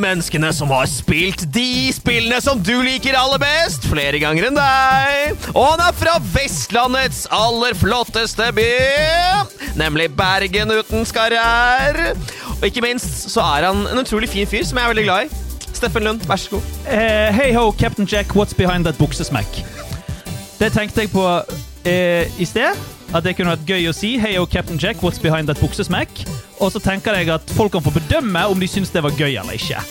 Menneskene som har spilt de spillene som du liker aller best, flere ganger enn deg. Og han er fra Vestlandets aller flotteste by, nemlig Bergen uten skarre-r. Og ikke minst så er han en utrolig fin fyr som jeg er veldig glad i. Steffen Lund, vær så god. Uh, hey ho, Captain Jack, what's behind that buksesmekk? Det tenkte jeg på uh, i sted. At det kunne vært gøy å si. Hey ho, Captain Jack, what's behind that buksesmekk? Og så tenker jeg at folk kan få bedømme om de syns det var gøy eller ikke.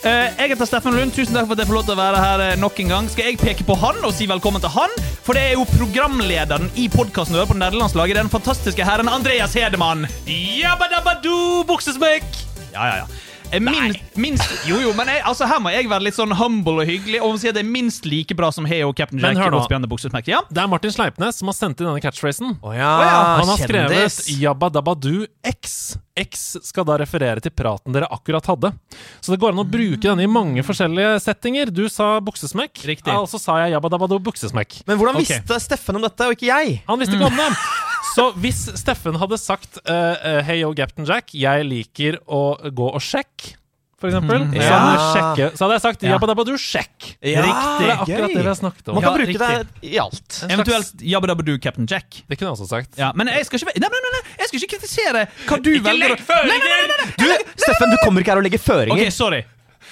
Uh, jeg heter Steffen Lund. Tusen takk for at jeg får lov til å være her eh, nok en gang. Skal jeg peke på han og si velkommen til han? For det er jo programlederen i podkasten på nederlandslaget. Den fantastiske herren Andreas Hedemann. Jabbadabadu, buksesmekk! Ja, ja, ja. Eh, Minst, minst, jo, jo, men jeg, altså, her må jeg være litt sånn humble og hyggelig og si at det er minst like bra som Heo Captain Men Jack. hør nå. Ja? Det er Martin Sleipnes som har sendt inn denne catchphrasen. Oh, ja, Han har skrevet 'Jabba dabba du X'. X skal da referere til praten dere akkurat hadde. Så det går an å bruke denne i mange forskjellige settinger. Du sa buksesmekk, Riktig. og så sa jeg 'jabba dabba du buksesmekk'. Men hvordan okay. visste Steffen om dette, og ikke jeg? Han visste ikke om det. Så hvis Steffen hadde sagt uh, 'Hey yo, Captain Jack, jeg liker å gå og sjekke', for eksempel, så, Ja. hadde jeg sjekke, så hadde jeg sagt Ja. 'jabba dabba du sjekk'. Ja, Det er akkurat det vi har snakket om. Man kan Ja, bruke riktig. det i alt. En Jabba dabba du, Captain Jack. Det kunne jeg også sagt. Ja, men jeg skal ikke Nei, nei, nei, nei, jeg skal ikke kritisere hva du velger legg føringer! Du, Steffen, du kommer ikke her og legger føringer. Ok, sorry.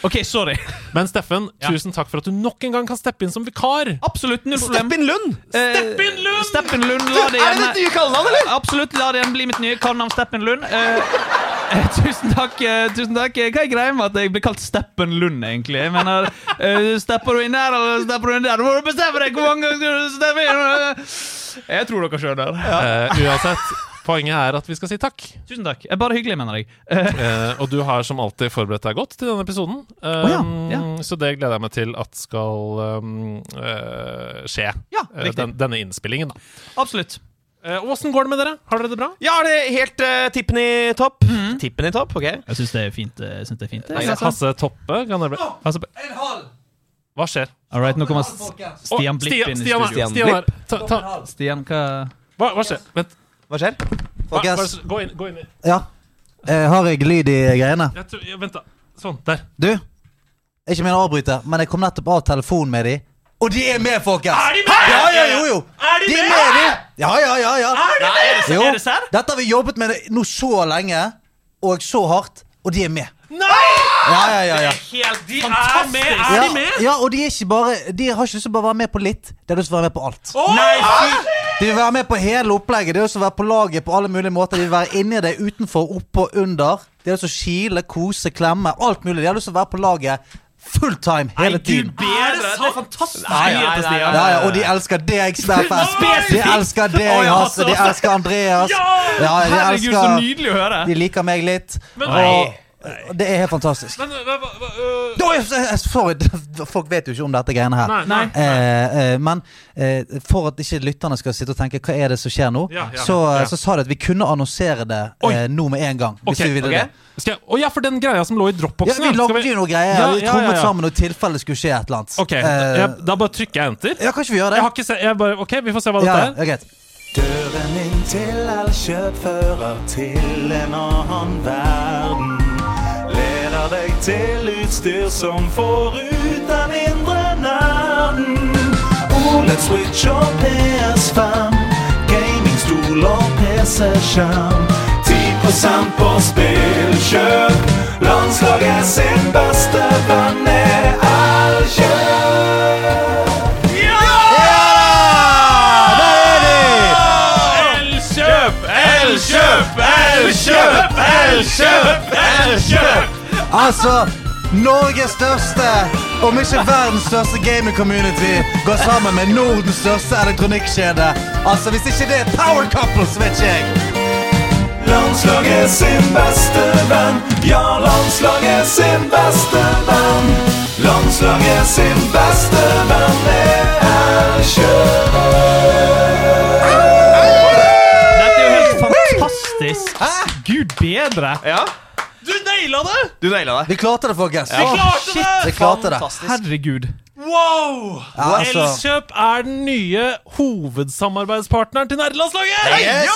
Ok, sorry. Men Steffen, Ja. tusen takk for at du nok en gang kan steppe inn som vikar. Absolutt null problem. Steppen Lund! Steppen Lund! Steppen Lund, la det igjen, er det ditt nye kallenavn, eller? Absolutt, la det igjen bli mitt nye kallenavn Steppen Lund. Eh, eh, tusen takk. eh, tusen takk Hva er greia med at jeg blir kalt Steppen Lund, egentlig? Jeg mener, eh, Stepper du inn der, eller stepper du inn der? Du må bestemme deg! Hvor mange ganger skal du steppe inn? Jeg tror dere skjønner. Eh, uansett, poenget er at vi skal si takk. Tusen takk. Eh, Bare hyggelig, mener jeg. Eh, Eh, og du har som alltid forberedt deg godt til denne episoden. um, oh, ja, ja. Så det gleder jeg meg til at skal um, uh, skje. Ja, Eh, den, denne innspillingen, da. Absolutt. Eh, Åssen går det med dere? Har dere det bra? Ja, det er helt uh, tippen i topp. Tippen i topp, ok. Jeg syns det er fint. eh, Jeg synes det er fint. Altså, Hasse Toppe, kan dere bli Altså, Hva skjer? all right, nå kommer Stian Blipp Stian, inn i Stian, studio. Stian, Stian Stian, Stian, ta, Stian, hva hva, hva skjer? Vent. Hva skjer? Folkens. gå inn. Gå inn i Ja. Eh, har jeg lyd i greiene? jeg tror, ja, Vent, da. Sånn. Der. Du, ikke min å avbryte, men jeg kom nettopp av telefonen med de. Og de er med, folkens! Er de med? Ja, ja, jo, jo. Er De er med, de! Ja, ja, ja. ja. Er de med? Jo. Dette har vi jobbet med nå så lenge, og så hardt, og de er med. Nei! Ja, ja, ja, ja. Helt De er med! Er Ja, de med? ja, og de er ikke bare De har ikke lyst til å bare være med på litt, de har lyst til å være med på alt. Nei, fy De vil være med på hele opplegget. De har også å være på laget på alle mulige måter. De vil være inni det, utenfor, oppå, under. De har lyst til å kile, kose, klemme. Alt mulig. De har lyst til å være på laget full time hele tiden. Er Det er fantastisk. Nei, nei, nei, Stian. Ja, ja, og de elsker deg, Steffen. De elsker deg, Hasse. De elsker Andreas. Ja, de Herregud, så nydelig å høre. De liker meg litt. Men, Og det er helt fantastisk. men hva, hva, uh... eh, Sorry, folk vet jo ikke om dette greiene her. Nei, nei. Eh, eh, men eh, for at ikke lytterne skal sitte og tenke hva er det som skjer nå, Ja, ja, så, ja. så sa de at vi kunne annonsere det eh, nå med en gang. Hvis okay, vi ville okay. det. Skal jeg, å ja, for den greia som lå i dropboxen. ja. vi lagde jo noe greier. Ja, vi ja, trommet sammen noe tilfelle det skulle skje et eller annet. Ok, Eh, jeg, Da bare trykker jeg enter. ja, kanskje vi gjør det? Jeg har ikke se, jeg bare, Ok, vi får se hva ja, dette er. ja. Døren inn til Elkjøp fører til en annen verden. Leder deg til utstyr som får ut den indre nerden. OLED Switch og PS5, gamingstol og PC-skjerm. 10 på spillkjøp. Landslaget sin beste venn er Elkjøp. Elkjøp! Elkjøp! Elkjøp! Elkjøp! Elkjøp! Altså, Norges største, om ikke verdens største gaming community, går sammen med Nordens største elektronikkjede. Altså, Hvis ikke det er power couple, så vet ikke jeg. Landslaget sin beste venn. Ja, landslaget sin beste venn. Landslaget sin beste venn er sjøl. Dette er jo helt fantastisk. Gud bedre! Ja, naila det! du naila det. Vi klarte det, folkens. Vi klarte det! Vi klarte det. Fantastisk. Herregud. Wow! Ja, altså- Elkjøp er den nye hovedsamarbeidspartneren til nerdelandslaget! Yes!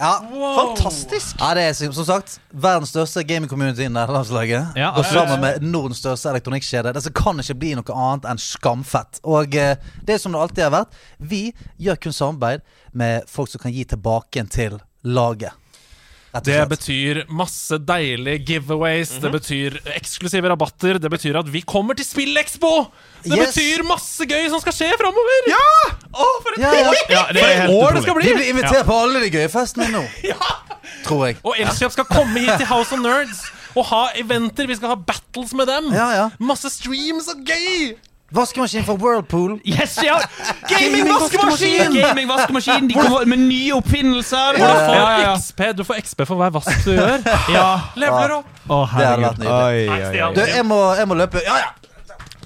Ja. Fantastisk. Ja, det er som som sagt verdens største gaming-community i nerdelandslaget. Ja, og sammen med Nordens største elektronikkjede. Det som kan ikke bli noe annet enn skamfett. Og eh, det er som det alltid har vært. Vi gjør kun samarbeid med folk som kan gi tilbake til laget. Det betyr masse deilige giveaways, Mhm. det betyr eksklusive rabatter, det betyr at vi kommer til Spillekspo! Det Yes. betyr masse gøy som skal skje framover! Ja! Å, for et Ja, ja. Ja, det For er et helt år det skal bli! Vi blir invitert på alle de gøye festene nå. Tror jeg. Og Elkjøp skal komme hit til House of Nerds og ha eventer. Vi skal ha battles med dem. Ja, ja. Masse streams og gøy! Vaskemaskin fra Whirlpool. Yes, ja! Gaming-vaskemaskin! Gaming-vaskemaskin! De kommer med nye oppfinnelser! Og du får Ja, ja, ja. XP Du får XP for hver vask du gjør. ja. Leveler opp. Å, Det hadde vært nydelig. Du, jeg må, jeg må løpe Ja, ja!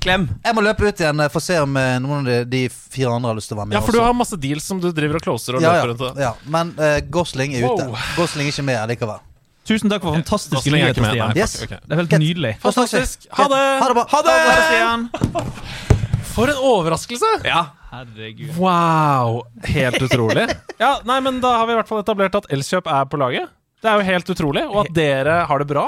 Klem. Jeg må løpe ut igjen eh, for å se om eh, noen av de, de fire andre har lyst til å være med. Ja, for du også. har masse deals som du driver og closer og ja, løper rundt. ja, og- ja. Men eh, Gosling er ute. Wow. Gosling er ikke med likevel. Tusen takk for fantastiske er nyheter, Stian. nei. Yes. Okay. Det er helt nydelig. Fantastisk. Ha det! Ha det! Ha det. Ha det, Stian! For en overraskelse! Ja. Herregud. Wow! Helt utrolig. Ja, nei, men Da har vi i hvert fall etablert at Elkjøp er på laget. Det er jo helt utrolig. Og at dere har det bra.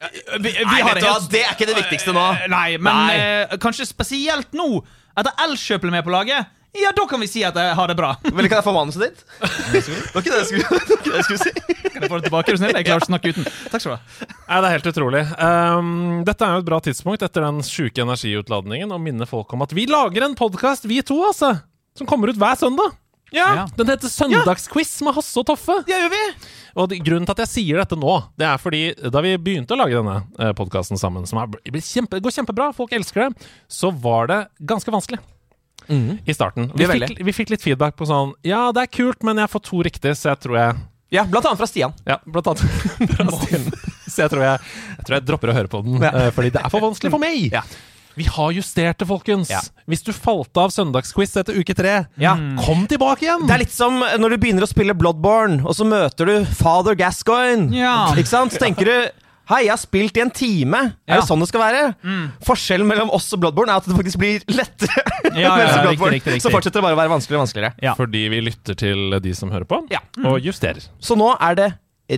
Vi, vi Nei, har vet det du hva, helt det er ikke det viktigste nå. Nei, men Nei. Eh, kanskje spesielt nå, etter Elkjøp ble med på laget. Ja, da kan vi si at jeg har det bra. Vel, kan jeg få manuset ditt? Det var ikke det jeg skulle, det ikke det jeg skulle si. Kan jeg få det tilbake, er du snill? Jeg klarer ikke å snakke uten. Takk skal du ha. Nei, Det er helt utrolig. Um, dette er jo et bra tidspunkt etter den sjuke energiutladningen å minne folk om at vi lager en podkast, vi to, altså. Som kommer ut hver søndag. Ja. Den heter Søndagsquiz med Hasse og Toffe. Det gjør vi. Og de, grunnen til at jeg sier dette nå, det er fordi da vi begynte å lage denne eh, podkasten sammen, som er, kjempe, går kjempebra, folk elsker det, så var det ganske vanskelig. I starten. Vi fikk, vi fikk litt feedback på sånn Ja, det er kult, men jeg får to riktig, så jeg tror jeg Ja, blant annet fra Stian. Ja, blant annet fra Stian. Så jeg tror jeg, jeg tror jeg dropper å høre på den, ja. fordi det er for vanskelig for meg. Ja. Vi har justert det, folkens. Ja. Hvis du falt av søndagsquiz etter uke tre, Ja. kom tilbake igjen! Det er litt som når du begynner å spille Bloodborne, og så møter du Father Gascoigne. Ja. Ikke sant? Så tenker du Hei, jeg har spilt i en time. Er det sånn det skal være? Forskjellen mellom oss og Bloodborne er at det faktisk blir lettere. Ja, ja, ja, riktig, riktig, riktig. Så fortsetter det bare å være vanskeligere og vanskeligere. Ja. Fordi vi lytter til de som hører på, Ja. og justerer. Så nå er det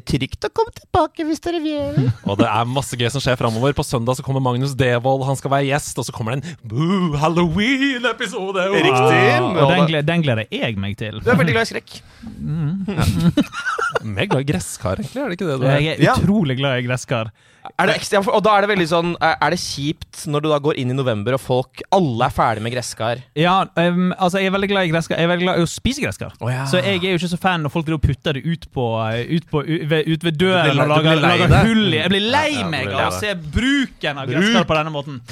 trygt å komme tilbake hvis dere vil. Og det er masse gøy som skjer framover. På søndag så kommer Magnus Devold, han skal være gjest, og så kommer det en boo, Halloween-episode! Wow. Riktig. Og den, gled, den gleder jeg meg til. Du er veldig glad i skrekk. Vi er glad i gresskar, egentlig. Er det ikke det du er? Jeg er utrolig glad i gresskar. Er det ekstra, og da er det veldig sånn Er det kjipt når du da går inn i november og folk Alle er ferdig med gresskar? Ja, um, altså jeg er veldig glad i gresskar. Jeg er veldig glad i å spise gresskar. Oh, ja. Så jeg er jo ikke så fan når folk putter det ut på Ut, på, ut, ved, ut ved døren blir og lager, lager hull i Jeg blir lei meg av å se bruken av gresskar på denne måten.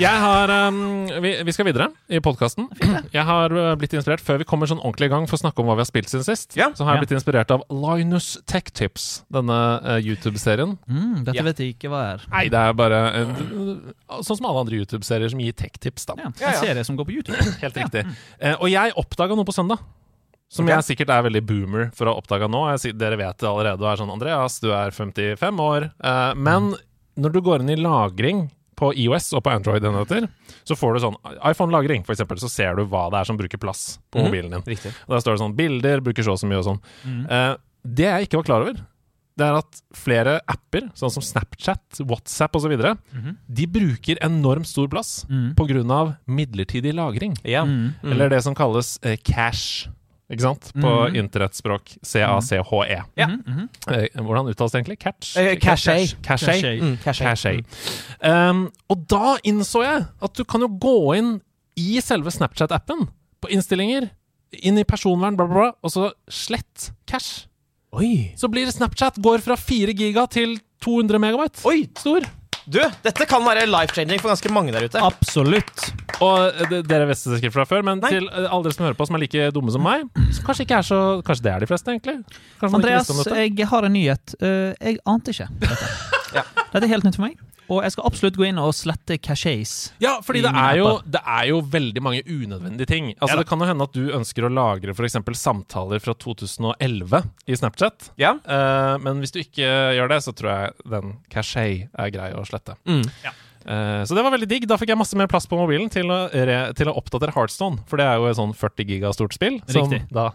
Jeg har um, vi, vi skal videre i podkasten. Jeg har uh, blitt inspirert, før vi kommer sånn ordentlig i gang for å snakke om hva vi har spilt siden sist, Ja. så har jeg Ja. blitt inspirert av Linus Tech Tips, denne uh, YouTube-serien. Mm, dette Ja. vet jeg ikke hva er. Nei, det er bare en- sånn som alle andre YouTube-serier som gir tech-tips, da. Ja, en Ja, ja. serie som går på YouTube. Helt riktig. Uh, og jeg oppdaga noe på søndag. Som okay. jeg sikkert er veldig boomer for å ha oppdaga nå. Jeg, sier- dere vet det allerede og er sånn Andreas, du er 55 år. Uh, men når du går inn i lagring på IOS og på Android-enheter, så får du sånn iPhone-lagring, eksempel, så ser du hva det er som bruker plass på Mhm. mobilen din. Riktig. Og der står det sånn bilder, bruker så og så mye og sånn. Mm. Eh, det jeg ikke var klar over, det er at flere apper, sånn som Snapchat, WhatsApp osv., Mhm. de bruker enormt stor plass Mm. av midlertidig lagring. Ja. Mm. Mm. Eller det som kalles eh, cache. Ikke sant? På Mhm. internettspråk. C-A-C-H-E. Ja. Mhm, mhm. Eh, hvordan uttales det egentlig? Catch? Eh, cache. Cache. Cache. Mm. Um, og da innså jeg at du kan jo gå inn i selve Snapchat-appen, på innstillinger, inn i personvern, bla, bla, bla, og så slett cash. Oi. Så blir Snapchat går fra 4 giga til 200 megabyte. Oi. Stor. Du, dette kan være life-changing for ganske mange der ute. Absolutt. Og eh, det- dere visste det sikkert fra før, men Nei. til eh, alle dere som hører på, som er like dumme som meg, så kanskje ikke er så Kanskje det er de fleste, egentlig? Kanskje Andreas, jeg har en nyhet. Uh, jeg ante ikke dette. Ja. Dette er helt nytt for meg. Og jeg skal absolutt gå inn og slette cachés. Ja, fordi det er, jo, det er jo veldig mange unødvendige ting. Altså Ja. Det kan jo hende at du ønsker å lagre f.eks. samtaler fra 2011 i Snapchat. Ja. Uh, men hvis du ikke gjør det, så tror jeg den cachet er grei å slette. Mm. Eh, så det var veldig digg. Da fikk jeg masse mer plass på mobilen til å, re, til å oppdatere Heartstone. For det er jo et sånn 40 giga stort spill. Som Riktig. da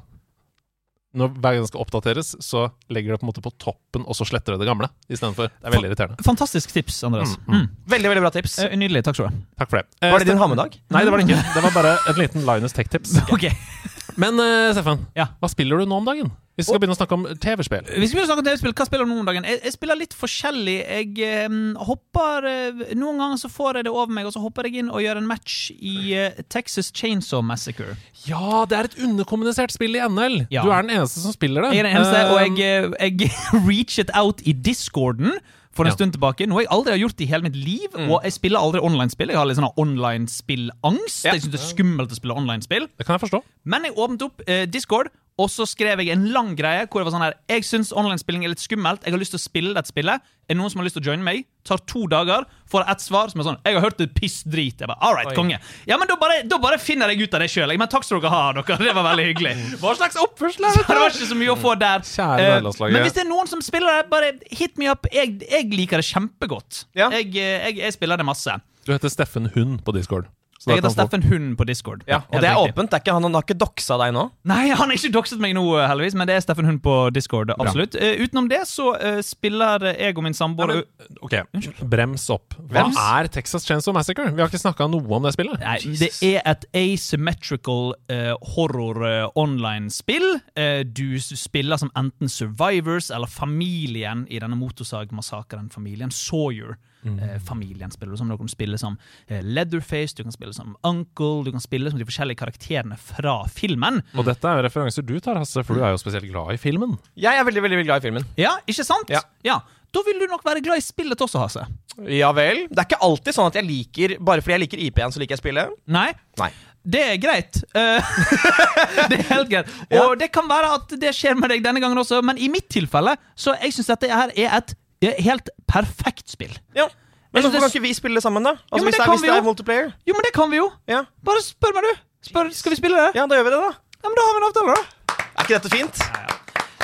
når Hver gang det skal oppdateres, så legger det på en måte på toppen, og så sletter det det gamle istedenfor. Det er veldig irriterende. Fantastisk tips, Andreas. Mm, mm. Mm. Veldig veldig bra tips. Eh, Nydelig. Takk skal du ha. Takk for det. Eh, Var det din Steffen- hammedag? Nei, det var det ikke. Det var bare en liten Linus Tech-tips. Ok. Men uh, Steffen, Ja. hva spiller du nå om dagen? Vi skal begynne å snakke om TV-spill. Vi skal begynne å snakke om TV-spill. Hva spiller du nå om dagen? Jeg, jeg spiller litt forskjellig. Jeg um, hopper uh, Noen ganger så får jeg det over meg, og så hopper jeg inn og gjør en match i uh, Texas Chainsaw Massacre. Ja, det er et underkommunisert spill i NL! Ja. Du er den eneste som spiller det. Jeg er den eneste, Eh, og jeg, eh, jeg reachet out i discorden for en Ja. stund tilbake. Noe jeg aldri har gjort i hele mitt liv. Og jeg spiller aldri online-spill. Jeg har litt sånn online-spillangst. Ja. Jeg syns det er skummelt å spille online-spill. Det kan jeg forstå. Men jeg åpnet opp eh, Discord, og så skrev jeg en lang greie hvor det var sånn her Jeg syns online-spilling er litt skummelt. Jeg har lyst til å spille dette spillet. Er det noen som har lyst til å joine meg? Tar to dager, får ett svar som er sånn Jeg har hørt det piss drit. Jeg bare, All right, Oi. konge. Ja, men da bare, da bare finner jeg ut av det sjøl. Men takk skal dere ha, dere. Det var veldig hyggelig. Hva slags oppførsel er det? det var ikke så mye å få der. Kjære uh, men hvis det er noen som spiller det, bare hit me up. Jeg, jeg liker det kjempegodt. Ja. Jeg, eh, jeg, jeg spiller det masse. Du heter Steffen Hund på Discord. Jeg heter Steffen Hund på Discord. Ja, og det er riktig. åpent. Det er ikke, han, han har ikke doxa deg nå? Nei, han har ikke dokset meg nå, heldigvis, men det er Steffen Hund på Discord. absolutt. Uh, utenom det så uh, spiller jeg og min samboer Ok, brems opp. Hva Brems? er Texas Chainsaw Massacre? Vi har ikke snakka noe om det spillet. Nei, det er et asymmetrical uh, horror online-spill. Du spiller som enten survivors eller familien i denne motorsagmassakren-familien. Sawyer-familien spiller du som. Du kan spille som eh, Leatherface, du kan spille som Uncle, du kan spille som de forskjellige karakterene fra filmen. Og dette er jo referanser du tar, Hasse, for du er jo spesielt glad i filmen. Jeg er veldig veldig, veldig glad i filmen. Ja, ikke sant? Ja. Da vil du nok være glad i spillet også, Hasse. Ja vel. Det er ikke alltid sånn at jeg liker Bare fordi jeg liker IP-en, så liker jeg spillet. Nei? Nei. Det er greit. Eh, det er helt greit. Og det kan være at det skjer med deg denne gangen også, men i mitt tilfelle så jeg syns dette her er et eh, helt perfekt spill. Ja. Men hvorfor kan ikke vi spille det sammen, da? Altså, jo, hvis, det det er, hvis det er multiplayer? Jo, men det kan vi jo. Ja. Bare spør meg, du. Spør, skal vi spille det? ja, da gjør vi det, da. Ja, men Da har vi en avtale, da. Er ikke dette fint?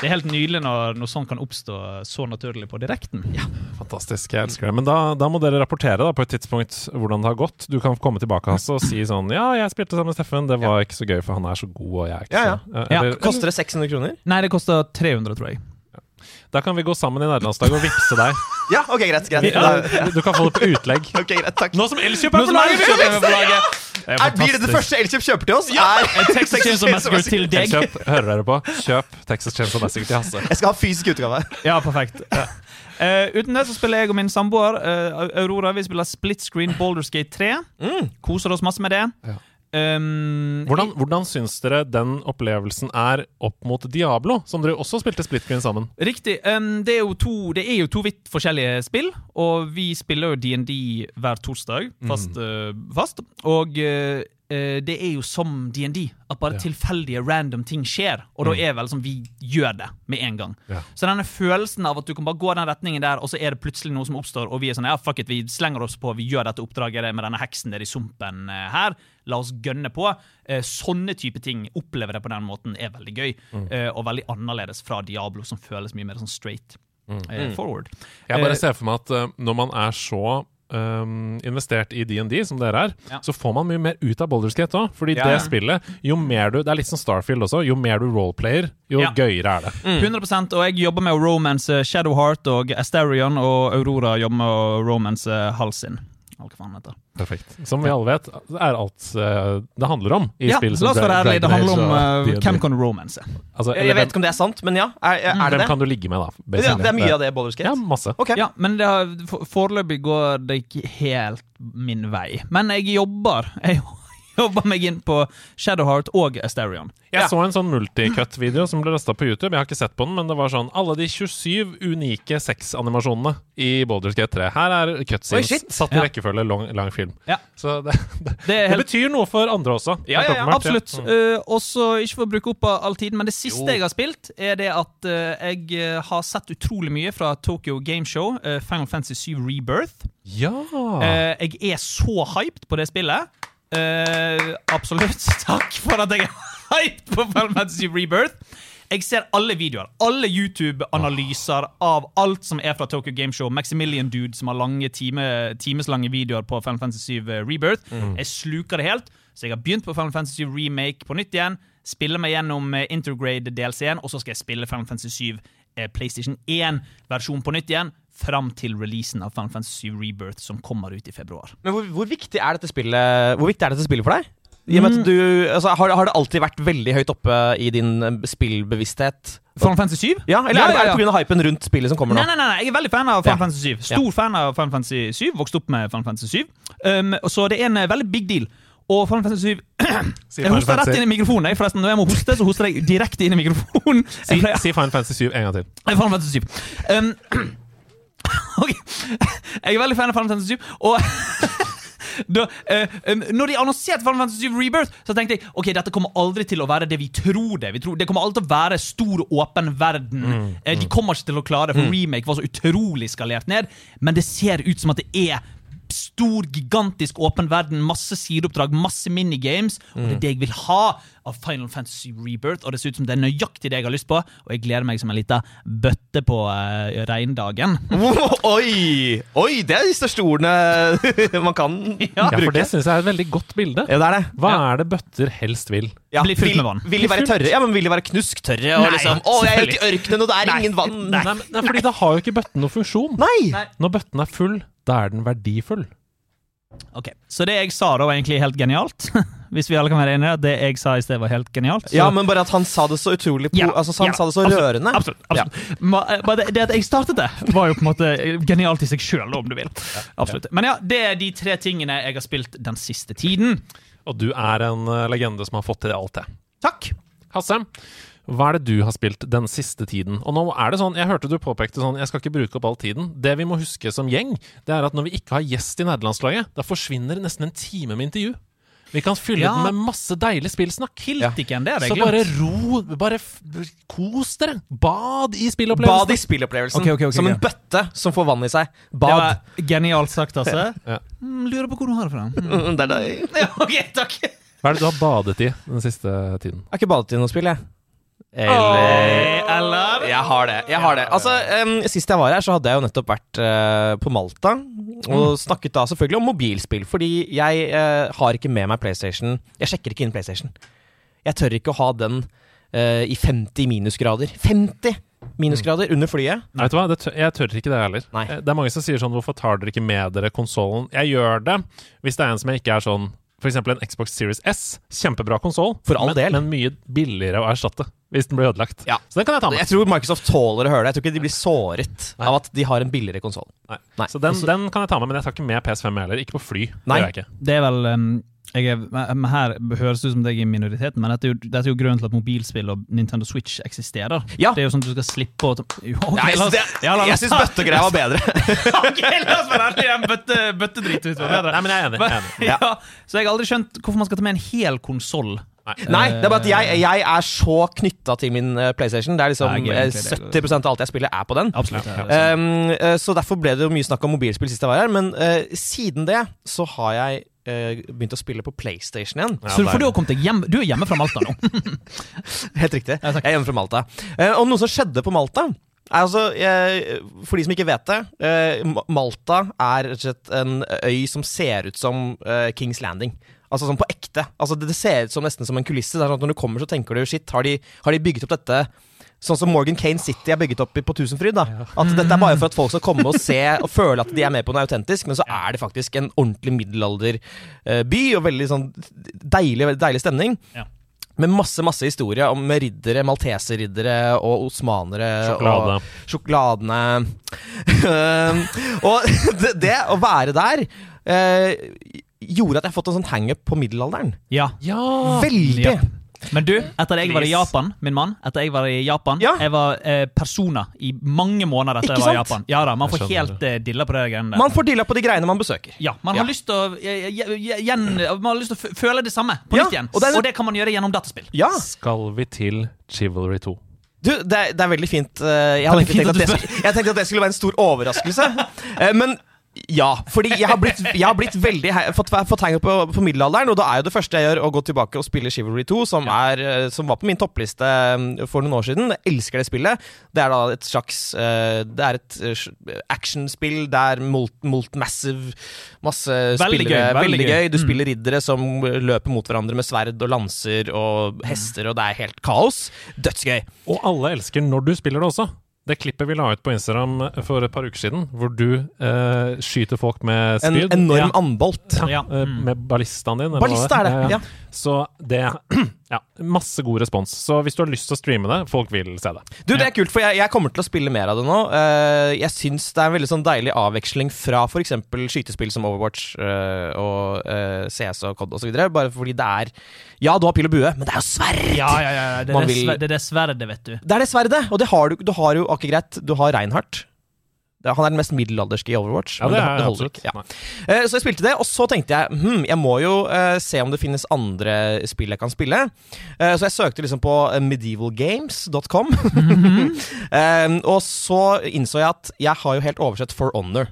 Det er helt nydelig når noe sånt kan oppstå så naturlig på direkten. Ja. Fantastisk, jeg elsker det. Men da, da må dere rapportere da på et tidspunkt hvordan det har gått. Du kan komme tilbake altså, og si sånn Ja, jeg spilte sammen med Steffen, det var ikke så gøy, for han er så god, og jeg er ikke Ja, ja. så Eh, Ja, eller- Koster det 600 kroner? Nei, det koster 300, tror jeg. Da kan vi gå sammen i nederlandslaget og vippse deg. Ja, ok, greit. greit. Ja, du kan få det på utlegg. Ok, greit, takk. Nå som Elkjøp er på laget. Det er Er, blir det det første Elkjøp kjøper til oss? er Texas Chainsaw Massacre til deg. Elkjøp, hører dere på? Kjøp Texas Chainsaw Massacre til Hasse. Jeg skal ha fysisk utgave. Ja, perfekt. Eh, uten det så spiller jeg og min samboer uh, Aurora vi spiller split screen Boulderskate 3. Koser oss masse med det. Ja. Um, Hvordan, hvordan syns dere den opplevelsen er opp mot Diablo, som dere også spilte split screen sammen? Riktig. Um, det, er to, det er jo to vidt forskjellige spill, og vi spiller jo DND hver torsdag fast. eh, fast. Og eh, det er jo som DND, at bare Ja. tilfeldige random ting skjer. Og da er vel som vi gjør det med en gang. Ja. Så denne følelsen av at du kan bare gå den retningen der, og så er det plutselig noe som oppstår, og vi er sånn ja, fuck it, vi slenger oss på, vi gjør dette oppdraget med denne heksen der i sumpen eh, her. La oss gønne på. Eh, sånne type ting, oppleve det på den måten, er veldig gøy. eh, og veldig annerledes fra Diablo, som føles mye mer sånn straight mm. forward. Jeg bare Eh, ser for meg at eh, når man er så um, investert i DND som dere er, Ja. så får man mye mer ut av Boulderskate òg. Fordi Ja, det ja. spillet, jo mer du Det er litt som Starfield også. Jo mer du roleplayer, jo gøyere er det. 100% og jeg jobber med å romance Shadowheart og Asterion, og Aurora jobber med å romance Halsin. Eller hva faen heter. Perfekt. Som vi alle vet, er alt eh, det handler om i Ja, spill la oss være ærlige, det handler om uh, eh, hvem kan romance. Altså, Jeg vet ikke om det er sant, men ja. Er, er, er det Hvem det? kan du ligge med, da? Ja, det er mye av det Baldur's Ja, masse. Okay. Ja, men det har, foreløpig går det ikke helt min vei. Men jeg jobber. Jeg jobba meg inn på Shadowheart og Asterion. Jeg så en sånn multicut-video som ble lasta på YouTube. Jeg har ikke sett på den, men det var sånn alle de 27 unike sexanimasjonene i Baldur's Gate 3. Her er cutscenes Oi, satt i Ja. rekkefølge, lang, lang film. Ja. Så det, det, Det helt... det betyr noe for andre også. Ja, ja, ja, Absolutt. Mm. Uh, også, ikke for å bruke opp all tiden, men det siste Jo. jeg har spilt, er det at uh, jeg uh, har sett utrolig mye fra Tokyo Gameshow, uh, Final Fantasy 7 Rebirth. Ja! Uh, jeg er så hyped på det spillet. Uh, absolutt. Takk for at jeg er hyped på Final Fantasy Rebirth. Jeg ser alle videoer, alle YouTube-analyser av alt som er fra Tokyo Gameshow. Maximilian Dude som har lange time, timeslange videoer på Final Fantasy 7 Rebirth. Jeg sluker det helt, så jeg har begynt på Final Fantasy 7 Remake på nytt igjen. Spiller meg gjennom eh, Intergrade DLC-en, og så skal jeg spille Final Fantasy 7 eh, PlayStation 1-versjon på nytt igjen. Fram til releasen av Final Fantasy 7 Rebirth, som kommer ut i februar. Men hvor, hvor viktig er dette spillet Hvor viktig er dette spillet for deg? I og med at du, altså, har, har det alltid vært veldig høyt oppe i din eh, spillbevissthet? Final Fantasy 7? Ja, Eller Ja, det, ja, er det ja. pga. hypen rundt spillet som kommer nå? Nei, nei, nei, nei, jeg er veldig fan av Final Ja. Fantasy 7. Stor fan av Final Fantasy 7. Vokste opp med Final Fantasy 7. Um, så det er en eh, veldig big deal. Og Final Fantasy 7 Si Jeg hoster rett inn i mikrofonen. Jeg, forresten, Når jeg må hoste, så hoster jeg direkte inn i mikrofonen. Si, si Final Fantasy 7 en gang til. Final Fantasy 7. Um, ok. Jeg er veldig fan av Final Fantasy 7, og da, eh, um, når de annonserte Final Fantasy 7 Rebirth, så tenkte jeg ok, dette kommer aldri til å være det vi tror det. Vi tror, det kommer alltid til å være stor, åpen verden. Eh, de kommer ikke til å klare det, for remake var så utrolig skalert ned. Men det ser ut som at det er stor, gigantisk åpen verden, masse sideoppdrag, masse minigames. Og det er det jeg vil ha av Final Fantasy Rebirth. Og det ser ut som det er nøyaktig det jeg har lyst på, og jeg gleder meg som en lita bøtte på uh, regndagen. Oi! Oi, det er de største ordene man kan Ja, for det syns jeg er et veldig godt bilde. Ja, det er det. Hva Ja. er det bøtter helst vil? Ja, Bli fylt med vann. Vil de være tørre? Ja, men vil de være knusktørre? Og Nei, liksom, å, jeg er ute i ørkenen, og det er Nei. ingen vann! Nei, men, nei, fordi da har jo ikke bøtten noen funksjon. Nei! Nei. Når bøtten er full, da er den verdifull. Ok, Så det jeg sa da, var egentlig helt genialt. Hvis vi alle kan være enige. Det jeg sa i sted, var helt genialt. Så- Ja, men bare at han sa det så utrolig på, Ja, altså, så Han ja, sa det så absolutt, rørende. Absolutt. absolutt. Ma- eh, det, det at jeg startet det, var jo på en måte genialt i seg sjøl, om du vil. Absolutt. Men ja, det er de tre tingene jeg har spilt den siste tiden. Og du er en eh, legende som har fått til alt det. Takk. Hasse, hva er det du har spilt den siste tiden? Og nå er det sånn, Jeg hørte du påpekte sånn Jeg skal ikke bruke opp all tiden. Det vi må huske som gjeng, det er at når vi ikke har gjest i nederlandslaget, da forsvinner nesten en time med intervju. Vi kan fylle Ja. den med masse deilig spillsnakk. Hiltiken, det hadde Så jeg bare ro, bare f kos dere. Bad i spillopplevelsen. Bad i spillopplevelsen. Okay, okay, okay, som en bøtte som får vann i seg. Det Bad. var genialt sagt, altså. Ja. Mm, lurer på hvor du har det fra. Mm. Mm, Det er deg. Ja, ok, takk. Hva er det du har badet i den siste tiden? Jeg har ikke badet i noe spill, jeg. Eller Eller Jeg har det. jeg har det Altså, um, Sist jeg var her, så hadde jeg jo nettopp vært uh, på Malta. Og snakket da selvfølgelig om mobilspill, fordi jeg uh, har ikke med meg PlayStation. Jeg sjekker ikke inn PlayStation. Jeg tør ikke å ha den uh, i 50 minusgrader. 50 minusgrader under flyet! Nei, vet du hva? Det tør, jeg tør ikke det heller. Nei. Det er mange som sier sånn Hvorfor tar dere ikke med dere konsollen? Jeg gjør det hvis det er en som jeg ikke er sånn eksempel en Xbox Series S. Kjempebra konsoll, men, men mye billigere å erstatte hvis den blir ødelagt. Ja. Så den kan jeg ta med. Jeg tror Microsoft tåler å høre det. Jeg tror ikke de blir såret Nei. av at de har en billigere konsoll. Så den, den kan jeg ta med, men jeg tar ikke med PS5 heller. Ikke på fly. Nei. Det gjør jeg ikke. Det er vel um, jeg er, Her høres det ut som deg i minoriteten, men dette er, jo, dette er jo grunnen til at mobilspill og Nintendo Switch eksisterer. Ja. Det er jo sånn at du skal slippe å Nei, la oss- det, ja, la oss- jeg syns bøttegreia var bedre. ok, la oss være ærlige. Bøtte, bøttedrit ut var bedre. Nei, men jeg er enig. Jeg er enig. ja. Så jeg har aldri skjønt hvorfor man skal ta med en hel konsoll. Nei, det er bare at jeg, jeg er så knytta til min eh, PlayStation. Det er liksom det er 70% av alt jeg spiller, er på den. Absolutt. Ja, Um, eh, så derfor ble det jo mye snakk om mobilspill sist jeg var her. Men uh, siden det så har jeg uh, begynt å spille på PlayStation igjen. Ja, så for du er- har kommet deg hjem Du er hjemme fra Malta nå. Helt riktig. Jeg er hjemme fra Malta. Uh, og noe som skjedde på Malta altså, eh, For de som ikke vet det, eh, Malta er rett og slett en øy som ser ut som eh, Kings Landing. Altså sånn på ekte. Altså det, det ser ut som nesten som en kulisse. Det er sånn at Når du kommer, så tenker du shit, har de, har de bygget opp dette Sånn som Morgan Kane City er bygget opp i- på Tusenfryd. da At dette er bare for at folk skal komme og se og føle at de er med på noe autentisk, men så er det faktisk en ordentlig middelalderby og veldig sånn deilig, deilig stemning. Ja. Med masse masse historie om riddere, malteserriddere og osmanere. Sjokolade. Og sjokoladene. Um, og det, det å være der eh, gjorde at jeg har fått en sånn hangup på middelalderen. Ja. Ja! Veldig! Ja. Men du, etter at jeg var i Japan, min mann Etter jeg var i Japan Ja. Jeg var eh, persona i mange måneder etter Ikke jeg var i? Japan. Ja da, Man får helt eh, dilla på det greiene der. Man får dilla på de greiene man besøker. ja, man Ja. har lyst til å eh, å føle det samme på Ja, nytt igjen. og det er- og det kan man gjøre gjennom dataspill. Ja, Skal vi til Chivalry 2? du, det, er- det er veldig fint. eh, Jeg hadde Veldig tenkt at det, jeg tenkte at det skulle være en stor overraskelse. Eh, Men ja, fordi jeg har blitt, jeg har blitt veldig fått, fått henge på, på middelalderen, og da er jo det første jeg gjør, å gå tilbake og spille Chivalry 2, som, er, eh, som var på min toppliste eh, for noen år siden. Jeg elsker det spillet. Det er da et slags eh, Det er et eh, actionspill der mult, mult massive Masse Veldig spillere. gøy, veldig veldig gøy. gøy. Du Mm. spiller riddere som løper mot hverandre med sverd og lanser og hester, og det er helt kaos. Dødsgøy. Og alle elsker når du spiller det også. Det klippet vi la ut på Instagram for et par uker siden, hvor du eh, skyter folk med spyd En enorm Ja. andbolt. Ja. eh, Mm. Med ballistaen din. Ballista er det. Ja. Så det Ja, masse god respons. Så hvis du har lyst til å streame det, folk vil se det. Du, Det er kult, for jeg, jeg kommer til å spille mer av det nå. Uh, jeg syns det er en veldig sånn deilig avveksling fra f.eks. skytespill som Overwatch uh, og uh, CS og COD osv. Bare fordi det er Ja, du har pil og bue, men det er jo sverd! Ja, ja, ja. Det er det vil- det er det sverdet, vet du. Det er det sverdet, og det har du, du har jo akkurat greit. Du har Reinhardt. Det- Han er den mest middelalderske i Overwatch. Ja, men det er holder ikke. Ja. Eh, Så jeg spilte det, og så tenkte jeg hm, jeg må jo uh, se om det finnes andre spill jeg kan spille. Uh, så jeg søkte liksom på medievalgames.com. Eh, og så innså jeg at jeg har jo helt oversett For Honor,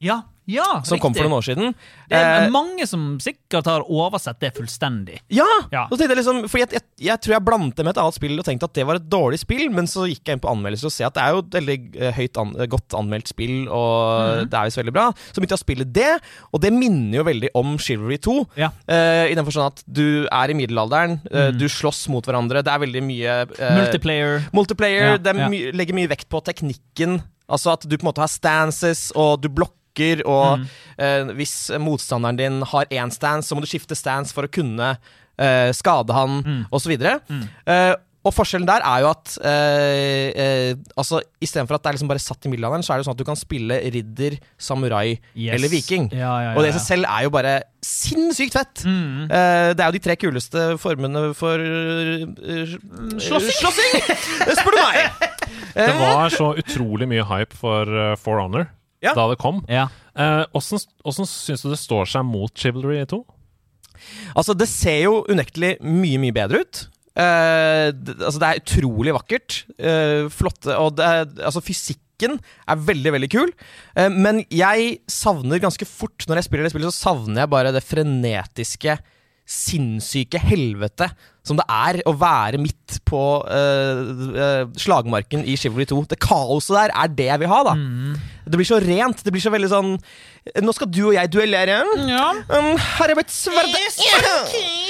Ja, ja, som kom for noen år siden. Det er Eh, mange som sikkert har oversett det fullstendig. ja! Ja. Jeg liksom, jeg, jeg, jeg tror jeg blandet det med et annet spill og tenkte at det var et dårlig spill, men så gikk jeg inn på anmeldelser og ser at det er jo et veldig eh, høyt an, godt anmeldt spill, og mm. det er visst veldig bra. Så begynte jeg å spille det, og det minner jo veldig om Chivalry 2. Ja. Eh, I den forstand at du er i middelalderen, eh, Mm. du slåss mot hverandre. Det er veldig mye eh, Multiplayer. multiplayer. Ja, ja. my legger mye vekt på teknikken. Altså at du på en måte har stances, og du blokker, og Mm. eh, hvis motstanderen din har én stance, så må du skifte stance for å kunne eh, skade han, Mm. videre. Mm. Eh, og forskjellen der er jo at eh, eh, altså, istedenfor at det er liksom bare satt i middelalderen, så er det sånn at du kan spille ridder, samurai Yes. eller viking. Ja, ja, ja, Og det i seg selv er jo bare sinnssykt fett! Mm. Eh, det er jo de tre kuleste formene for uh, Slåssing. slåssing! Spør du meg! Det var så utrolig mye hype for uh, For Honor Ja. da det kom. Ja. Eh, Åssen uh, syns du det står seg mot Chivalry 2? Altså, det ser jo unektelig mye, mye bedre ut. Uh, det, altså, det er utrolig vakkert. Uh, flotte Og det er, altså, fysikken er veldig, veldig kul. Eh, men jeg savner ganske fort, når jeg spiller det spillet, så savner jeg bare det frenetiske, sinnssyke helvete som det er å være midt på uh, uh, slagmarken i Chivalry 2. Det kaoset der er det jeg vil ha, da. Det blir så rent. Det blir så veldig sånn Nå skal du og jeg duellere. ja. Um, her er mitt sverd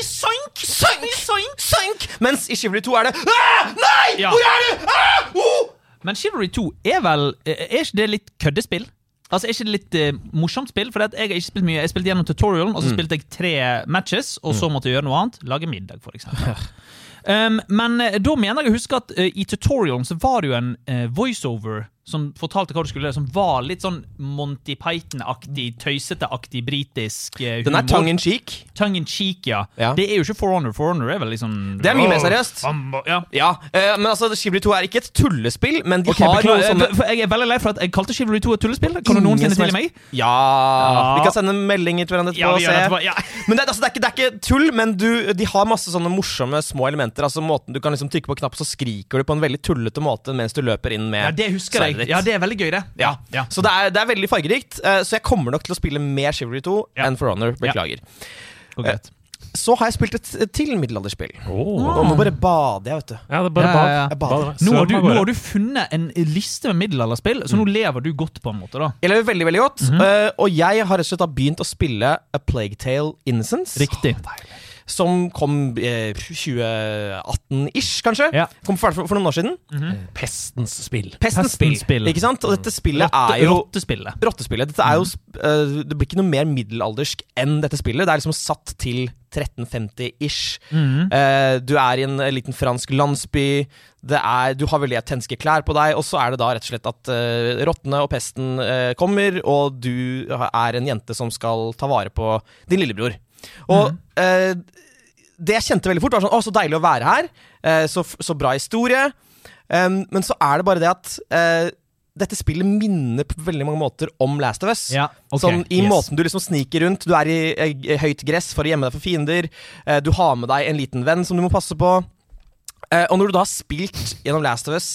Soink, sank, sank, sank! Mens i Chivalry 2 er det ah, Nei! Ja. Hvor er du? Ah! Oh! Men Chivalry 2 er vel Er ikke det litt køddespill? Altså, Er ikke det litt eh, morsomt spill? For jeg har ikke spilt mye Jeg spilte gjennom tutorialen, og så spilte jeg tre matches, og så måtte jeg gjøre noe annet. Lage middag, for eksempel. Um, men eh, da mener jeg å huske at uh, i tutorialen så var det jo en uh, voiceover som fortalte hva du skulle gjøre, som var litt sånn Monty Python-aktig, tøysete-aktig britisk humor. Den er tongue in cheek. Tongue in cheek, ja. Ja. Det er jo ikke For Honor. For Honor er vel liksom Det er mye mer seriøst. Ja. Ja, eh, men altså Chivalry 2 er ikke et tullespill, men de okay, har noe sånne Jeg er veldig lei for at jeg kalte Chivalry 2 et tullespill. Kan du noensinne til meg? Ja, Ja. Vi kan sende meldinger til hverandre etterpå. Ja, og se. etterpå. Ja. Men det, altså, det, er ikke, det er ikke tull, men du, de har masse sånne morsomme små elementer. Altså Måten du kan liksom trykke på knapp, så skriker du på en veldig tullete måte mens du løper inn med Ja, det husker jeg. Ditt. Ja, det er veldig gøy, det. Ja. ja. Så det er, det er veldig fargerikt. eh, Så jeg kommer nok til å spille mer Chivalry 2 Ja. enn For Honor. Beklager. Og greit. Så har jeg spilt et til middelalderspill. Oh. Nå bare bader jeg, vet du. Ja, det er bare Ja, bad. ja, ja. Bader. Bad. Nå har, du, nå har du funnet en liste med middelalderspill, så nå lever du godt, på en måte. da Jeg lever veldig veldig godt, Mhm. eh, og jeg har rett og slett begynt å spille A Plague Tale Innocence. Riktig. Som kom eh, 2018-ish, kanskje. Ja. Kom for, for, for noen år siden. Mm -hmm. Pestens spill. Pestens spill. Ikke sant? Og dette spillet Rotte, er jo Rottespillet. Rottespillet. Dette er jo eh, Det blir ikke noe mer middelaldersk enn dette spillet. Det er liksom satt til 1350-ish. Mhm. uh, du er i en eh, liten fransk landsby. Det er, du har veldig tenske klær på deg, og så er det da rett og slett at uh, rottene og pesten uh, kommer, og du er en jente som skal ta vare på din lillebror. Og eh, det jeg kjente veldig fort, var sånn Å, så deilig å være her. Eh, så, så bra historie. Um, men så er det bare det at eh, dette spillet minner på veldig mange måter om Last of Us. Ja, okay, Sånn i yes. måten du liksom sniker rundt. Du er i, i høyt gress for å gjemme deg for fiender. Eh, du har med deg en liten venn som du må passe på. Eh, og når du da har spilt gjennom Last of Us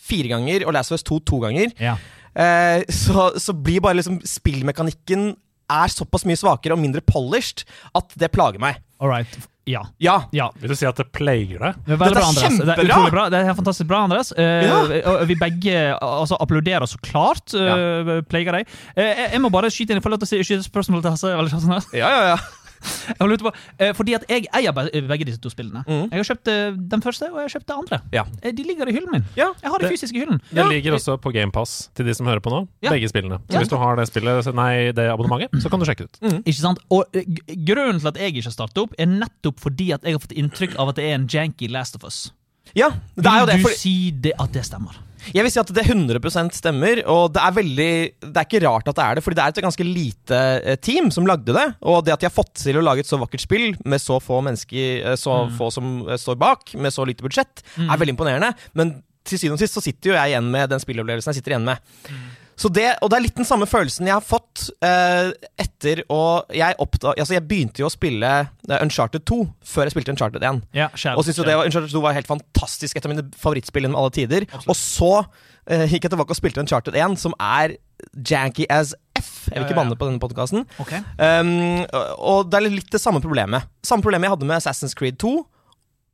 fire ganger, og Last of Us 2 to ganger, Ja. eh, så, så blir bare liksom spillmekanikken er såpass mye svakere og mindre polished at det plager meg. All right. Ja. Ja. ja. Vil du si at det plager deg? Det er Dette er bra, Andres. Det er kjempebra! bra. Det er helt fantastisk bra, Andres. Uh, Ja. og Vi begge altså, applauderer så klart. Uh, Pleier deg. Uh, jeg, jeg må bare skyte inn. Jeg får lov til å si- skyte spørsmålet til Hasse. Ja, ja, ja. Jeg lurte på, eh, fordi at jeg eier begge disse to spillene. Mm. Jeg har kjøpt eh, den første, og jeg har kjøpt det andre. Ja. Eh, De ligger i hyllen min. Ja, Jeg har det det- fysisk i hyllen. Det ligger også på GamePass til de som hører på nå. Begge spillene. Så hvis du har det spillet, nei, det abonnementet, så kan du sjekke det ut. Ikke sant? Og Grunnen til at jeg ikke har startet opp, er nettopp fordi at jeg har fått inntrykk av at det er en janky Last of Us. ja det er jo det. Vil du si det, at det stemmer? Jeg vil si at det 100% stemmer, og det er veldig Det er ikke rart at det er det, fordi det er et ganske lite eh, team som lagde det. Og det at de har fått til å lage et så vakkert spill med så få mennesker Så mm. få som eh, står bak, med så lite budsjett, er veldig imponerende. Men til syvende og sist så sitter jo jeg igjen med den spillopplevelsen jeg sitter igjen med. Så det, og det er litt den samme følelsen jeg har fått eh, etter å jeg, oppdag, altså jeg begynte jo å spille eh, Uncharted 2 før jeg spilte Uncharted 1. Ja, kjære, Og synes jo det var, Uncharted 2 var helt fantastisk, et av mine favorittspill gjennom alle tider. Og så eh, gikk jeg tilbake og spilte Uncharted 1, som er janky as F. Jeg vil ikke banne på denne podkasten. Okay. Um, og det er litt det samme problemet. Samme problemet jeg hadde med Assassin's Creed 2.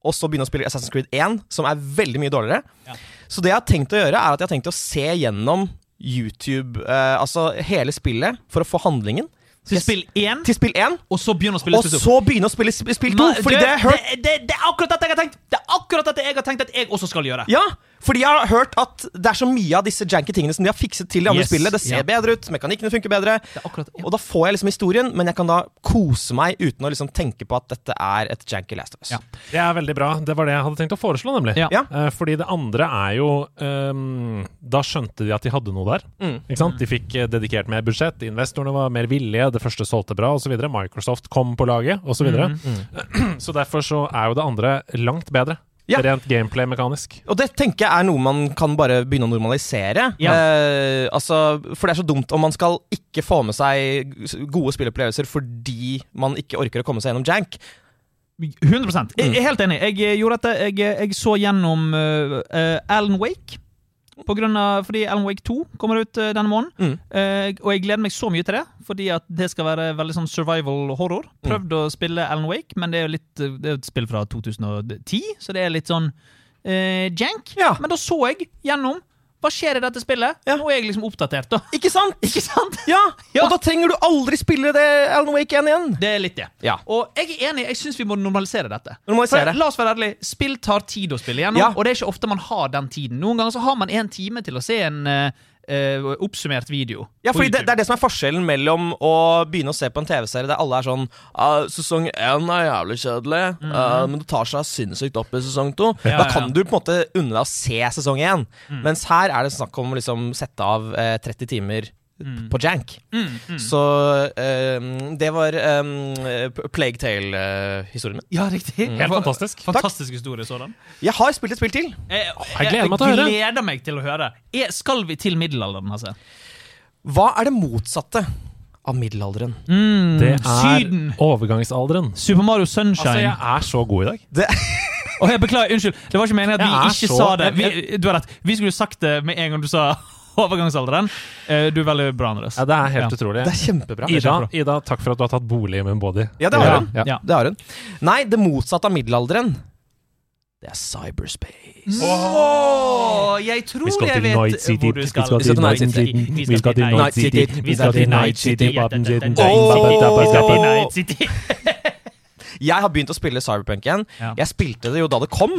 Og så begynne å spille Assassin's Creed 1, som er veldig mye dårligere. Ja. Så det jeg har tenkt å gjøre, er at jeg har tenkt å se gjennom YouTube, eh, altså hele spillet, for å få handlingen. Til spill én, Til spill 1, og så begynne å spille og spill to. så begynne å spille spill 2. Fordi det det, det, det er akkurat dette jeg har tenkt Det er akkurat dette jeg har tenkt at jeg også skal gjøre. Ja, fordi jeg har hørt at det er så mye av disse janky tingene som de har fikset til i andre Yes, spillet. Det ser ja. bedre ut, mekanikkene funker bedre. Akkurat, ja. Og da får jeg liksom historien, men jeg kan da kose meg uten å liksom tenke på at dette er et janky Last of Us. Ja. Det er veldig bra. Det var det jeg hadde tenkt å foreslå, nemlig. Eh, fordi det andre er jo um, Da skjønte de at de hadde noe der. Mm. Ikke sant? De fikk eh, dedikert mer budsjett, investorene var mer villige, det første solgte bra osv. Microsoft kom på laget osv. Så, videre. Mm, så derfor så er jo det andre langt bedre. Ja. Rent gameplay-mekanisk. Og det tenker jeg er noe man kan bare begynne å normalisere. Ja. Eh, altså, for det er så dumt om man skal ikke få med seg gode spillopplevelser fordi man ikke orker å komme seg gjennom jank. 100 Jeg er helt enig. Jeg eh, gjorde dette. Jeg, eh, jeg så gjennom uh, Alan Wake. På grunn av, fordi Alan Wake 2 kommer ut uh, denne måneden. Mm. Uh, og jeg gleder meg så mye til det, fordi at det skal være veldig sånn survival horror. Mm. Å spille Alan Wake, men det er jo litt uh, Det er et spill fra 2010, så det er litt sånn uh, jank. Ja. Men da så jeg gjennom hva skjer i dette spillet. Ja. Nå er jeg liksom oppdatert, da. Ikke sant? Ikke sant? Ja, Ja. Og da trenger du aldri spille det Alan Wake 1 igjen. Det er litt det. Ja. Og jeg er enig, jeg syns vi må normalisere dette. Normalisere For. La oss være ærlig, spill tar tid å spille gjennom, og det er ikke ofte man har den tiden. Noen ganger så har man en time til å se en eh, eh, oppsummert video. Ja, fordi det, det er det som er forskjellen mellom å begynne å se på en TV-serie der alle er sånn uh, 'Sesong én er jævlig kjedelig, ah, men det tar seg sinnssykt opp i sesong to'. Ja, da kan ja. du på en måte unne deg å se sesong én. Mm. Mens her er det snakk om å liksom sette av uh, 30 timer Mm. på jank. Så um, det var um, Plague Tale-historien min. Ja, riktig. Helt fantastisk. Fantastisk historie sådan. Jeg har spilt et spill til. Jeg, jeg gleder meg til å høre. gleder meg til å høre. Jeg, skal vi til middelalderen, altså? Hva er det motsatte av middelalderen? Mm, Det er Syden. overgangsalderen. Super Mario Sunshine. Altså, jeg er så god i dag. Det, Oh, jeg Beklager, unnskyld. Det var ikke meningen at Jeg vi ikke så- sa det. Vi, du har rett. Vi skulle sagt det med en gang du sa overgangsalderen. Eh, Du er veldig bra, Andres. Ja, det er helt Ja. utrolig. det er kjempebra. Ida, Ida, takk for at du har tatt bolig med body. Ja, det har hun. ja. Ja. Det har hun. Nei, det motsatte av middelalderen. Det er cyberspace. Åh, jeg tror jeg vet hvor du Vi skal. Vi skal til Night City. Vi skal til Night City. Vi skal til Night City. Jeg har begynt å spille Cyberpunk igjen. Jeg spilte det jo da det kom.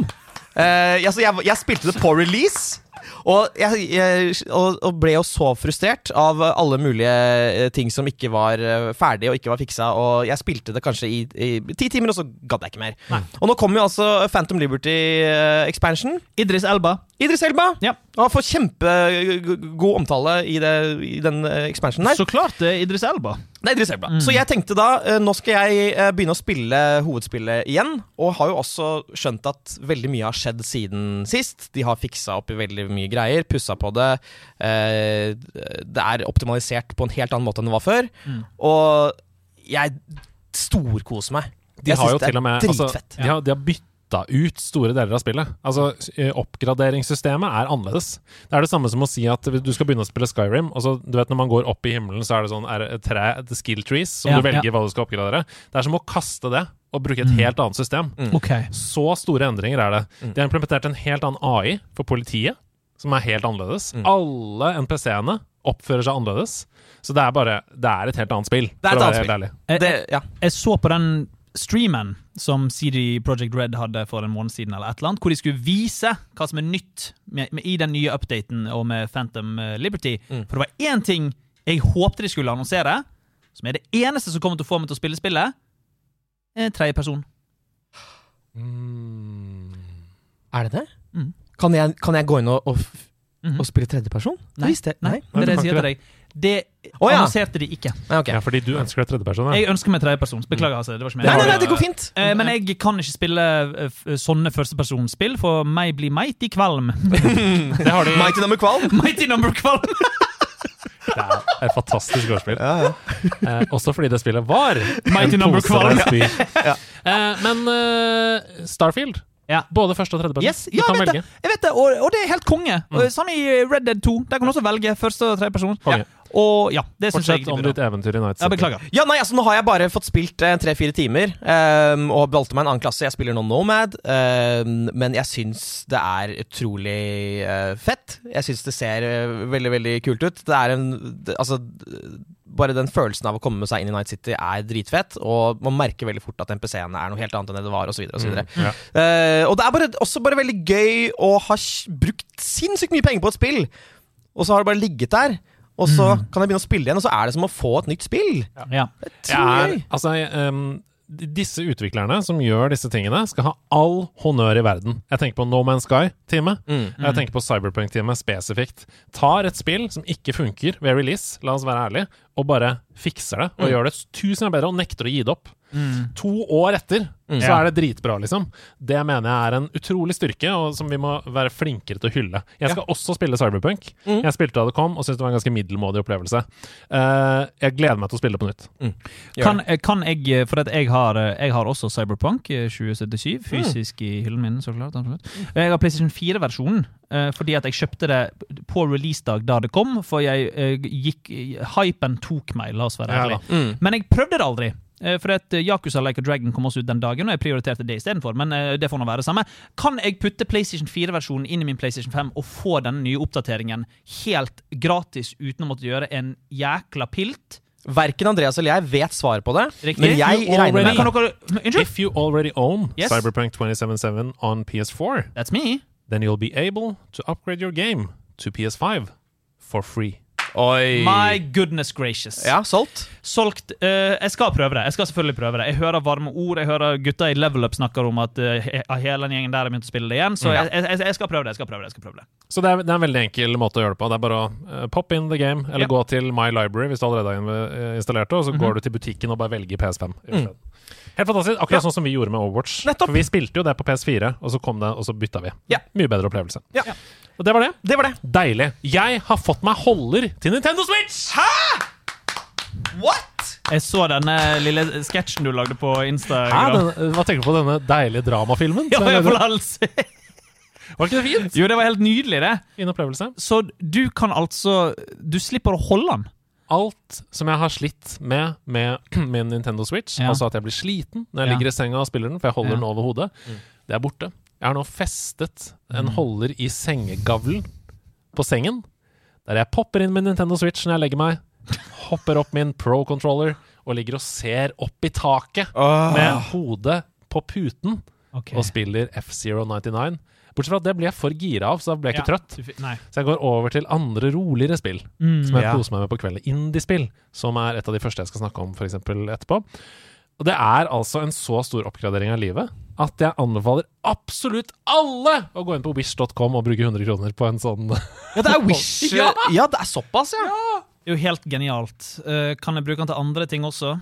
Eh, altså jeg spilte det på release. Og jeg, jeg og, og ble jo så frustrert av alle mulige eh, ting som ikke var ferdig ferdige og ikke var fiksa, og jeg spilte det kanskje i, i ti timer, og så gadd jeg ikke mer. Og nå kommer jo altså Phantom Liberty eh, expansion. Idris Elba. Idris Elba Ja. og han får kjempegod omtale i, det, i den eh, expansionen her. Så klart det er Idris Elba. Det er Idris Elba. Så jeg tenkte da, eh, nå skal jeg eh, begynne å spille hovedspillet igjen. Og har jo også skjønt at veldig mye har skjedd siden sist. De har fiksa opp i veldig mye greier, pussa på det. Eh, det er optimalisert på en helt annen måte enn det var før. Og jeg storkoser meg. De Jeg har jo til og med altså, de, har, de har bytta ut store deler av spillet. Altså, eh, Oppgraderingssystemet er annerledes. Det er det samme som å si at du skal begynne å spille Skyrim, og så du vet når man går opp i himmelen, så er det sånn er det tre, skill trees, som Ja, du velger ja. hva du skal oppgradere. Det er som å kaste det og bruke et helt annet system. Ok. Så store endringer er det. De har implementert en helt annen AI for politiet, som er helt annerledes. Alle NPC-ene oppfører seg annerledes. Så det er bare Det er et helt annet spill. Det er et annet spill. Jeg, jeg, jeg så på den streamen som CD Project Red hadde for en måned siden, eller et eller annet, hvor de skulle vise hva som er nytt med, med, i den nye updaten og med Phantom Liberty. Liberty. For det var én ting jeg håpte de skulle annonsere, som er det eneste som kommer til å få meg til å spille spillet. er tredje person. Mm. Er det det? Mm. Kan, jeg, kan jeg gå inn og, og, mm -hmm. og spille tredjeperson? person? Nei, visste jeg. Nei, det er det jeg sier til deg. Det oh, ja. annonserte de ikke. Nei, ok. Ja, fordi du ønsker deg tredjeperson. Ja. Jeg ønsker meg tredjeperson. Beklager, altså. Det var ikke nei, nei, nei, det går fint. Eh, Men jeg kan ikke spille eh, sånne førstepersonspill, for meg blir mighty kvalm. Det har de Mighty number kvalm. mighty number kvalm! Det er et fantastisk gårdsspill. Ja, ja. Eh, også fordi det spillet var Mighty en Number Kvalm. spy. Eh, men eh, Starfield Ja. Både første og tredje person. Yes, ja, jeg vet. Jeg vet det, og, og det er helt konge. Mm. Samme i Red Dead 2. Der kan du også velge første og tredje person. Ja. Og ja, det syns jeg om ditt eventyr i Night Ja, City. beklager. Ja, nei, altså Nå har jeg bare fått spilt eh, tre-fire timer um, og valgte meg en annen klasse. Jeg spiller nå Nomad, um, men jeg syns det er utrolig uh, fett. Jeg syns det ser uh, veldig veldig kult ut. Det er en det, Altså bare den følelsen av å komme seg inn i Night City er dritfett, og man merker veldig fort at NPC-ene er noe helt annet enn det det var, osv. Mm, ja. Uh, og det er bare, også bare veldig gøy å ha brukt sinnssykt mye penger på et spill, og så har det bare ligget der. Og så kan jeg begynne å spille igjen, og så er det som å få et nytt spill. Ja. Det er altså, d- disse utviklerne som gjør disse tingene, skal ha all honnør i verden. Jeg tenker på No Man's Sky-teamet. Mm. Jeg tenker på Cyberpunk-teamet spesifikt. Tar et spill som ikke funker ved release, la oss være ærlige, og bare fikser det og gjør det tusen ganger bedre og nekter å gi det opp. To år etter så er det dritbra, liksom. Det mener jeg er en utrolig styrke, og som vi må være flinkere til å hylle. Jeg skal også spille Cyberpunk. Jeg spilte da det kom, og syntes det var en ganske middelmådig opplevelse. Uh, jeg gleder meg til å spille det på nytt. Kan, eh, kan jeg For at jeg har, eh, jeg har også Cyberpunk eh, 2077 fysisk i hyllen min. så klart absolutt. Jeg har PlayStation 4-versjonen eh, fordi at jeg kjøpte det på releasedag da det kom. For jeg uh, gikk Hypen tok meg, la oss være Ja ærlige. Ja, Mm. Men jeg prøvde det aldri. Eh, For at eh, Yakuza Like a Dragon kom også ut den dagen, og jeg prioriterte det istedenfor. Men eh, det får nå være det samme. Kan jeg putte PlayStation 4-versjonen inn i min PlayStation 5 og få denne nye oppdateringen helt gratis uten å måtte gjøre en jækla pilt? Verken Andreas eller jeg vet svaret på det, Riktig. men jeg regner med kan det. dere If you already own Yes. Cyberpunk 2077 on PS4, That's me. then you'll be able to upgrade your game to PS5 for free. Oi. My goodness gracious. Ja, solgt. Solgt. Uh, jeg skal prøve det. Jeg skal selvfølgelig prøve det. Jeg hører varme ord. Jeg hører gutta i Level Up snakker om at uh, hele den gjengen der har begynt å spille det igjen. Så jeg, jeg, jeg skal prøve det. jeg skal prøve det, jeg skal prøve det. Så det er, det er en veldig enkel måte å gjøre det på. Det er bare å uh, pop in the game, eller Ja. gå til My Library hvis du allerede har installert det, og så går du til butikken og bare velger PS5. i. Helt fantastisk. Akkurat sånn som vi gjorde med Overwatch. Nettopp. For vi spilte jo det på PS4, og så kom det, og så bytta vi. Ja. Mye bedre opplevelse. Ja. Og det var det. Det var det. Deilig. Jeg har fått meg holder til Nintendo Switch! Hæ?! What?! Jeg så denne lille sketsjen du lagde på Hæ? Instagram. Den, hva tenker du på denne deilige dramafilmen? Ja, jeg får hals. Var ikke det fint? Jo, det var helt nydelig, det. Fin opplevelse. Så du kan altså Du slipper å holde den. alt som jeg har slitt med med min Nintendo Switch, Ja. altså at jeg blir sliten når jeg Ja. ligger i senga og spiller den, for jeg holder Ja. den over hodet, det er borte. Jeg har nå festet en holder i sengegavlen på sengen, der jeg popper inn min Nintendo Switch når jeg legger meg, hopper opp min Pro-controller og ligger og ser opp i taket med hodet på puten og spiller F099. Bortsett fra at det blir jeg for gira av, så da blir jeg ikke Ja. trøtt. Nei. Så jeg går over til andre roligere spill, Mm. som jeg Ja. koser meg med på kvelden. Indie-spill, som er et av de første jeg skal snakke om for eksempel etterpå. Og det er altså en så stor oppgradering av livet at jeg anbefaler absolutt alle å gå inn på wish.com og bruke 100 kroner på en sånn Ja, det er Wish. Ja. ja, det er såpass, ja. Det er jo helt genialt. Eh, kan jeg bruke den til andre ting også?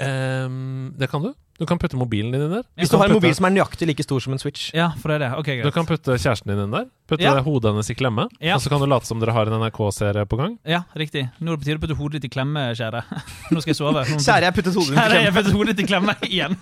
Um, Det kan du. Du kan putte mobilen din inn der. Hvis du har en putte- mobil som er nøyaktig like stor som en Switch. Ja, for det er det. Ok, Du kan putte kjæresten din inn der. Putte Ja. hodet hennes i klemme. Ja. Og så kan du late som dere har en NRK-serie på gang. Ja, riktig. Nå er det på tide å putte hodet ditt i klemme, kjære. Nå skal jeg sove. Kjære, jeg puttet hodet Kjære, ditt i jeg klemme. puttet hodet ditt i klemme igjen.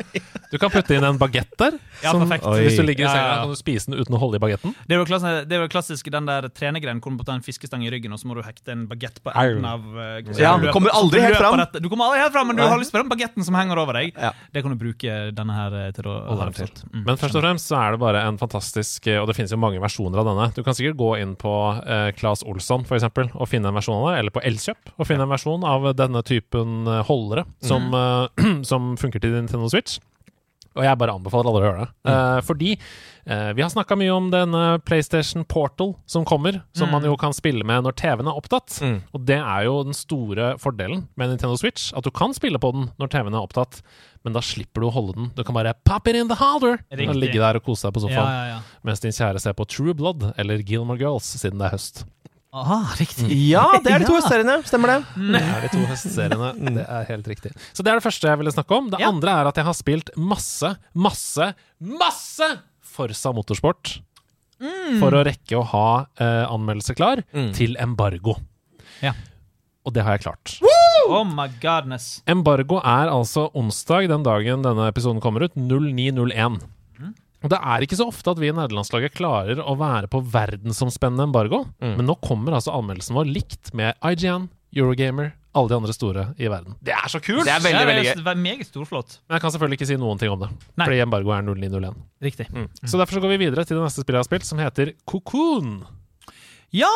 Du kan putte inn en bagett der. Ja, som, perfekt. Hvis du ligger i senga, ja, ja. kan du spise den uten å holde i bagetten. Det er jo klassisk, det er jo klassisk den der trenegreien hvor du må ta en fiskestang i ryggen, og så må du hekte en bagett på enden av uh, Ja, du kommer aldri helt fram. Du kommer aldri helt fram, men du har lyst på den bagetten som henger over deg. Ja. Det kan du bruke denne her eh, til å Holde den til. Mm, Men først og fremst så er det bare en fantastisk eh, Og det finnes jo mange versjoner av denne. Du kan sikkert gå inn på eh, Claes Olsson for eksempel, og finne en versjon av det, eller på Elkjøp og finne en versjon av denne typen eh, holdere som, eh, som funker til Nintendo Switch. Og jeg bare anbefaler alle å gjøre det. Eh, fordi uh, vi har snakka mye om denne PlayStation Portal som kommer, som man jo kan spille med når TV-en er opptatt. Mm. Og det er jo den store fordelen med Nintendo Switch, at du kan spille på den når TV-en er opptatt, men da slipper du å holde den. Du kan bare pop it in the holder Riktig. og ligge der og kose deg på Ja, sofaen ja, ja. mens din kjære ser på True Blood eller Gilmore Girls, siden det er høst. Aha, riktig. Ja, det er de to høstseriene, Stemmer det? Det er de to høstseriene. Det er helt riktig. Så det er det første jeg ville snakke om. Det Ja. andre er at jeg har spilt masse, masse, masse Forsa Motorsport. For å rekke å ha uh, anmeldelse klar Mm. til embargo. Ja. Og det har jeg klart. Oh my godness. Embargo er altså onsdag, den dagen denne episoden kommer ut, 09.01. Og Det er ikke så ofte at vi i nederlandslaget klarer å være på verdensomspennende embargo, men nå kommer altså anmeldelsen vår likt med IGN, Eurogamer, alle de andre store i verden. Det er så kult! Det er veldig, veldig veldig det er meget storflott. Men jeg kan selvfølgelig ikke si noen ting om det, Nei. fordi embargo er 09.01. Riktig. Så derfor så går vi videre til det neste spillet jeg har spilt, som heter Cocoon. Ja!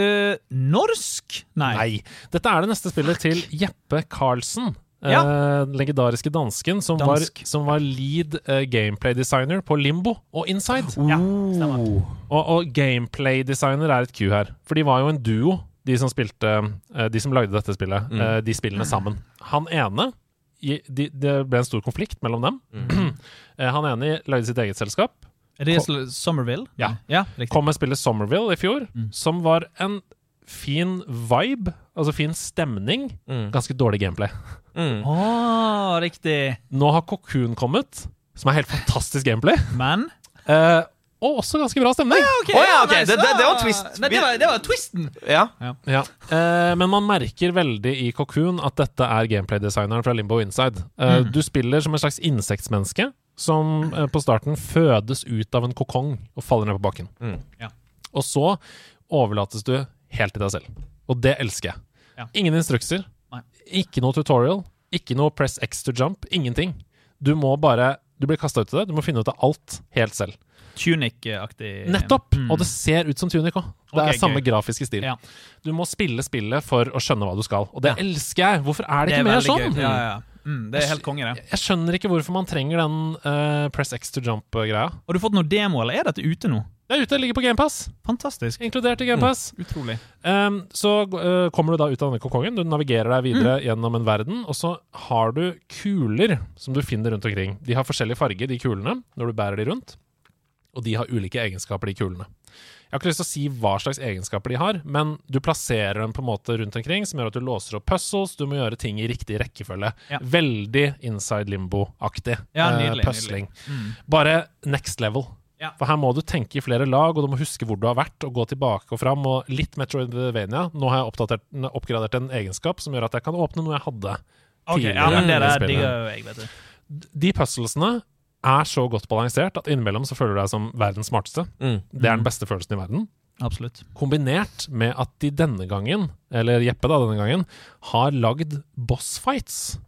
Øh, norsk? Nei. Nei. Dette er det neste spillet til Jeppe Karlsen. Ja. Uh, den legendariske dansken som, var, som var lead uh, gameplay-designer på Limbo og Inside. Ja. Og, og gameplay-designer er et Q her. For de var jo en duo, de som spilte uh, De som lagde dette spillet. eh, de spillene sammen. Han ene i, de, Det ble en stor konflikt mellom dem. Eh, Han ene lagde sitt eget selskap. Er det Sl- Somerville? Ja. ja. Kom med spillet Somerville i fjor, som var en fin vibe, altså fin stemning. Mm. Ganske dårlig gameplay. Mm. Oh, riktig. Nå har Cocoon kommet, som er helt fantastisk gameplay. Men Uh, og også ganske bra stemning. Ja, okay. Oh, ja, okay. nice. det- det- det var twist. Nei, det, var, det var twisten. Ja. Ja. Uh, men man merker veldig i Cocoon at dette er gameplay-designeren fra Limbo Inside. Uh, Mm. Du spiller som en slags insektmenneske som uh, på starten fødes ut av en kokong og faller ned på bakken. Mm. Ja. Og så overlates du helt til deg selv. Og det elsker jeg. Ja. Ingen instrukser, Nei. ikke noe tutorial, ikke noe press X to jump, ingenting. Du må bare Du blir kasta ut i det, du må finne ut av alt helt selv. Tunic-aktig. Nettopp! Mm. Og det ser ut som Tunic òg. Det okay, er samme gøy. grafiske stil. Ja. Du må spille spillet for å skjønne hva du skal, og det Ja. elsker jeg! Hvorfor er det Det ikke er mer sånn? Ja. Mm, det er helt konge, det. Jeg skjønner ikke hvorfor man trenger den uh, press X to jump-greia. Har du fått noe demo, eller er dette ute nå? Det er ute, ligger på GamePass. Fantastisk. Inkludert i GamePass. Utrolig. Um, så uh, kommer du da ut av denne kokongen, du navigerer deg videre Mm. gjennom en verden, og så har du kuler som du finner rundt omkring. De har forskjellig farge, de kulene, når du bærer de rundt, og de har ulike egenskaper, de kulene. Jeg har ikke lyst til å si hva slags egenskaper de har, men du plasserer dem på en måte rundt omkring, som gjør at du låser opp puzzles, du må gjøre ting i riktig rekkefølge. Ja. Veldig Inside Limbo-aktig Ja, nydelig, puzzling. Mm. Bare next level. Ja. For her må du tenke i flere lag, og du må huske hvor du har vært, og gå tilbake og fram. Og litt Metroidvania. Nå har jeg oppdatert, oppgradert en egenskap som gjør at jeg kan åpne noe jeg hadde Ok, tidligere. ja, men det der digger jeg, vet du. De puzzlesene er så godt balansert at innimellom så føler du deg som verdens smarteste. Mm. Det er den beste følelsen i verden. Absolutt. Kombinert med at de denne gangen, eller Jeppe da denne gangen, har lagd bossfights.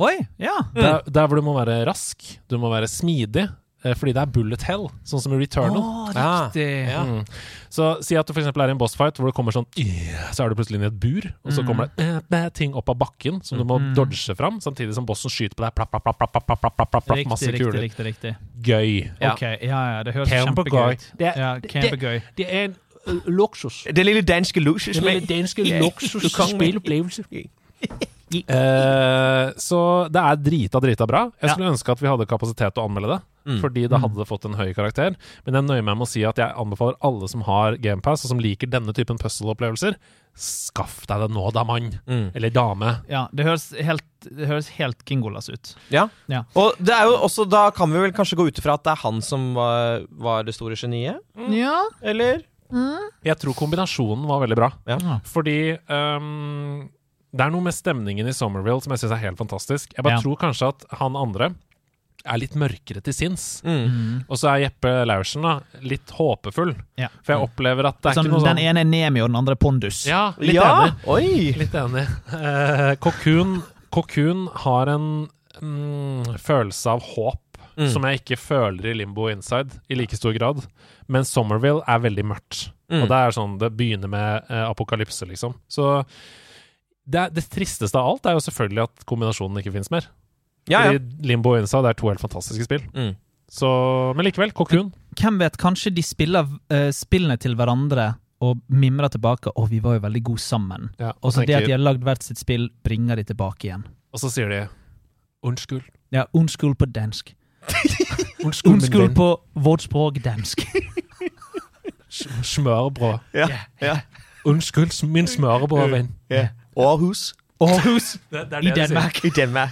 Oi, ja. Der, der hvor du må være rask, du må være smidig. Eh, fordi det er bullet hell, sånn som i Returnal. Oh, riktig. Ja. Mm. Så si at du f.eks. er i en bossfight hvor det kommer sånn Så er du plutselig inne i et bur, og så mm. kommer det eh, ting opp av bakken som du må mm-hmm. dodge fram, samtidig som bossen skyter på deg plapp, plapp, plapp, plapp, plapp, plapp, plapp, riktig, masse riktig, kuler. Riktig, riktig, Gøy. Ja. Okay, ja, ja, det høres kjempegøy ut. Ja, kjempegøy. Det, er en uh, luksus. Den lille danske luksus. Den lille danske luksus-spillopplevelse. Uh, så det er drita, drita bra. Jeg skulle ja. ønske at vi hadde kapasitet til å anmelde det. Mm. fordi det hadde fått en høy karakter. Men jeg nøyer meg med å si at jeg anbefaler alle som har GamePass, og som liker denne typen puzzle-opplevelser, skaff deg det nå, da, mann. Mm. Eller dame. Ja, det høres helt, det høres helt Kingolas ut. Ja. Ja. Og det er jo også, da kan vi vel kanskje gå ut ifra at det er han som var, var det store geniet? Ja. Eller? Jeg tror kombinasjonen var veldig bra. Ja. Fordi um, det er noe med stemningen i Somerville som jeg syns er helt fantastisk. Jeg bare Ja. tror kanskje at han andre er litt mørkere til sinns. Mm. Og så er Jeppe Laursen da, litt håpefull. Ja. For jeg opplever at det er Sånn, ikke noe sånn den ene er Nemi, og den andre er Pondus. Ja, litt ja! enig. Oi! Litt enig. Eh, Kokun, Kokun har en mm, følelse av håp Mm. som jeg ikke føler i Limbo Inside i like stor grad. Men Somerville er veldig mørkt. Mm. Og det er sånn, det begynner med eh, apokalypse, liksom. Så det, er- det tristeste av alt er jo selvfølgelig at kombinasjonen ikke finnes mer. Ja, ja. Fordi Limbo og Inside er to helt fantastiske spill. Mm. Så, men likevel, Cocoon. Hvem vet, kanskje de spiller uh, spillene til hverandre og mimrer tilbake 'Å, vi var jo veldig gode sammen'. Ja, Og så det at de har lagd hvert sitt spill, bringer de tilbake igjen. og så sier de unnskyld. Ja, Unnskyld på dansk. Venn. på vårt språk dansk. Sm- Smørbrød. Ja. ja. Unnskyld, min smørbrødvenn. ja. Aarhus. Aarhus Det, det er i det. Danmark. I Danmark.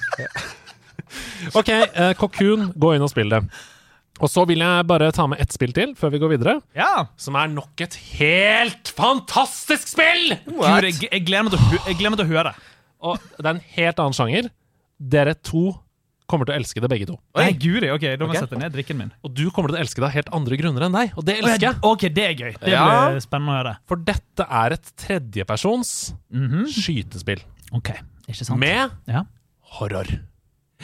Ok, eh, Cocoon, gå inn og spill det. Og så vil jeg bare ta med ett spill til før vi går videre, Ja! som er nok et helt fantastisk spill! Gud, jeg, jeg, gleder meg til å, jeg gleder meg til å høre. Og det er en helt annen sjanger. Dere to kommer til å elske det, begge to. Nei, guri, ok, Da må jeg sette ned drikken min. Og du kommer til å elske det av helt andre grunner enn deg, og det elsker jeg. Ok, det er gøy. Det Ja. blir spennende å høre. For dette er et tredjepersons Mhm. skytespill Ok, ikke sant? med Ja. horror.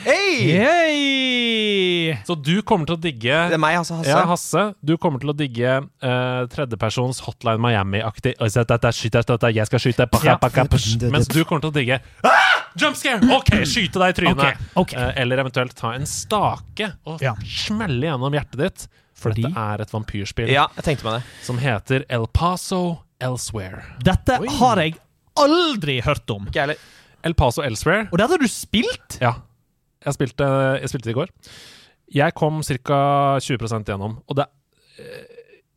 Hei! Yay! Så du kommer til å digge Det er meg, altså. Hasse. Ja, Hasse, du kommer til å digge uh, tredjepersons Hotline Miami-aktig «Oi, jeg skal skyte Ja. push», Mens du kommer til å digge ah! Jump scare! OK, skyte deg i trynet! Okay, okay. Uh, eller eventuelt ta en stake og Ja. smelle gjennom hjertet ditt. For Fordi? dette er et vampyrspill Ja, jeg tenkte meg det. som heter El Paso Elsewhere. Dette har jeg aldri hørt om. Ikke heller. El Paso Elsewhere Og det hadde du spilt? Ja. Jeg spilte, jeg spilte det i går. Jeg kom ca. 20 gjennom, og det eh,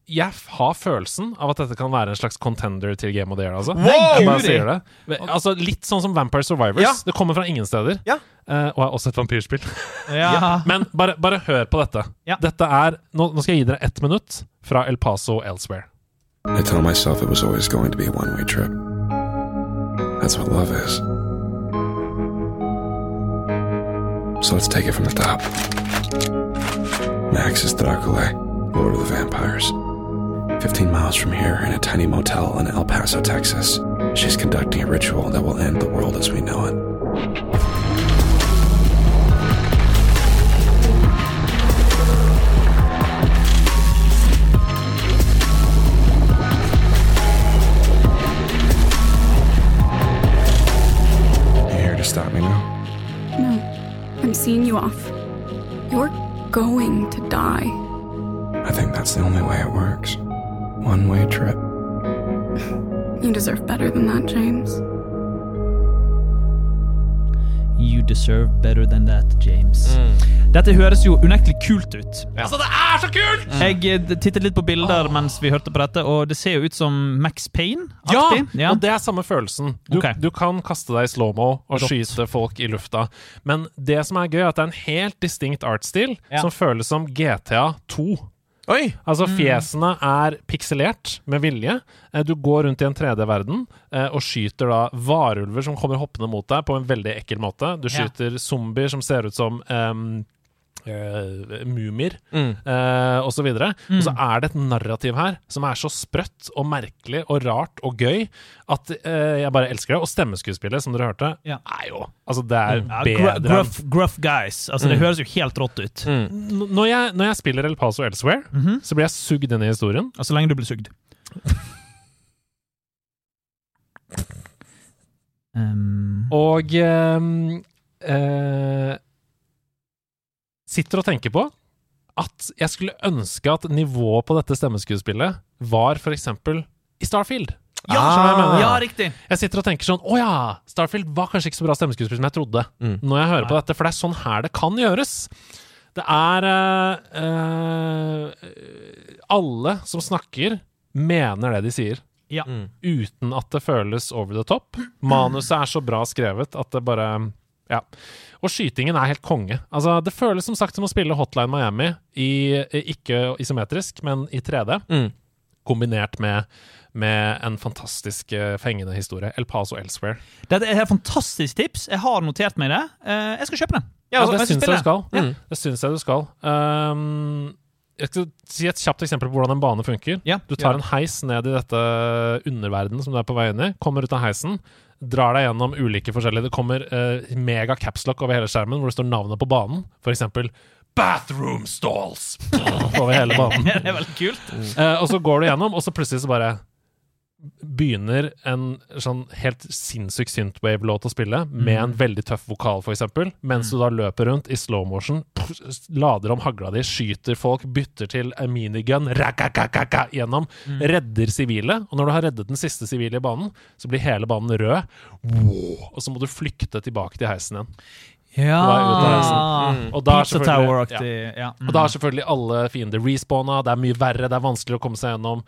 Jeg har følelsen av at dette kan være en slags contender til Game of the Year. Altså. Wow! Altså, litt sånn som Vampire Survivors. Ja. Det kommer fra ingen steder. Ja. eh, og er også et vampyrspill. Ja. Men bare, bare hør på dette. Ja. Dette er nå, nå skal jeg gi dere ett minutt fra El Paso Elsewhere. I tell myself it was always going to be a one way trip. That's what love is. So let's take it from the top. Max is Dracula, Lord of the Vampires. 15 miles from here, in a tiny motel in El Paso, Texas, she's conducting a ritual that will end the world as we know it. You here to stop me now? I'm seeing you off. You're going to die. I think that's the only way it works. One way trip. You deserve better than that, James. Deserve better than that, James. Dette høres jo unektelig kult ut. Altså, det er så kult! Jeg eh, tittet litt på bilder mens vi hørte på dette, og det ser jo ut som Max Ja, Payne-aktig. og det er samme følelsen. Du, okay. du kan kaste deg i slow-mo og Godt. skyte folk i lufta. Men det som er gøy, er at det er en helt distinkt artstil Ja. som føles som GTA 2. Oi! Altså, fjesene er pikselert med vilje. Eh, Du går rundt i en 3D-verden eh, og skyter da varulver som kommer hoppende mot deg på en veldig ekkel måte. Du Ja. skyter zombier som ser ut som em, eh, mumier Mm. eh, og så videre. Og så er det et narrativ her som er så sprøtt og merkelig og rart og gøy at uh, jeg bare elsker det. Og stemmeskuespillet, som dere hørte, Ja. er jo Altså, det er mm. bedre gru- gruff, gruff guys. Altså, Det høres jo helt rått ut. Når, jeg, når jeg spiller El Paso Elsewhere, så blir jeg sugd inn i historien. Og Så lenge du blir sugd. Um, Og um, eh, sitter og tenker på at jeg skulle ønske at nivået på dette stemmeskuespillet var for eksempel i Starfield. Ja, ah, jeg ja, riktig. Jeg sitter og tenker sånn Å ja, Starfield var kanskje ikke så bra stemmeskuespill som jeg trodde. Mm. Når jeg hører på dette, for det er sånn her det kan gjøres. Det er uh, uh, Alle som snakker, mener det de sier. Ja. Mm. Uten at det føles over the top. Manuset er så bra skrevet at det bare Ja. Og skytingen er helt konge. Altså, det føles som sagt som å spille Hotline Miami i, ikke isometrisk, men i 3D Mm. kombinert med, med en fantastisk eh, fengende historie. El Paso Elsewhere. Dette er et fantastisk tips. Jeg har notert meg det. Eh, jeg skal kjøpe den. Ja, Altså, det syns jeg du skal. det. Mm. Det syns jeg du skal. Um, jeg skal si et kjapt eksempel på hvordan en bane funker. Ja, Du tar ja. en heis ned i dette underverdenen som du er på vei inn i, kommer ut av heisen, drar deg gjennom ulike forskjellige Det kommer uh, mega capslock over hele skjermen hvor det står navnet på banen. For eksempel Bathroom Stalls! over hele banen. Det er veldig kult. Uh, og så går du gjennom, og så plutselig så bare begynner en sånn helt sinnssyk synthwave-låt å spille, med en veldig tøff vokal, eksempel, mens du da løper rundt i slow motion, pff, lader om hagla di, skyter folk, bytter til en minigun, rakakakaka, gjennom, redder sivile, og når du har reddet den siste sivile i banen, så blir hele banen rød, wow, og så må du flykte tilbake til heisen igjen. Ja. Og da Tower-aktig. Ja. og da er selvfølgelig alle fiender respawna, det er mye verre, det er vanskelig å komme seg gjennom.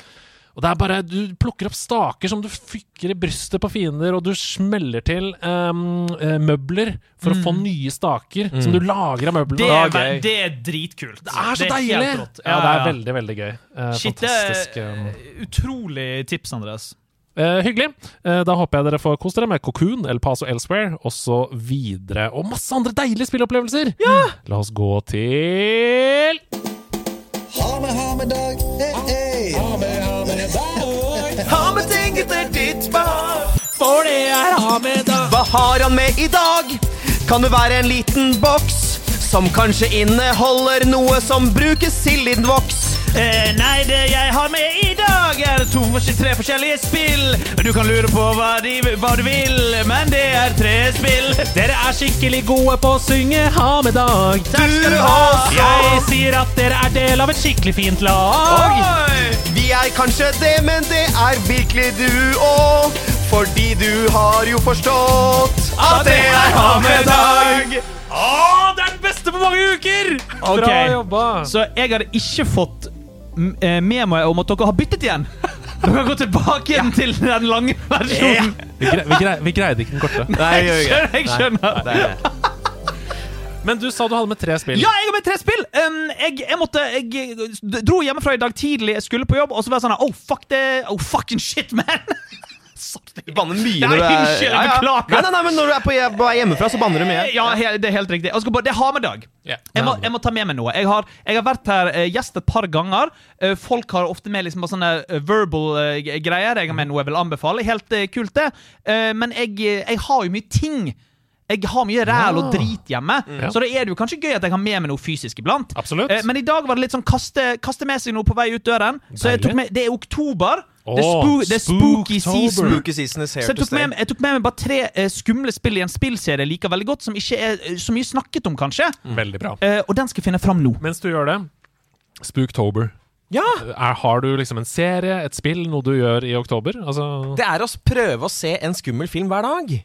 Og det er bare, Du plukker opp staker som du fykker i brystet på fiender, og du smeller til ehm, eh, møbler for å få nye staker som du lager av møblene. Det, Ja, er, ve- gøy. det er dritkult. Det er så helt deilig! rått. Ja, det er veldig, veldig gøy. Uh, Shit, det fantastisk. er ehm. utrolig tips, Andreas. Uh, hyggelig. Uh, da håper jeg dere får kost dere med Cocoon, El Paso Elsewhere osv. Og masse andre deilige spilleopplevelser! La oss gå til Ha med, ha med dag. Eh, hey. For det er Ahmed, Hva har han med i dag? Kan det være en liten boks som kanskje inneholder noe som brukes til voks? Eh, nei, det jeg har med i dag, er to, tre forskjellige spill. Du kan lure på hva, de, hva du vil, men det er tre spill. Dere er skikkelig gode på å synge Ha med dag. Takk skal du ha. Jeg sier at dere er del av et skikkelig fint lag. Oi! Vi er kanskje det, men det er virkelig du òg. Fordi du har jo forstått at det er ha med dag. Å, det er den beste på mange uker! Bra Ok, jobba! Så jeg hadde ikke fått eh, med meg om at dere har byttet igjen. Dere kan gå tilbake igjen til den lange versjonen. Vi, grei, vi, grei, vi greide ikke den korte. Nei, jeg skjønner. Jeg skjønner. Nei, det er- Men du sa du hadde med tre spill. Ja, jeg har med tre spill! Um, jeg, jeg måtte Jeg dro hjemmefra i dag tidlig, jeg skulle på jobb, og så var jeg sånn Oh, fuck det Oh, fucking shit, man! Sorry. Du banner mye når du er unnskyld, jeg beklager. Nei, nei, nei, men når du er på hjem- er hjemmefra, så banner du mye. Ja, he- det er helt riktig. Jeg skal bare, det har med dag. Ja. Jeg må, jeg må ta med meg noe. Jeg har, jeg har vært her eh, gjest et par ganger. Eh, folk har ofte med liksom bare sånne eh, verbal eh, g- greier. Jeg har med noe jeg vil anbefale. Helt eh, kult, det. Eh, men jeg, eh, jeg har jo mye ting. Jeg har mye ræl og drit hjemme, Ja. så da er det jo kanskje gøy at jeg har med meg noe fysisk iblant. Absolutt. Eh, men i dag var det litt sånn kaste, kaste med seg noe på vei ut døren. Så jeg Deilig. tok med, Det er oktober. Det, er spo, det er spooky season. Spooky season is here Så jeg tok, med, jeg tok med meg bare tre uh, skumle spill i en spillserie jeg liker veldig godt, som ikke er eh, så mye snakket om, kanskje. Veldig bra. Uh, og den skal jeg finne fram nå. Mens du gjør det, Spooktober. Ja! Er, har du liksom en serie, et spill, noe du gjør i oktober? Altså Det er å prøve å se en skummel film hver dag.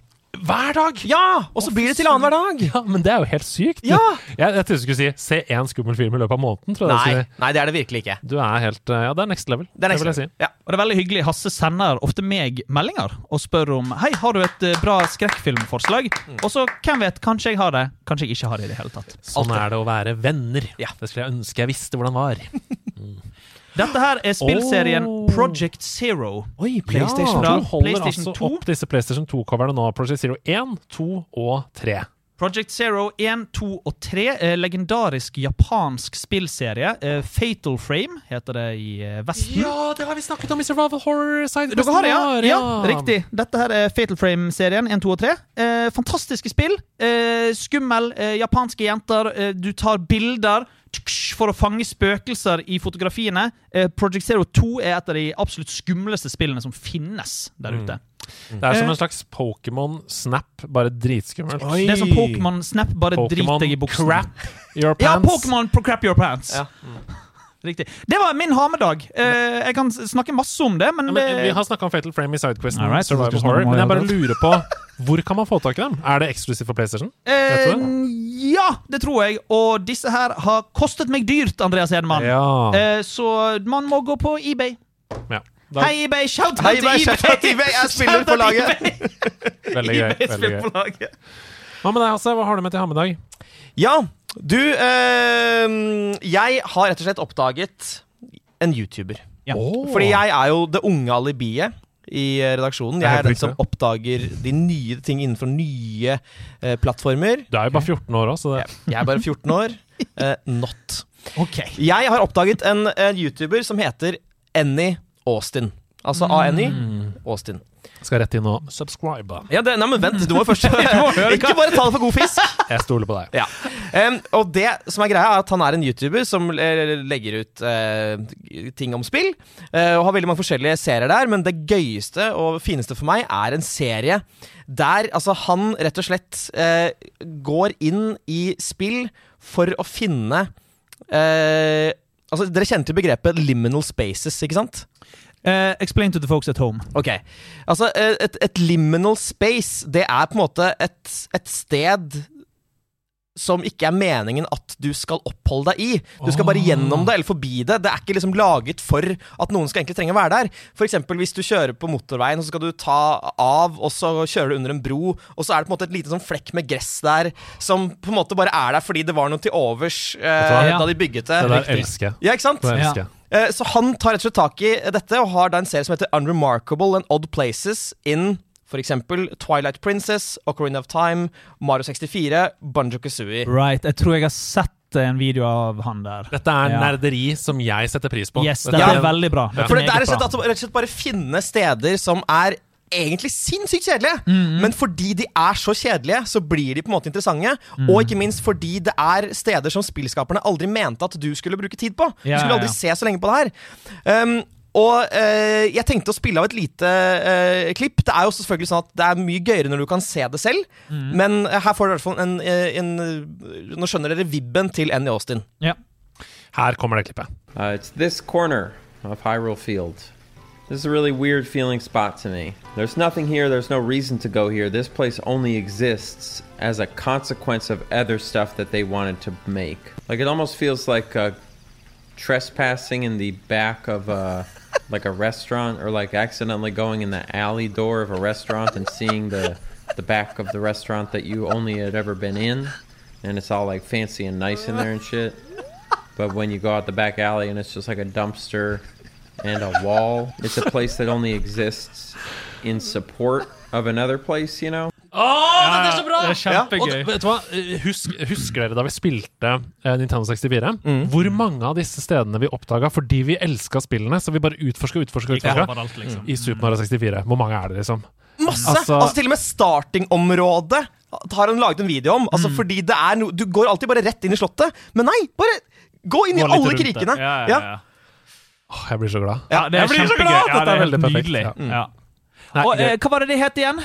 Hver dag! Ja! Og så blir det til annenhver dag. Ja, men det er jo helt sykt. Ja. Jeg, jeg trodde du skulle si 'se én skummel film i løpet av måneden'. Tror jeg Nei, jeg nei, det er det virkelig ikke. Du er helt eh, Ja, det er next level. Det er next jeg si. level. Ja. Og det er veldig hyggelig. Hasse sender ofte meg meldinger og spør om Hei, har du et eh, bra skrekkfilmforslag. Og så, hvem vet, kanskje jeg har det, kanskje jeg ikke har det i det hele tatt. Sånn er det å være venner. Ja. Det skulle jeg ønske jeg visste hvordan var. Dette her er spillserien oh. Project Zero. Oi, PlayStation ja. 2 holder PlayStation altså 2. opp disse PlayStation 2-coverne nå. Project Zero 1, 2 og 3. Project Zero 1, 2 og 3. Eh, legendarisk japansk spillserie. Eh, Fatal Frame heter det i eh, Vesten. Ja, det har vi snakket om i Survival Horror Side. Dere har det, ja? ja? Riktig. Dette her er Fatal Frame-serien 1, 2 og 3. Eh, fantastiske spill. Eh, skummel. Eh, japanske jenter. Du tar bilder for å fange spøkelser i fotografiene. Eh, Project Zero 2 er et av de absolutt skumleste spillene som finnes der ute. Det er som en slags Pokémon Snap, bare dritskummelt. Det er som Pokémon Snap, bare drit Pokémon deg i buksen. Crap Your pants. Ja, Pokémon crap your pants. Ja. Riktig. Det var min ha-med-dag. Eh, jeg kan snakke masse om det, men, Ja, men vi har snakka om Fatal Frame i Sidequesten right, Survival Horror, men jeg bare lurer på hvor kan man få tak i dem? Er det eksklusivt for PlayStation? eh, Ja, det tror jeg. Og disse her har kostet meg dyrt, Andreas Hedman. Ja. Eh, så man må gå på eBay. ja. Da, Hei, eBay! Shout out til eBay. Jeg spiller på laget. veldig gøy. veldig gøy. Hva med deg, Hasse? Hva har du med til hammedag? Ja, du eh, Jeg har rett og slett oppdaget en YouTuber. Ja. Fordi jeg er jo det unge alibiet i eh, redaksjonen. Jeg er den som oppdager de nye ting innenfor nye eh, plattformer. Du er jo bare 14 år òg, så det Jeg er bare 14 år. Eh, not. Okay. Jeg har oppdaget en, en YouTuber som heter Annie Austin. Altså A-N-Y Austin. Skal rett inn og subscribe. Ja, det, nei, men vent, du må jo først Ikke bare ta det for god fisk. Jeg stoler på deg. Ja. Um, og det som er greia, er at han er en YouTuber som eh, legger ut uh, ting om spill. Uh, og har veldig mange forskjellige serier der, men det gøyeste og fineste for meg er en serie der altså, han rett og slett uh, går inn i spill for å finne Altså, Dere kjenner til begrepet liminal spaces, ikke sant? Eh, explain to the folks at home. Ok, altså eh, et, et liminal space Det er på en måte et, et sted Som ikke er meningen at du skal oppholde deg i Du skal bare gjennom det eller forbi det Det er ikke liksom laget for at noen skal egentlig trenge å være der For eksempel hvis du kjører på motorveien Og så skal du ta av Og så kjører du under en bro Og så er det på en måte et lite sånn flekk med gress der Som på en måte bare er der fordi det var noe til overs eh? Da de bygget det Det der elsker jeg. Ja, ikke sant? Det Ja. elsker. Eh, Så han tar rett og slett tak i dette og har da en serie som heter Unremarkable and Odd Places in for eksempel Twilight Princess, Ocarina of Time, Mario 64, Banjo Kazooie. Right. Jeg tror jeg har sett en video av han der. Dette er Ja. nerderi som jeg setter pris på. Yes, det er ja. veldig bra. Ja. For det, det er slett, bra. altså, rett og slett bare finne steder som er egentlig sinnssykt kjedelige, Mm, men fordi de er så kjedelige, så blir de på en måte interessante. Mm. Og ikke minst fordi det er steder som spillskaperne aldri mente at du skulle bruke tid på. Du Ja, skulle aldri ja. se så lenge på det her. Um, og øh, jeg tenkte å spille av et lite øh, klipp. Det er jo selvfølgelig sånn at det er mye gøyere når du kan se det selv, Mm. men eh, her får dere i hvert fall en, en, en, Nå skjønner dere vibben til Annie Austin. Ja. Her kommer det klippet. Uh, it's this corner of Hyrule Field. This is a really weird feeling spot to me. There's nothing here, there's no reason to go here. This place only exists as a consequence of other stuff that they wanted to make. Like it almost feels like uh, trespassing in the back of a like a restaurant or like accidentally going in the alley door of a restaurant and seeing the the back of the restaurant that you only had ever been in and it's all like fancy and nice in there and shit. But when you go out the back alley and it's just like a dumpster and a wall, it's a place that only exists in support of another place, you know? Åh, det er så bra! Det er kjempegøy. Og vet du hva? Husk, husker dere da vi spilte eh, Nintendo 64? Hvor mange av disse stedene vi oppdaga fordi vi elska spillene, så vi bare utforska, utforska, utforska liksom. i Super Mario 64? Hvor mange er det, liksom? Masse! Altså- Altså, Til og med startingområdet har han laget en video om. Altså Mm. fordi det er no Du går alltid bare rett inn i slottet. Men nei! Bare gå inn i Gå alle krikene! det. Ja, ja, ja. Åh, jeg blir så glad. Ja, det er Jeg blir så glad! Ja, Dette er veldig perfekt. Nydelig. Ja. Ja. Nei, Og, eh, hva var det det het igjen?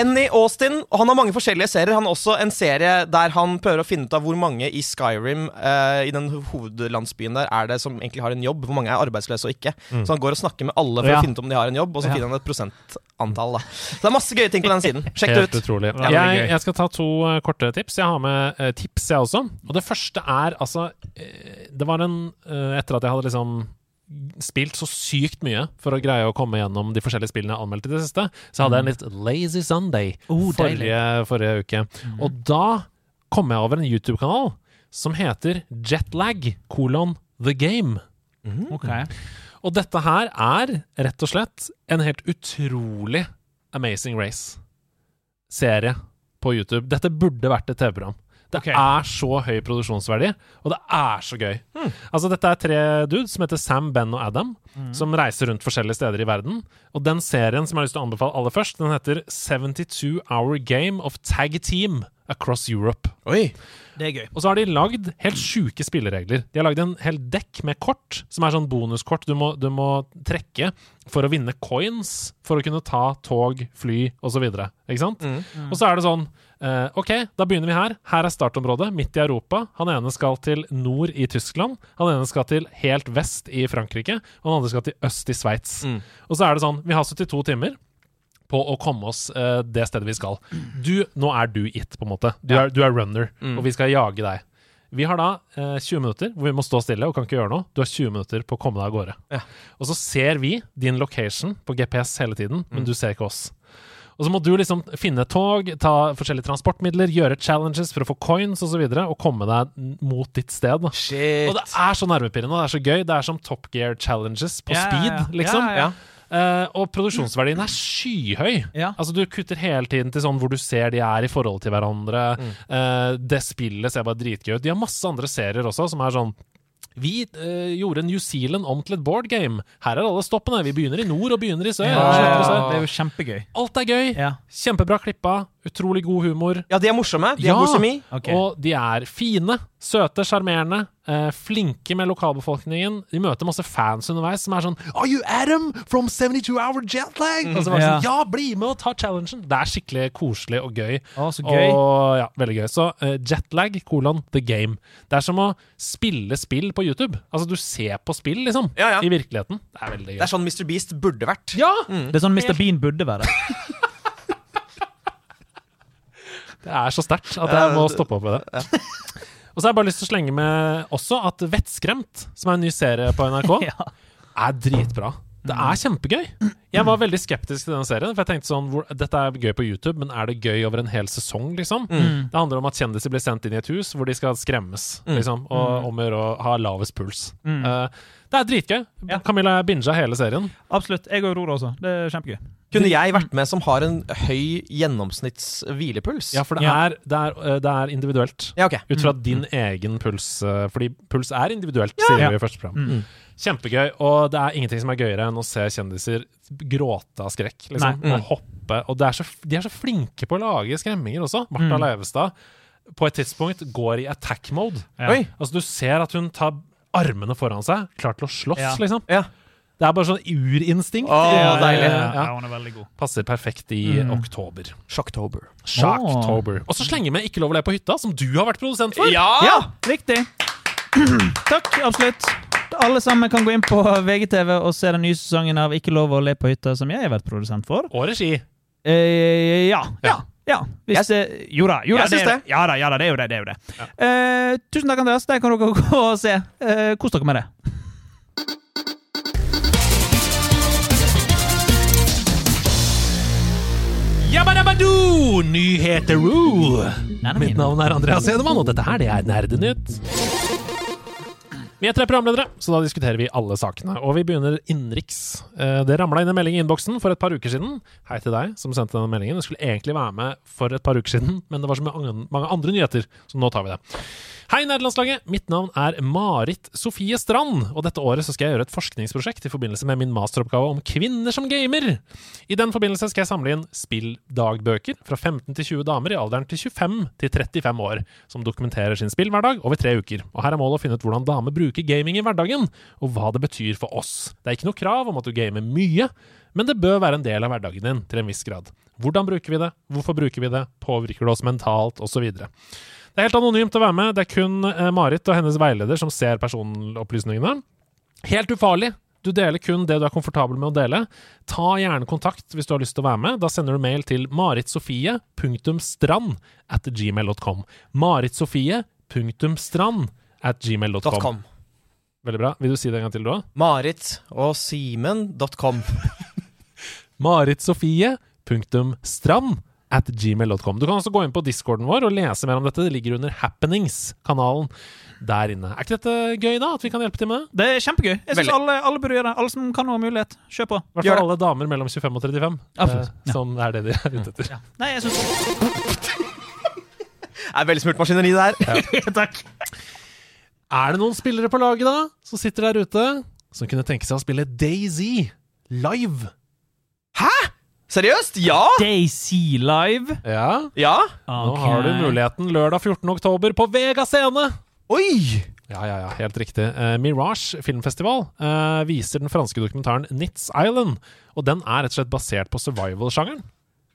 Annie Austin. Han har mange forskjellige serier. Han har også en serie der han prøver å finne ut av hvor mange i Skyrim, eh, i den hovedlandsbyen der, er det som egentlig har en jobb. Hvor mange er arbeidsløse og ikke. Så han går og snakker med alle for Ja. å finne ut om de har en jobb, og så Ja. finner han et prosentantall. Da. Så det er masse gøye ting på den siden. Sjekk det Helt ut. utrolig. Jeg, jeg skal ta to uh, korte tips. Jeg har med uh, tips, jeg også. Og det første er altså uh, Det var en Etter at jeg hadde liksom spilt så sykt mye for å greie å komme gjennom de forskjellige spillene jeg anmeldte i det siste, så hadde jeg en litt lazy Sunday Oh, forrige, forrige uke. Og da kom jeg over en YouTube-kanal som heter Jetlag kolon The Game. Ok. Og dette her er rett og slett en helt utrolig Amazing Race-serie på YouTube. Dette burde vært et TV-program. Det okay. er så høy produksjonsverdi, og det er så gøy. Altså Dette er tre dudes som heter Sam, Ben og Adam, som reiser rundt forskjellige steder i verden. Og den serien som jeg har lyst til å anbefale aller først, den heter 72 Hour Game of Tag Team Across Europe. Oi. Det er gøy. Og så har de lagd helt sjuke spilleregler. De har lagd en hel dekk med kort, som er sånn bonuskort du må, du må trekke for å vinne coins, for å kunne ta tog, fly osv. Ikke sant? Og så er det sånn eh, OK, da begynner vi her. Her er startområdet, midt i Europa. Han ene skal til nord i Tyskland. Han ene skal til helt vest i Frankrike. Og han andre skal til øst i Sveits. Og så er det sånn Vi har 72 timer på å komme oss uh, det stedet vi skal. Du, nå er du it, på en måte. Du, er, du er runner, og vi skal jage deg. Vi har da eh, 20 minutter hvor vi må stå stille og kan ikke gjøre noe. Du har 20 minutter på å komme deg av gårde. Ja. Og så ser vi din location på GPS hele tiden, men du ser ikke oss. Og så må du liksom finne tog, ta forskjellige transportmidler, gjøre challenges for å få coins osv., og, så videre, og komme deg mot ditt sted. Da. Shit. Og det er så nervepirrende, og det er så gøy. Det er som Top Gear challenges på yeah, speed, liksom. Yeah, yeah. Uh, og produksjonsverdien er skyhøy. Ja. Altså Du kutter hele tiden til sånn hvor du ser de er i forhold til hverandre. Eh, det spillet ser bare dritgøy ut. De har masse andre serier også som er sånn vi øh, gjorde New Zealand om til et board game. Her er alle stoppene. Vi begynner i nord og begynner i sør. Ja, det er jo kjempegøy. Alt er gøy. Ja. Kjempebra klippa. Utrolig god humor. Ja, de er morsomme. De Ja. har god semi. Ok. Og de er fine, søte, sjarmerende, eh, flinke med lokalbefolkningen. De møter masse fans underveis som er sånn Are you Adam from 72 Hour Jetlag? Og så var det Ja. sånn, ja, bli med og ta challengen! Det er skikkelig koselig og gøy. Å, så gøy. Og ja, veldig gøy. Så eh, jetlag, kolon, the game. Det er som å spille spill på YouTube. Altså, du ser på spill, liksom. Ja, ja. I virkeligheten. Det er veldig gøy. Det er sånn Mr. Beast burde vært. Ja! Det er sånn Mr. Bean burde være. Det er så sterkt at jeg må stoppe opp med det. Og så har jeg bare lyst til å slenge med også at Vettskremt, som er en ny serie på NRK, Ja. er dritbra. Det er kjempegøy. Jeg var veldig skeptisk til denne serien. For jeg tenkte sånn, hvor, Dette er gøy på YouTube, men er det gøy over en hel sesong? liksom? Det handler om at kjendiser blir sendt inn i et hus hvor de skal skremmes. liksom, Og om å gjøre å ha lavest puls. Eh, det er dritgøy. Ja. Camilla binga hele serien. Absolutt. Jeg og Aurora også. Det er kjempegøy. Kunne jeg vært med som har en høy gjennomsnitts hvilepuls? Ja, for det, Ja. Er, det, er, eh, det er individuelt. Ja, okay. Ut fra din egen puls. eh, Fordi puls er individuelt, sier vi i første program. Kjempegøy. Og det er ingenting som er gøyere enn å se kjendiser gråte av skrekk. Liksom, Nei. Og hoppe. Og det er så, de er så flinke på å lage skremminger også. Martha Mm. Leivestad på et tidspunkt går i attack mode. Ja. Oi. Altså Du ser at hun tar armene foran seg, klar til å slåss, Ja. liksom. Ja. Det er bare sånn urinstinkt. Oh, Ja, deilig. ja, Ja, ja. hun er veldig god. Passer perfekt i Mm. oktober. Shocktober. Shocktober. Og så slenger vi Ikke lov å le på hytta, som du har vært produsent for. Ja, riktig. Takk, absolutt. Alle sammen kan gå inn på VGTV og se den nye sesongen av Ikke lov å le på hytta, som jeg har vært produsent for. Og regi. Eh, ja. Ja. ja. Hvis, eh, jo da. Jo da det, det. Ja da, ja da, det er jo det. det, er jo det. Eh, tusen takk, Andreas. Der kan dere gå og se. Eh, Kos dere med det. Nyheter-oo! Nei, nei, Mitt navn er Andreas Hedemann, og dette her det er Nerdenytt. Vi er tre programledere, så da diskuterer vi alle sakene. Og vi begynner innenriks. Eh, Det ramla inn en melding i innboksen for et par uker siden. Hei til deg som sendte denne meldingen. Du skulle egentlig være med for et par uker siden, men det var så mange mange andre nyheter, så nå tar vi det. Hei, nederlandslaget! Mitt navn er Marit Sofie Strand, og dette året skal jeg gjøre et forskningsprosjekt i forbindelse med min masteroppgave om kvinner som gamer. I den forbindelse skal jeg samle inn spilldagbøker fra 15 til 20 damer i alderen til 25 til 35 år, som dokumenterer sin spillhverdag over tre uker. Og her er målet å finne ut hvordan damer bruker gaming i hverdagen, og hva det betyr for oss. Det er ikke noe krav om at du gamer mye, men det bør være en del av hverdagen din til en viss grad. Hvordan bruker vi det? Hvorfor bruker vi det? Påvirker det oss mentalt? Videre. Det er helt anonymt å være med. Det er kun eh, Marit og hennes veileder som ser personopplysningene. Helt ufarlig. Du deler kun det du er komfortabel med å dele. Ta gjerne kontakt hvis du har lyst til å være med. Da sender du mail til maritsofie.strand at gmail.com. Maritsofie.strand at gmail.com. Veldig bra. Vil du si det en gang til, du òg? Marit og Simen.com. maritsofie.strand at gmail.com. Du kan også gå inn på discorden vår og lese mer om dette. Det ligger under Happenings-kanalen der inne. Er ikke dette gøy, da? At vi kan hjelpe til med det? Det er kjempegøy. Jeg synes alle, alle burde gjøre det. Alle som kan og har mulighet. Kjør på. I hvert fall alle damer mellom 25 og 35. Absolutt. Eh, som er det de er ute etter. Nei, jeg synes er velsmurt maskineri der. Takk. Er det noen spillere på laget da, som sitter der ute, som kunne tenke seg å spille Daisy live? Seriøst? Ja! Daisy Live. Ja, Ja? nå har du muligheten lørdag 14. oktober på Vega scene. Oi! Ja, ja, ja, helt riktig. Uh, Mirage filmfestival uh, viser den franske dokumentaren Nitz Island. Og den er rett og slett basert på survival-sjangeren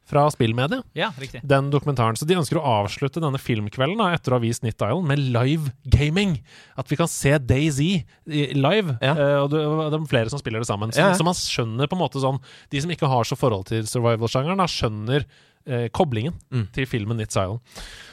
fra spillmediet. Ja, riktig. Den dokumentaren. Så de ønsker å avslutte denne filmkvelden da, etter å ha vist Nitt Island med live gaming. At vi kan se Daisy live. Ja. Uh, og det, det er flere som spiller det sammen. Så, Ja, ja. så man skjønner på en måte sånn De som ikke har så forhold til survival-sjangeren, skjønner uh, koblingen Mm. til filmen Nitt Island.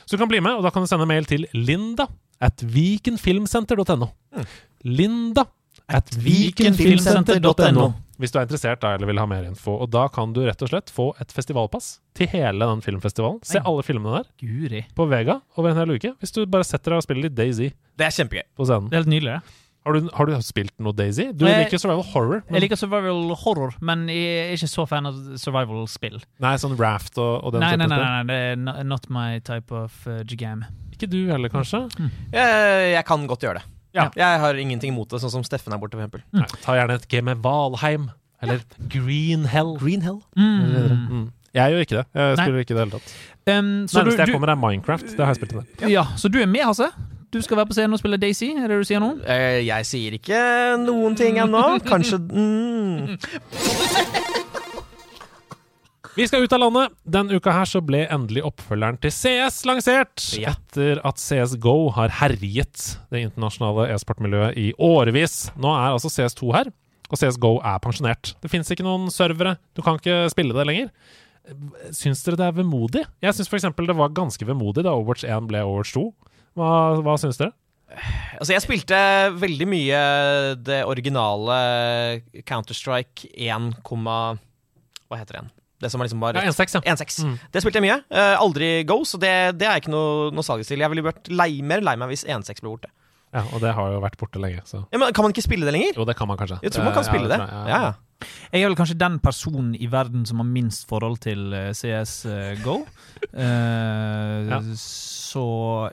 Så du kan bli med, og da kan du sende mail til linda at vikenfilmsenter.no. Mm. Linda at vikenfilmsenter.no. Hvis du er interessert da, eller vil ha mer info. Og da kan du rett og slett få et festivalpass til hele den filmfestivalen. Se alle filmene der Guri. på Vega over en hel uke. Hvis du bare setter deg og spiller litt Daisy Det er kjempegøy. på scenen. Det er helt nydelig, det. Har du, har du spilt noe Daisy? Du Jeg- liker survival horror. Men, Jeg liker survival horror, men jeg er ikke så fan av survival-spill. Nei, sånn Raft og, og den Nei, nei, nei, spill. nei, det er no- not my type of uh, game. Ikke du heller, kanskje? Jeg, jeg kan godt gjøre det. Ja. Jeg har ingenting imot det, sånn som Steffen er borte, f.eks. Mm. Ta gjerne et game med Valheim. Eller Green Hell. Green Hell. Mm. Mm. Jeg gjør ikke det. Jeg Nei. spiller ikke i det hele tatt. Um, så, du, Nærmeste jeg kommer, er Minecraft. Det har jeg spilt i det. ja, så du er med, Hasse? Du skal være på scenen og spille Daisy? Er det du sier nå? Uh, Jeg sier ikke noen ting ennå. Kanskje mm. Vi skal ut av landet. Den uka her så ble endelig oppfølgeren til CS lansert. Ja. Etter at CSGO har herjet det internasjonale e-sportmiljøet i årevis. Nå er altså CS2 her, og CSGO er pensjonert. Det fins ikke noen servere. Du kan ikke spille det lenger. Syns dere det er vemodig? Jeg syns f.eks. det var ganske vemodig da Overwatch 1 ble Overwatch 2. Hva, hva syns dere? Altså, jeg spilte veldig mye det originale Counter-Strike 1, hva heter det igjen? Det som liksom bare Ja, 1.6, ja. 1.6. Mm. Det spilte jeg mye. Uh, aldri Go, så det, det er ikke noe nostalgisk til. Jeg ville vært lei, mer lei meg hvis 1.6 ble borte. ja. Og det har jo vært borte lenge, så Ja, men Kan man ikke spille det lenger? Jo, det kan man kanskje. Jeg tror man kan spille det. Ja, ja. Jeg er vel kanskje den personen i verden som har minst forhold til CS CSGO. Uh, Ja. Så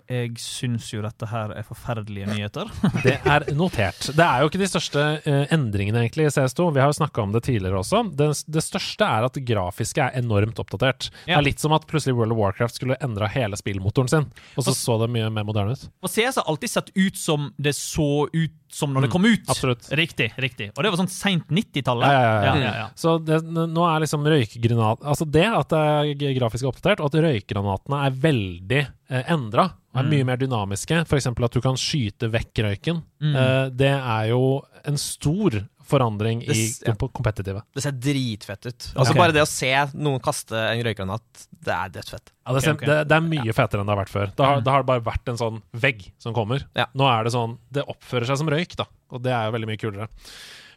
jeg syns jo dette her er forferdelige nyheter. Det er notert. Det er jo ikke de største eh, endringene egentlig i CS2. Vi har jo snakka om det tidligere også. Det, det største er at det grafiske er enormt oppdatert. Det er litt som at plutselig World of Warcraft skulle endra hele spillmotoren sin, og så så det mye mer moderne ut. Og CS har alltid sett ut som det så ut som når det Mm, kom ut. absolutt. Riktig. riktig. Og det var sånn seint 90-tallet. Ja, ja, ja. Så det, nå er liksom røykgranat Altså det at det er grafisk oppdatert, og at røykgranatene er veldig eh, endra, og er Mm. mye mer dynamiske, f.eks. at du kan skyte vekk røyken, Mm. eh, det er jo en stor forandring i Det s- ja. kompetitive. Det ser dritfett ut. Altså okay. Bare det å se noen kaste en røykgranat, det er dødsfett. Ja, det, ser, okay, okay. Det, det er mye fetere enn det har vært før. Da har, Mm. da har det bare vært en sånn vegg som kommer. Ja. Nå er det sånn Det oppfører seg som røyk, da. Og det er jo veldig mye kulere.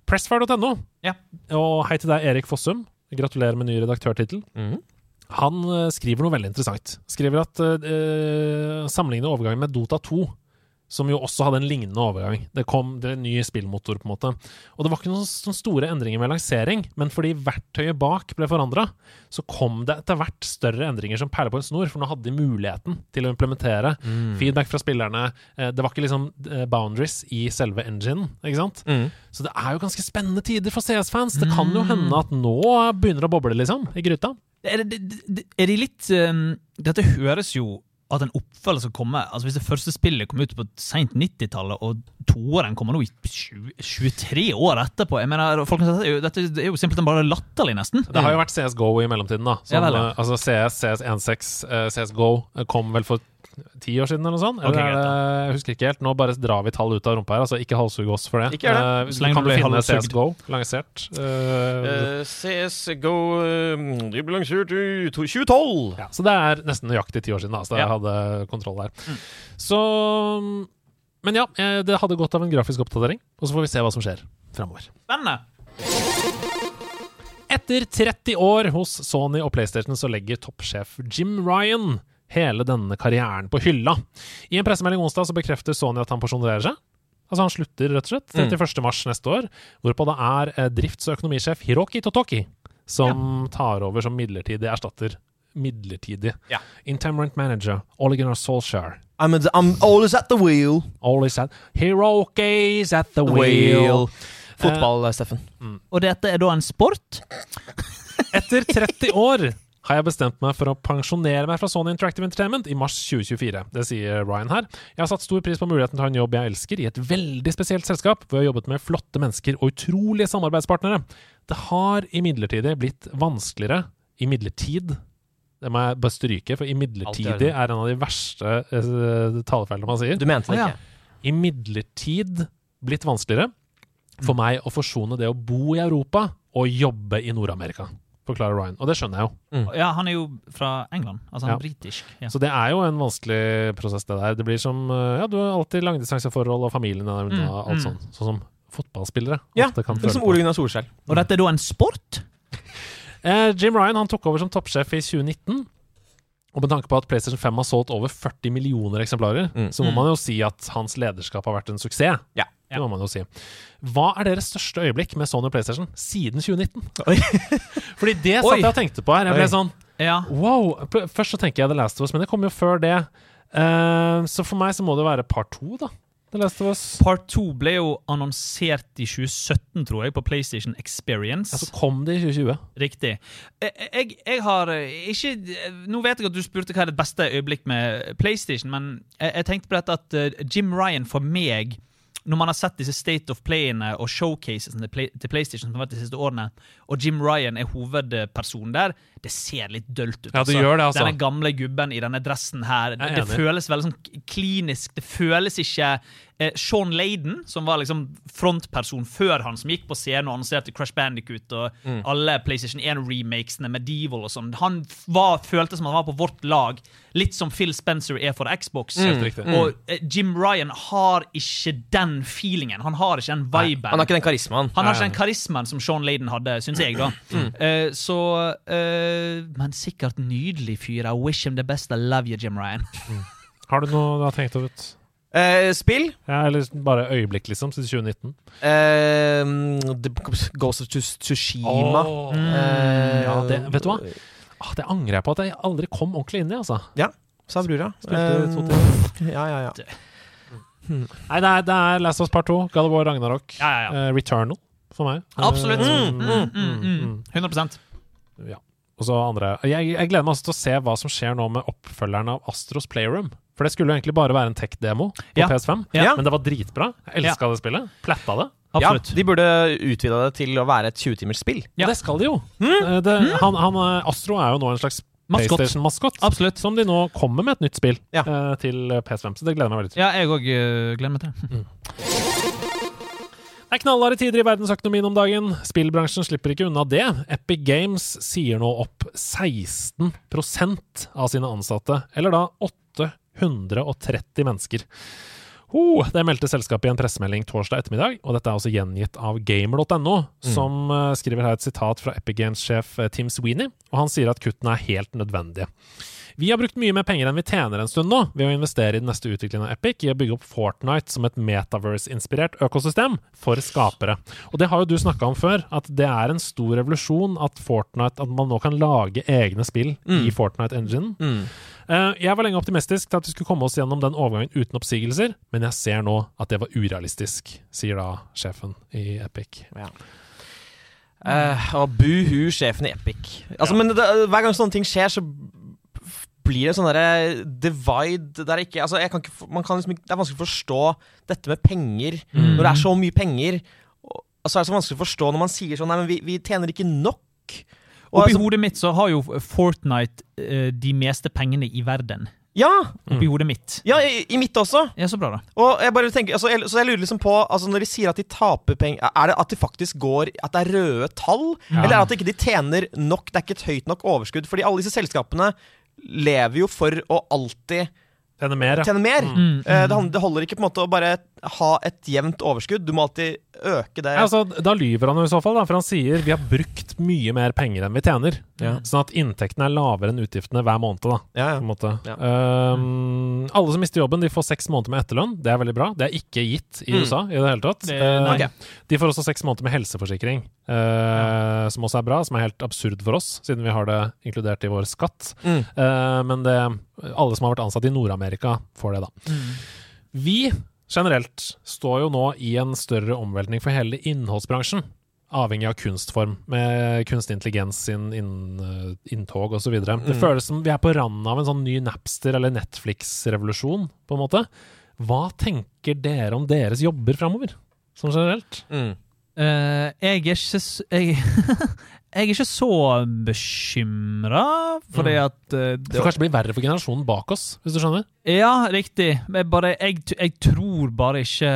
Pressfire.no. Ja. Og hei til deg, Erik Fossum. Gratulerer med ny redaktørtittel. Mm. Han eh, skriver noe veldig interessant. Skriver at uh, sammenligne overgangen med Dota 2, som jo også hadde en lignende overgang. Det kom det en ny spillmotor, på en måte. Og det var ikke noen sånne store endringer med lansering, men fordi verktøyet bak ble forandra, så kom det etter hvert større endringer som perler på en snor, for nå hadde de muligheten til å implementere feedback fra spillerne. Eh, Det var ikke liksom eh, boundaries i selve enginen, ikke sant? Mm. Så det er jo ganske spennende tider for CS-fans. Det kan jo hende at nå begynner det å boble, liksom, i gryta. Er, det, det, er de litt um, Dette høres jo at en oppfølger skal komme Altså Hvis det første spillet kom ut på seint 90-tallet, og toeren kommer nå i 20, 23 år etterpå Jeg mener, folkens, dette, er jo, simpelthen bare latterlig, nesten. Det har jo vært CSGO i mellomtiden, da. Som, ja. eh, altså CS, CS16, eh, CSGO eh, kom vel for ti år siden, eller noe sånt? Eller Ok, greit, det, jeg husker ikke helt. Nå bare drar vi tall ut av rumpa her. Altså, ikke halshugg oss for det. Ikke gjør det. Uh, Så lenge kan du blir finne. CSGO lansert? Uh, Uh, CSGO De Det ble lansert i 2012. ja, så det er nesten nøyaktig ti år siden, da, så jeg Ja. hadde kontroll der. Så Men ja, eh, det hadde godt av en grafisk oppdatering, og så får vi se hva som skjer framover. Spennende! Etter 30 år hos Sony og PlayStation så legger toppsjef Jim Ryan hele denne karrieren på hylla. I en pressemelding onsdag så bekrefter Sony at han pensjonerer seg. Altså Han slutter rett og slett 31. mars neste år, hvorpå det er eh, drifts- og økonomisjef Hiroki Totoki som tar over som midlertidig erstatter midlertidig. Ja. Intemperant manager, Ole Gunnar Solskjær. I'm, I'm always at the wheel. Always at Hiroki's at the wheel. Fotball, Steffen. Og dette er da en sport? Etter 30 år har jeg bestemt meg for å pensjonere meg fra Sony Interactive Entertainment i mars 2024. Det sier Ryan her. Jeg har satt stor pris på muligheten til å ha en jobb jeg elsker, i et veldig spesielt selskap, hvor jeg har jobbet med flotte mennesker og utrolige samarbeidspartnere. Det har imidlertid blitt vanskeligere Imidlertid Det må jeg bare stryke, for imidlertidig er en av de verste uh, talefeilene man sier. Du mente det ikke? Imidlertid blitt vanskeligere for meg å forsone det å bo i Europa og jobbe i Nord-Amerika, forklarer Ryan. Og det skjønner jeg jo. Ja, han er jo fra England. Altså han Ja. er britisk. Ja. Så det er jo en vanskelig prosess, det der. Det blir som eh, Ja, du har alltid langdistanseforhold, og familien er unna, Mm, alt mm. sånn. Sånn som fotballspillere Ja, ofte kan det er føle som på. Ole Gunnar Solskjell. Og dette er da en sport? Eh, Jim Ryan han tok over som toppsjef i 2019. Og med tanke på at PlayStation 5 har solgt over 40 millioner eksemplarer, Mm. så må man jo si at hans lederskap har vært en suksess. Ja. Det må man jo si. Hva er deres største øyeblikk med Sony PlayStation siden 2019? Oi. Fordi det Oi. satt jeg og tenkte på her. Jeg ble Oi. sånn Ja. Wow! Først så tenker jeg The Last of Us, men det kom jo før det. Eh, så for meg så må det være part to, da. The Last of Us. Part 2 ble jo annonsert i 2017, tror jeg, på PlayStation Experience. Ja, så kom det i 2020. Riktig. Jeg, jeg, jeg har eh, ikke Nå vet jeg at du spurte hva er det beste øyeblikk med PlayStation, men jeg, jeg tenkte på dette at eh, Jim Ryan for meg når man har sett disse State of Playene og showcasene til, Play, til PlayStation som har vært de siste årene, og Jim Ryan er hovedpersonen der, det ser litt dølt ut. Ja, det gjør det, altså. Denne gamle gubben i denne dressen her. Er Det, det føles veldig sånn klinisk. Det føles ikke eh, Sean Layden, som var liksom frontperson før han, som gikk på scenen og annonserte Crash Bandicoot og Mm. alle PlayStation 1-remakesene, Medieval og sånn. Han var, følte som han var på vårt lag, litt som Phil Spencer er for Xbox. Mm. Mm. Og eh, Jim Ryan har ikke den feelingen. Han har ikke den viben. Han har ikke den karismaen. Han har ikke den karismaen som Sean Layden hadde, syns jeg, da. Eh, så eh, Men sikkert nydelig fyr. I wish him the best. I love you, Jim Ryan. Har du noe du har tenkt ut? Uh, spill. Ja, eller bare øyeblikk, liksom, siden 2019? Uh, The Ghost of Tsus- Tsushima. Åh. Uh, Ja, det, vet du hva? Ah, det angrer jeg på at jeg aldri kom ordentlig inn i, altså. Ja, Sa brura. Spilte to Eh, ja, ja, ja. Nei, det er, det er Last of Us Part 2, God of War Ragnarok, Ja, ja, ja. eh, Returnal for meg. Absolutt. Eh, Mm, mm, mm, mm. 100% Ja. Og så andre jeg, jeg gleder meg også til å se hva som skjer nå med oppfølgeren av Astros Playroom. For det skulle jo egentlig bare være en tech-demo på Ja. PS5, Ja. men det var dritbra. Jeg elska det spillet. Platta det. Absolutt. Ja, de burde utvida det til å være et 20-timers spill. Ja. Det skal de jo. Mm. Det, han, han, eh, Astro er jo nå en slags Maskott. PlayStation-maskot. Absolutt. Som de nå kommer med et nytt spill Ja. eh, til PS5. Så det gleder jeg meg veldig til. Ja, jeg òg gleder meg til det. Det er knallharde tider i verdensøkonomien om dagen. Spillbransjen slipper ikke unna det. Epic Games sier nå opp 16% av sine ansatte, eller da 830 mennesker. Oh, det meldte selskapet i en pressemelding torsdag ettermiddag, og dette er også gjengitt av gamer.no, som mm. skriver her et sitat fra Epic Games-sjef eh, Tim Sweeney, og han sier at kuttene er helt nødvendige. Vi har brukt mye mer penger enn vi tjener en stund nå, ved å investere i den neste utviklingen av Epic i å bygge opp Fortnite som et metaverse-inspirert økosystem for skapere. Og det har jo du snakka om før, at det er en stor revolusjon at Fortnite At man nå kan lage egne spill i Fortnite-enginen. Mm. jeg var lenge optimistisk til at vi skulle komme oss gjennom den overgangen uten oppsigelser, men jeg ser nå at det var urealistisk, sier da sjefen i Epic. Eh, og buhu, sjefen i Epic. Altså, men det, hver gang sånne ting skjer, så blir det sånn derre divide der ikke Altså, jeg kan ikke man kan liksom Det er vanskelig å forstå dette med penger når det er så mye penger. Og altså så er det så vanskelig å forstå når man sier sånn Nei, men vi, vi tjener ikke nok. Og Oppi altså, hodet mitt så har jo Fortnite uh, de meste pengene i verden. ja! Oppi hodet mitt. Ja, i, i mitt også. Ja, så bra, da. Og jeg bare tenker, altså, jeg, så jeg lurer liksom på altså, Når de sier at de taper penger, er det at de faktisk går At det er røde tall? Eller er det at de ikke tjener nok? Det er ikke et høyt nok overskudd? Fordi alle disse selskapene lever jo for å alltid Tjene mer, tjene mer. Mm, Mm. det holder ikke på en måte å bare ha et jevnt overskudd. Du må alltid øke det. Altså, da lyver han jo i så fall, da, for han sier vi har brukt mye mer penger enn vi tjener. Ja. Sånn at inntektene er lavere enn utgiftene hver måned. da Ja, ja. på en måte. Ja. Um, alle som mister jobben, de får seks måneder med etterlønn. Det er veldig bra. Det er ikke gitt i Mm. USA i det hele tatt. Det- Uh. De får også seks måneder med helseforsikring, uh, som også er bra. Som er helt absurd for oss, siden vi har det inkludert i vår skatt. Mm. Uh, men det, alle som har vært ansatt i Nord-Amerika, får det, da. Vi generelt står jo nå i en større omveltning for hele innholdsbransjen. Avhengig av kunstform, med kunstig intelligens sin inn, eh, inntog osv. Det Mm. føles som vi er på randen av en sånn ny Napster- eller Netflix-revolusjon, på en måte. Hva tenker dere om deres jobber framover, sånn generelt? Mm. Uh, jeg er ikke jeg, jeg er ikke så bekymra, fordi Mm. at uh, Det får kanskje bli verre for generasjonen bak oss, hvis du skjønner? Ja, riktig. Jeg, bare, jeg, jeg tror bare ikke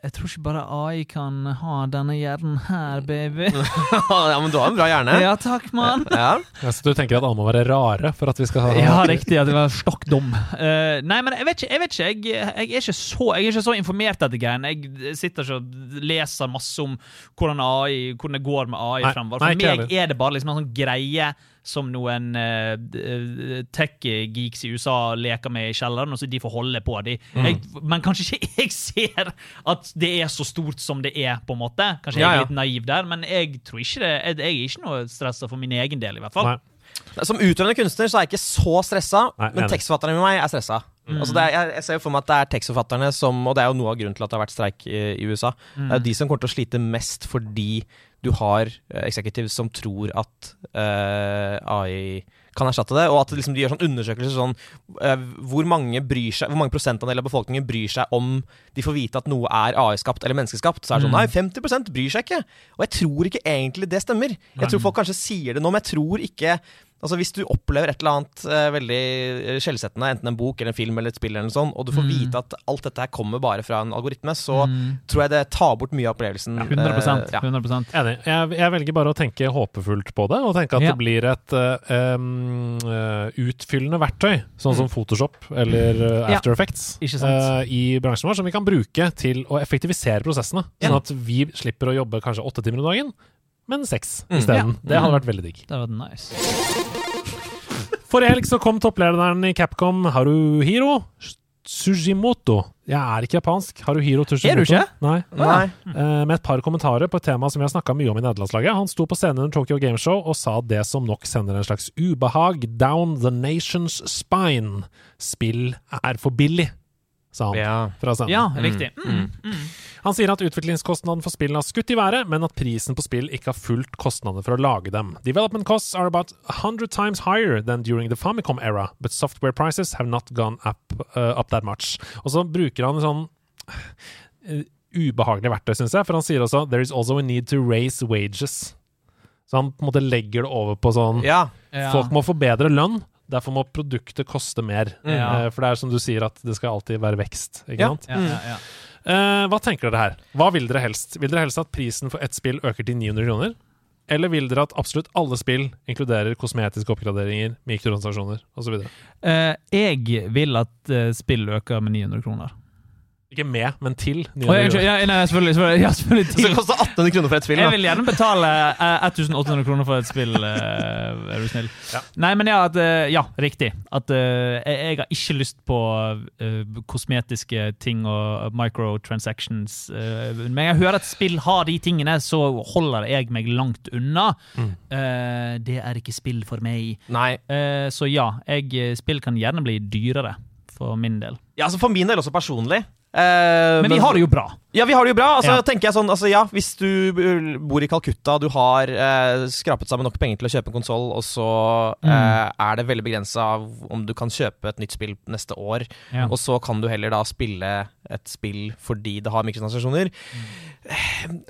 Jeg tror ikke bare AI kan ha denne hjernen her, baby. ja, men du har en bra hjerne. Ja, takk, mann. Ja. Ja, så du tenker at alle må være rare for at vi skal ha Ja, riktig. At det var stokk dum. Uh, nei, men jeg vet ikke. Jeg, vet ikke. Jeg, jeg, er ikke så, jeg er ikke så informert etter greiene. Jeg sitter ikke og leser masse om hvordan, AI, hvordan det går med AI Nei, fremover. For meg er det bare liksom en sånn greie som noen uh, tech-geeks i USA leker med i kjelleren, og så de får holde på. De. Mm. Jeg, men kanskje ikke jeg ser at det er så stort som det er, på en måte. Kanskje Ja, jeg ja. er litt naiv der, men jeg tror ikke det. Jeg, jeg er ikke noe stressa for min egen del, i hvert fall. Nei. Som utøvende kunstner så er jeg ikke så stressa, Nei, men tekstforfatterne med meg er stressa. Altså det er, jeg, jeg ser jo for meg at det er tekstforfatterne som Og det er jo noe av grunnen til at det har vært streik i, i USA. Det er jo de som kommer til å slite mest fordi du har executives som tror at eh, AI kan erstatte det, og at liksom, de gjør sånn undersøkelser sånn eh, hvor mange bryr seg Hvor mange prosentandel av befolkningen bryr seg om de får vite at noe er AI-skapt eller menneskeskapt. Så er det sånn Nei, 50 bryr seg ikke. Og jeg tror ikke egentlig det stemmer. Jeg tror folk kanskje sier det nå, men jeg tror ikke Altså Hvis du opplever et eller annet eh, veldig eh, skjellsettende, enten en bok eller en film eller et spill, eller noe sånt, og du får vite at alt dette her kommer bare fra en algoritme, så tror jeg det tar bort mye av opplevelsen. 100 Eh, ja. 100 Enig. Jeg, jeg velger bare å tenke håpefullt på det, og tenke at Ja. det blir et uh, um, utfyllende verktøy, sånn som Photoshop eller Ja. After Effects, eh, i bransjen vår, som vi kan bruke til å effektivisere prosessene. Ja. Sånn at vi slipper å jobbe kanskje åtte timer om dagen, men seks Mm. isteden. Ja. Det hadde vært veldig digg. Det hadde vært nice. Forrige helg så kom topplederen i Capcom, Haruhiro Sujimoto. Jeg er ikke japansk. Haruhiro Tushimoto. Er du ikke? Nei. Nei. Uh, med et par kommentarer på et tema som vi har snakka mye om i nederlandslaget. Han sto på scenen under Tokyo Gameshow og sa det som nok sender en slags ubehag down the nation's spine. Spill er for billig, sa han Ja. fra scenen. Ja, riktig. Mm. Han sier at utviklingskostnaden for spillene har skutt i været, men at prisen på spill ikke har fulgt kostnadene for å lage dem. Development costs are about 100 times higher than during the Famicom era, but software prices have not gone up, uh, up that much. Og så bruker han sånn uh, ubehagelig verktøy, syns jeg, for han sier også there is also a need to raise wages. Så han på en måte legger det over på sånn Ja. Ja. Folk må få bedre lønn, derfor må produktet koste mer. Mm. Eh, For det er som du sier, at det skal alltid være vekst. Ikke Ja. sant? Ja, ja, ja. Uh, hva tenker dere her? Hva vil dere helst? Vil dere helst at prisen for ett spill øker til 900 kroner? Eller vil dere at absolutt alle spill inkluderer kosmetiske oppgraderinger, mikrotransaksjoner osv.? Uh, jeg vil at uh, spill øker med 900 kroner. Ikke med, men til Oh, jeg, ja, nei, selvfølgelig, selvfølgelig, ja, selvfølgelig Så det til. koster 1800 kroner for et spill. Jeg vil gjerne betale uh, 1800 kroner for et spill, uh, er du snill. Ja. Nei, men ja, at, uh, ja riktig. At eh, jeg, jeg har ikke lyst på eh, kosmetiske ting og microtransactions. eh, men jeg hører at spill har de tingene, så holder jeg meg langt unna. Mm. Eh, det er ikke spill for meg. Nei. Eh, så ja, jeg, spill kan gjerne bli dyrere, for min del. Ja, altså For min del også personlig. Eh, Men vi har det jo bra. Ja, vi har det jo bra. Altså, Ja. tenker jeg sånn, altså, ja, Hvis du uh, bor i Calcutta, du har uh, skrapet sammen nok penger til å kjøpe en konsoll, og så Mm. eh, er det veldig begrensa om du kan kjøpe et nytt spill neste år, Ja. og så kan du heller da spille et spill fordi det har mikrotransaksjoner. Eh,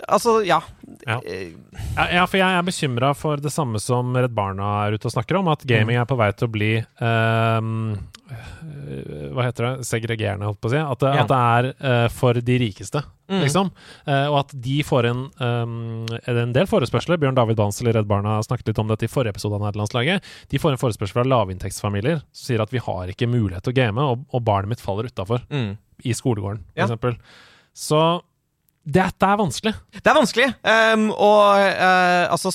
altså, ja. Ja. Eh, Ja, ja, for jeg er bekymra for det samme som Redd Barna er ute og snakker om, at gaming er på vei til å bli øh, Hva heter det? Segregerende, holdt på å si. At det, Ja. at det er uh, for de rikeste, Mm. liksom. Uh, og at de får en, um, en del forespørsler. Bjørn David Bansel i Redd Barna snakket litt om dette i forrige episode av Nederlandslaget. De får en forespørsel fra lavinntektsfamilier som sier at vi har ikke mulighet til å game, og, og barnet mitt faller utafor. mm. i skolegården, for Ja. Så dette er vanskelig. Det er vanskelig, Um, og uh, altså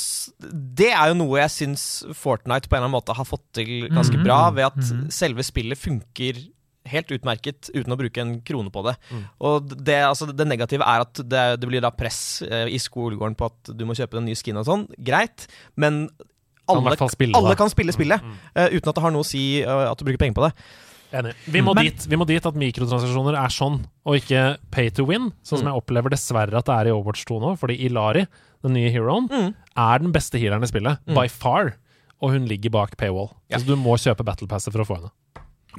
Det er jo noe jeg syns Fortnite på en eller annen måte har fått til ganske Mhm. bra, ved at Mhm. selve spillet funker helt utmerket uten å bruke en krone på det. Mm. Og det, altså, det negative er at det, det blir da press uh, i skolegården på at du må kjøpe den nye skin og sånn. Greit, men alle, kan, spille, alle kan spille spillet Mm. uh, uten at det har noe å si at du bruker penger på det. Enig. Vi må, Men- dit, vi må dit at mikrotransaksjoner er sånn, og ikke pay to win, sånn som Mm. jeg opplever dessverre at det er i Overwatch 2 nå. Fordi Ilari, den nye heroen, Mm. er den beste healeren i spillet, Mm. by far. Og hun ligger bak paywall. Ja. Så du må kjøpe Battle Passet for å få henne.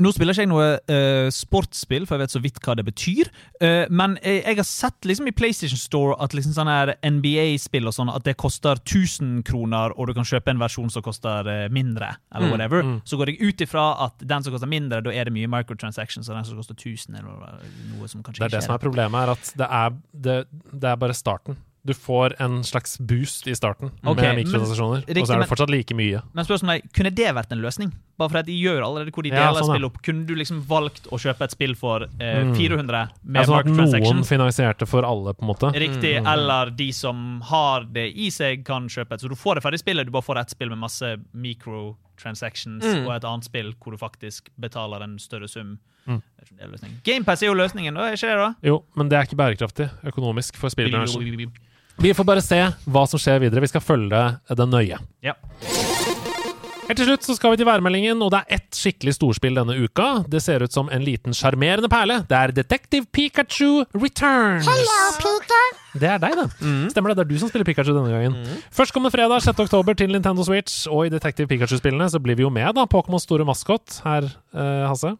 Nå spiller ikke jeg noe uh, sportsspill, for jeg vet så vidt hva det betyr. Uh, men jeg, jeg har sett liksom i PlayStation Store at liksom sånne NBA-spill og sånn At det koster 1000 kroner, og du kan kjøpe en versjon som koster uh, mindre. Eller Mm, whatever mm. Så går jeg ut ifra at den som koster mindre, da er det mye microtransactions, og den som koster 1000, eller noe som kanskje Det er det som er problemet, er at det er, det, det er bare starten. Du får en slags boost i starten okay, med mikrotransaksjoner, og så er det fortsatt like mye. Men spørsmålet er, kunne det vært en løsning? Bare fordi de gjør allerede hvor de Ja, deler sånn, ja. spill opp. Kunne du liksom valgt å kjøpe et spill for eh, Mm. 400 Ja, med sånn at noen finansierte for alle, på en måte. Riktig. Mm. Eller de som har det i seg, kan kjøpe et. Så du får det ferdig spillet, du bare får ett spill med masse microtransactions Mm. og et annet spill hvor du faktisk betaler en større sum. Mm. GamePass er jo løsningen, da, er ikke det? da? Jo, men det er ikke bærekraftig økonomisk for spillbransjen. Vi får bare se hva som skjer videre. Vi skal følge det nøye. Ja. Helt til slutt så skal vi til værmeldingen, og det er ett skikkelig storspill denne uka. Det ser ut som en liten sjarmerende perle. Det er Detective Pikachu Returns. Det er deg, det. Stemmer det. Det er du som spiller Pikachu denne gangen. Førstkommende fredag 6. oktober til Nintendo Switch, og i Detective Pikachu-spillene så blir vi jo med, da. Pokémons store maskot her, eh, Hasse.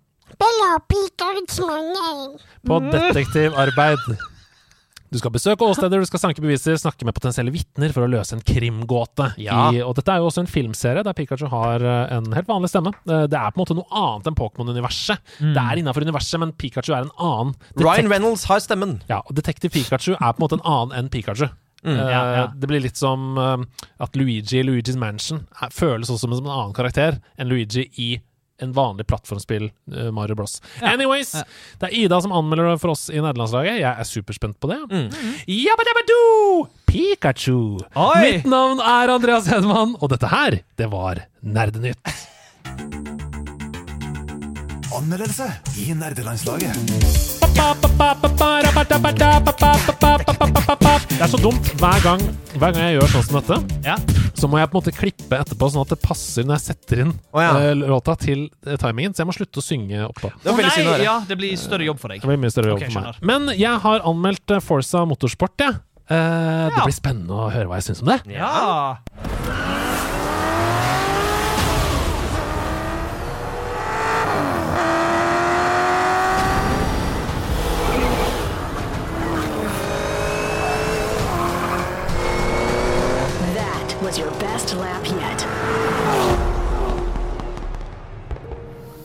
På detektivarbeid. Du skal besøke åsteder, du skal sanke beviser, snakke med potensielle vitner for å løse en krimgåte. Ja. I, og dette er jo også en filmserie der Pikachu har eh, en helt vanlig stemme. Eh, Det er på en måte noe annet enn Pokémon-universet. Det er innafor universet, men Pikachu er en annen. Ryan Reynolds har stemmen. Ja, og Detektiv Pikachu er på en måte en annen enn Pikachu. Mm. Eh, Ja, ja. Det blir litt som at Luigi i Luigi's Mansion føles også som en annen karakter enn Luigi i en vanlig plattformspill uh, Mario Bros. Anyways, Ja. det er Ida som anmelder det for oss i nederlandslaget. Jeg er superspent på det. Mm. Jabbadabbadoo! Pikachu! Oi! Mitt navn er Andreas Hedman, og dette her, det var Nerdenytt. Anmeldelse i nerdelandslaget. Det er så dumt. Hver gang, hver gang jeg gjør sånn som dette, Ja. så må jeg på en måte klippe etterpå, sånn at det passer når jeg setter inn oh, ja. eh, låta til eh, timingen. Så jeg må slutte å synge oppå. Det å nei, ja, det blir større jobb for deg. Det blir mye større jobb okay, for meg. Men jeg har anmeldt Forsa Forza Motorsport, jeg. Eh, Det blir spennende å høre hva jeg syns om det. Ja. Was your best lap yet.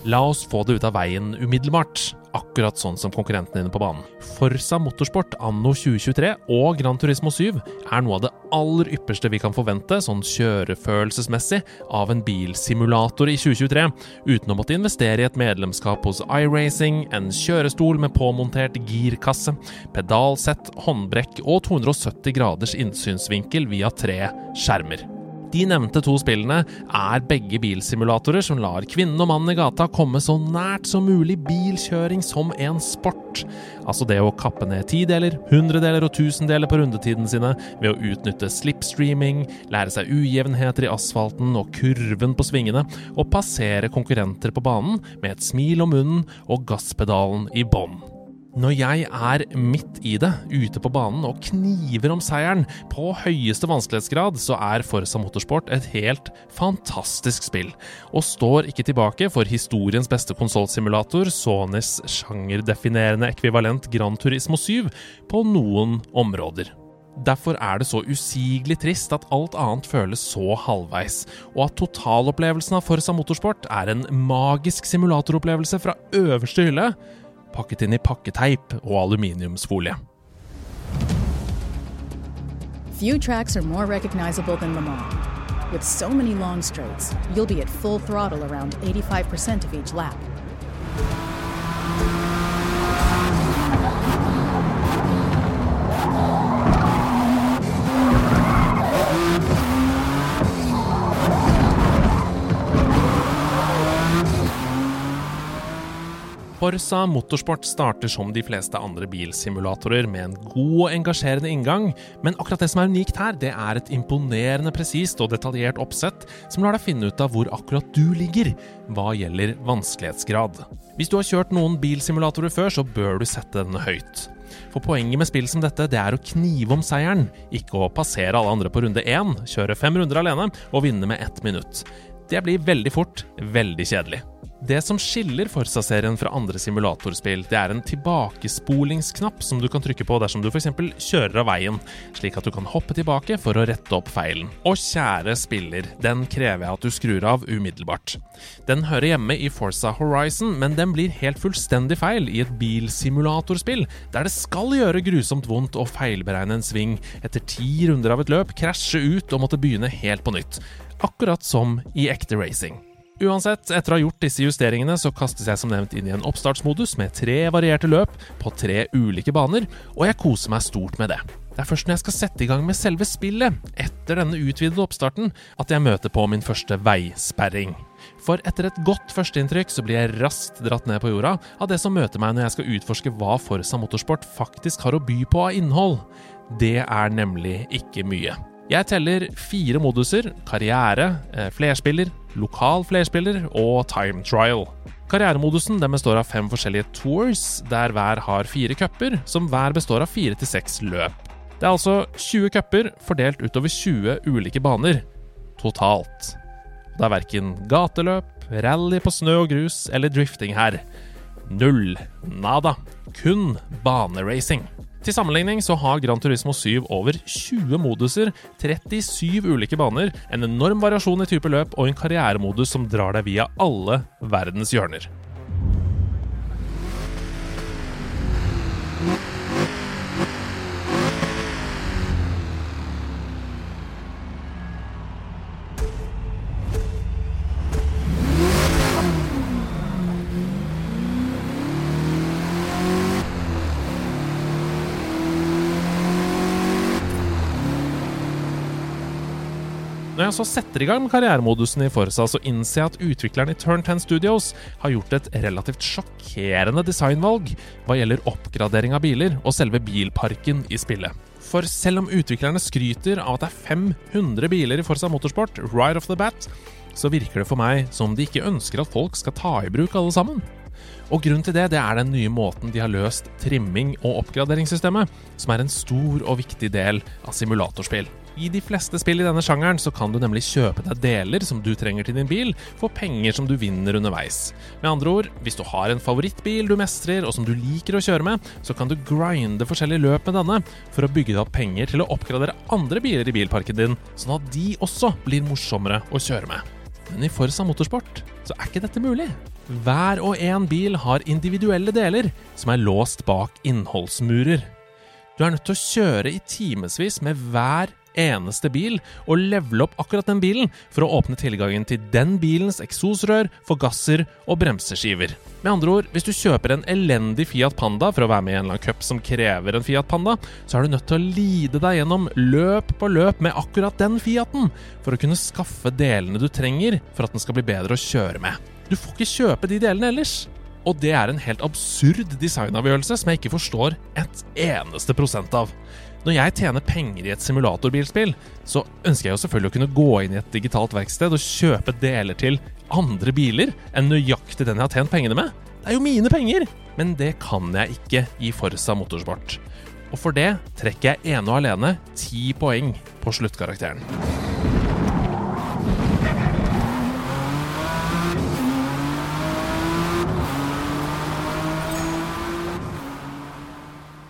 La oss få det ut av veien umiddelbart, akkurat sånn som konkurrentene dine på banen. Forsa Motorsport anno 2023 og Gran Turismo 7 er noe av det aller ypperste vi kan forvente, sånn kjørefølelsesmessig, av en bilsimulator i 2023, uten å måtte investere i et medlemskap hos iRacing, en kjørestol med påmontert girkasse, pedalsett, håndbrekk og 270 graders innsynsvinkel via tre skjermer. De nevnte to spillene er begge bilsimulatorer som lar kvinnen og mannen i gata komme så nært som mulig bilkjøring som en sport. Altså det å kappe ned tideler, hundredeler og tusendeler på rundetiden sine ved å utnytte slipstreaming, lære seg ujevnheter i asfalten og kurven på svingene, og passere konkurrenter på banen med et smil om munnen og gasspedalen i bånn. Når jeg er midt i det, ute på banen og kniver om seieren på høyeste vanskelighetsgrad, så er Forza Motorsport et helt fantastisk spill, og står ikke tilbake for historiens beste konsollsimulator, Sonys sjangerdefinerende ekvivalent Gran Turismo 7, på noen områder. Derfor er det så usigelig trist at alt annet føles så halvveis, og at totalopplevelsen av Forza Motorsport er en magisk simulatoropplevelse fra øverste hylle, pakket inn i pakketeip og aluminiumsfolie. Few tracks are more recognizable than Le Mans. With so many long straights, you'll be at full throttle around 85% of each lap. Forsa Motorsport starter som de fleste andre bilsimulatorer med en god og engasjerende inngang, men akkurat det som er unikt her, det er et imponerende presist og detaljert oppsett som lar deg finne ut av hvor akkurat du ligger hva gjelder vanskelighetsgrad. Hvis du har kjørt noen bilsimulatorer før, så bør du sette den høyt. For poenget med spill som dette, det er å knive om seieren, ikke å passere alle andre på runde én, kjøre fem runder alene og vinne med ett minutt. Det blir veldig fort veldig kjedelig. Det som skiller Forsa-serien fra andre simulatorspill, det er en tilbakespolingsknapp som du kan trykke på dersom du f.eks. kjører av veien, slik at du kan hoppe tilbake for å rette opp feilen. Og kjære spiller, den krever jeg at du skrur av umiddelbart. Den hører hjemme i Forsa Horizon, men den blir helt fullstendig feil i et bilsimulatorspill, der det skal gjøre grusomt vondt å feilberegne en sving etter ti runder av et løp, krasje ut og måtte begynne helt på nytt. Akkurat som i ekte racing. Uansett, etter å ha gjort disse justeringene, så kastes jeg som nevnt inn i en oppstartsmodus med tre varierte løp på tre ulike baner, og jeg koser meg stort med det. Det er først når jeg skal sette i gang med selve spillet, etter denne utvidede oppstarten, at jeg møter på min første veisperring. For etter et godt førsteinntrykk så blir jeg raskt dratt ned på jorda av det som møter meg når jeg skal utforske hva Forsa Motorsport faktisk har å by på av innhold. Det er nemlig ikke mye. Jeg teller fire moduser karriere, eh, flerspiller, lokal flerspiller og time trial. Karrieremodusen den består av fem forskjellige tours, der hver har fire cuper, som hver består av fire til seks løp. Det er altså 20 cuper fordelt utover 20 ulike baner totalt. Det er verken gateløp, rally på snø og grus eller drifting her. Null. Nada. Kun baneracing. Til sammenligning så har Gran Turismo 7 over 20 moduser, 37 ulike baner, en enorm variasjon i type løp og en karrieremodus som drar deg via alle verdens hjørner. Jeg så setter i gang med karrieremodusen i Forsa, så innser jeg at utvikleren i Turn 10 Studios har gjort et relativt sjokkerende designvalg hva gjelder oppgradering av biler og selve bilparken i spillet. For selv om utviklerne skryter av at det er 500 biler i Forsa Motorsport right off the bat, så virker det for meg som de ikke ønsker at folk skal ta i bruk alle sammen. Og grunnen til det, det er den nye måten de har løst trimming og oppgraderingssystemet, som er en stor og viktig del av simulatorspill. I de fleste spill i denne sjangeren så kan du nemlig kjøpe deg deler som du trenger til din bil, for penger som du vinner underveis. Med andre ord, hvis du har en favorittbil du mestrer og som du liker å kjøre med, så kan du grinde forskjellige løp med denne for å bygge deg opp penger til å oppgradere andre biler i bilparken din, sånn at de også blir morsommere å kjøre med. Men i Forsa Motorsport så er ikke dette mulig. Hver og en bil har individuelle deler som er låst bak innholdsmurer. Du er nødt til å kjøre i timevis med hver eneste bil og levele opp akkurat den bilen for å åpne tilgangen til den bilens eksosrør, forgasser og bremseskiver. Med andre ord, hvis du kjøper en elendig Fiat Panda for å være med i en eller annen cup som krever en Fiat Panda, så er du nødt til å lide deg gjennom løp på løp med akkurat den Fiaten for å kunne skaffe delene du trenger for at den skal bli bedre å kjøre med. Du får ikke kjøpe de delene ellers. Og det er en helt absurd designavgjørelse som jeg ikke forstår et eneste prosent av. Når jeg tjener penger i et simulatorbilspill, så ønsker jeg jo selvfølgelig å kunne gå inn i et digitalt verksted og kjøpe deler til andre biler enn nøyaktig den jeg har tjent pengene med. Det er jo mine penger! Men det kan jeg ikke i Forsa Motorsport. Og for det trekker jeg ene og alene ti poeng på sluttkarakteren.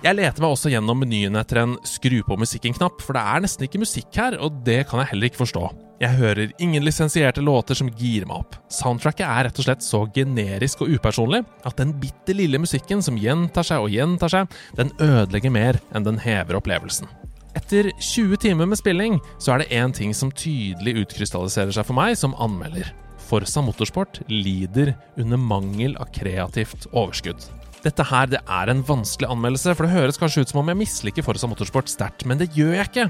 Jeg leter meg også gjennom menyen etter en skru på musikken-knapp, for det er nesten ikke musikk her, og det kan jeg heller ikke forstå. Jeg hører ingen lisensierte låter som girer meg opp. Soundtracket er rett og slett så generisk og upersonlig at den bitte lille musikken som gjentar seg og gjentar seg, den ødelegger mer enn den hever opplevelsen. Etter 20 timer med spilling så er det én ting som tydelig utkrystalliserer seg for meg som anmelder. Forsa Motorsport lider under mangel av kreativt overskudd. Dette her det er en vanskelig anmeldelse, for det høres kanskje ut som om jeg misliker Forza Motorsport sterkt, men det gjør jeg ikke.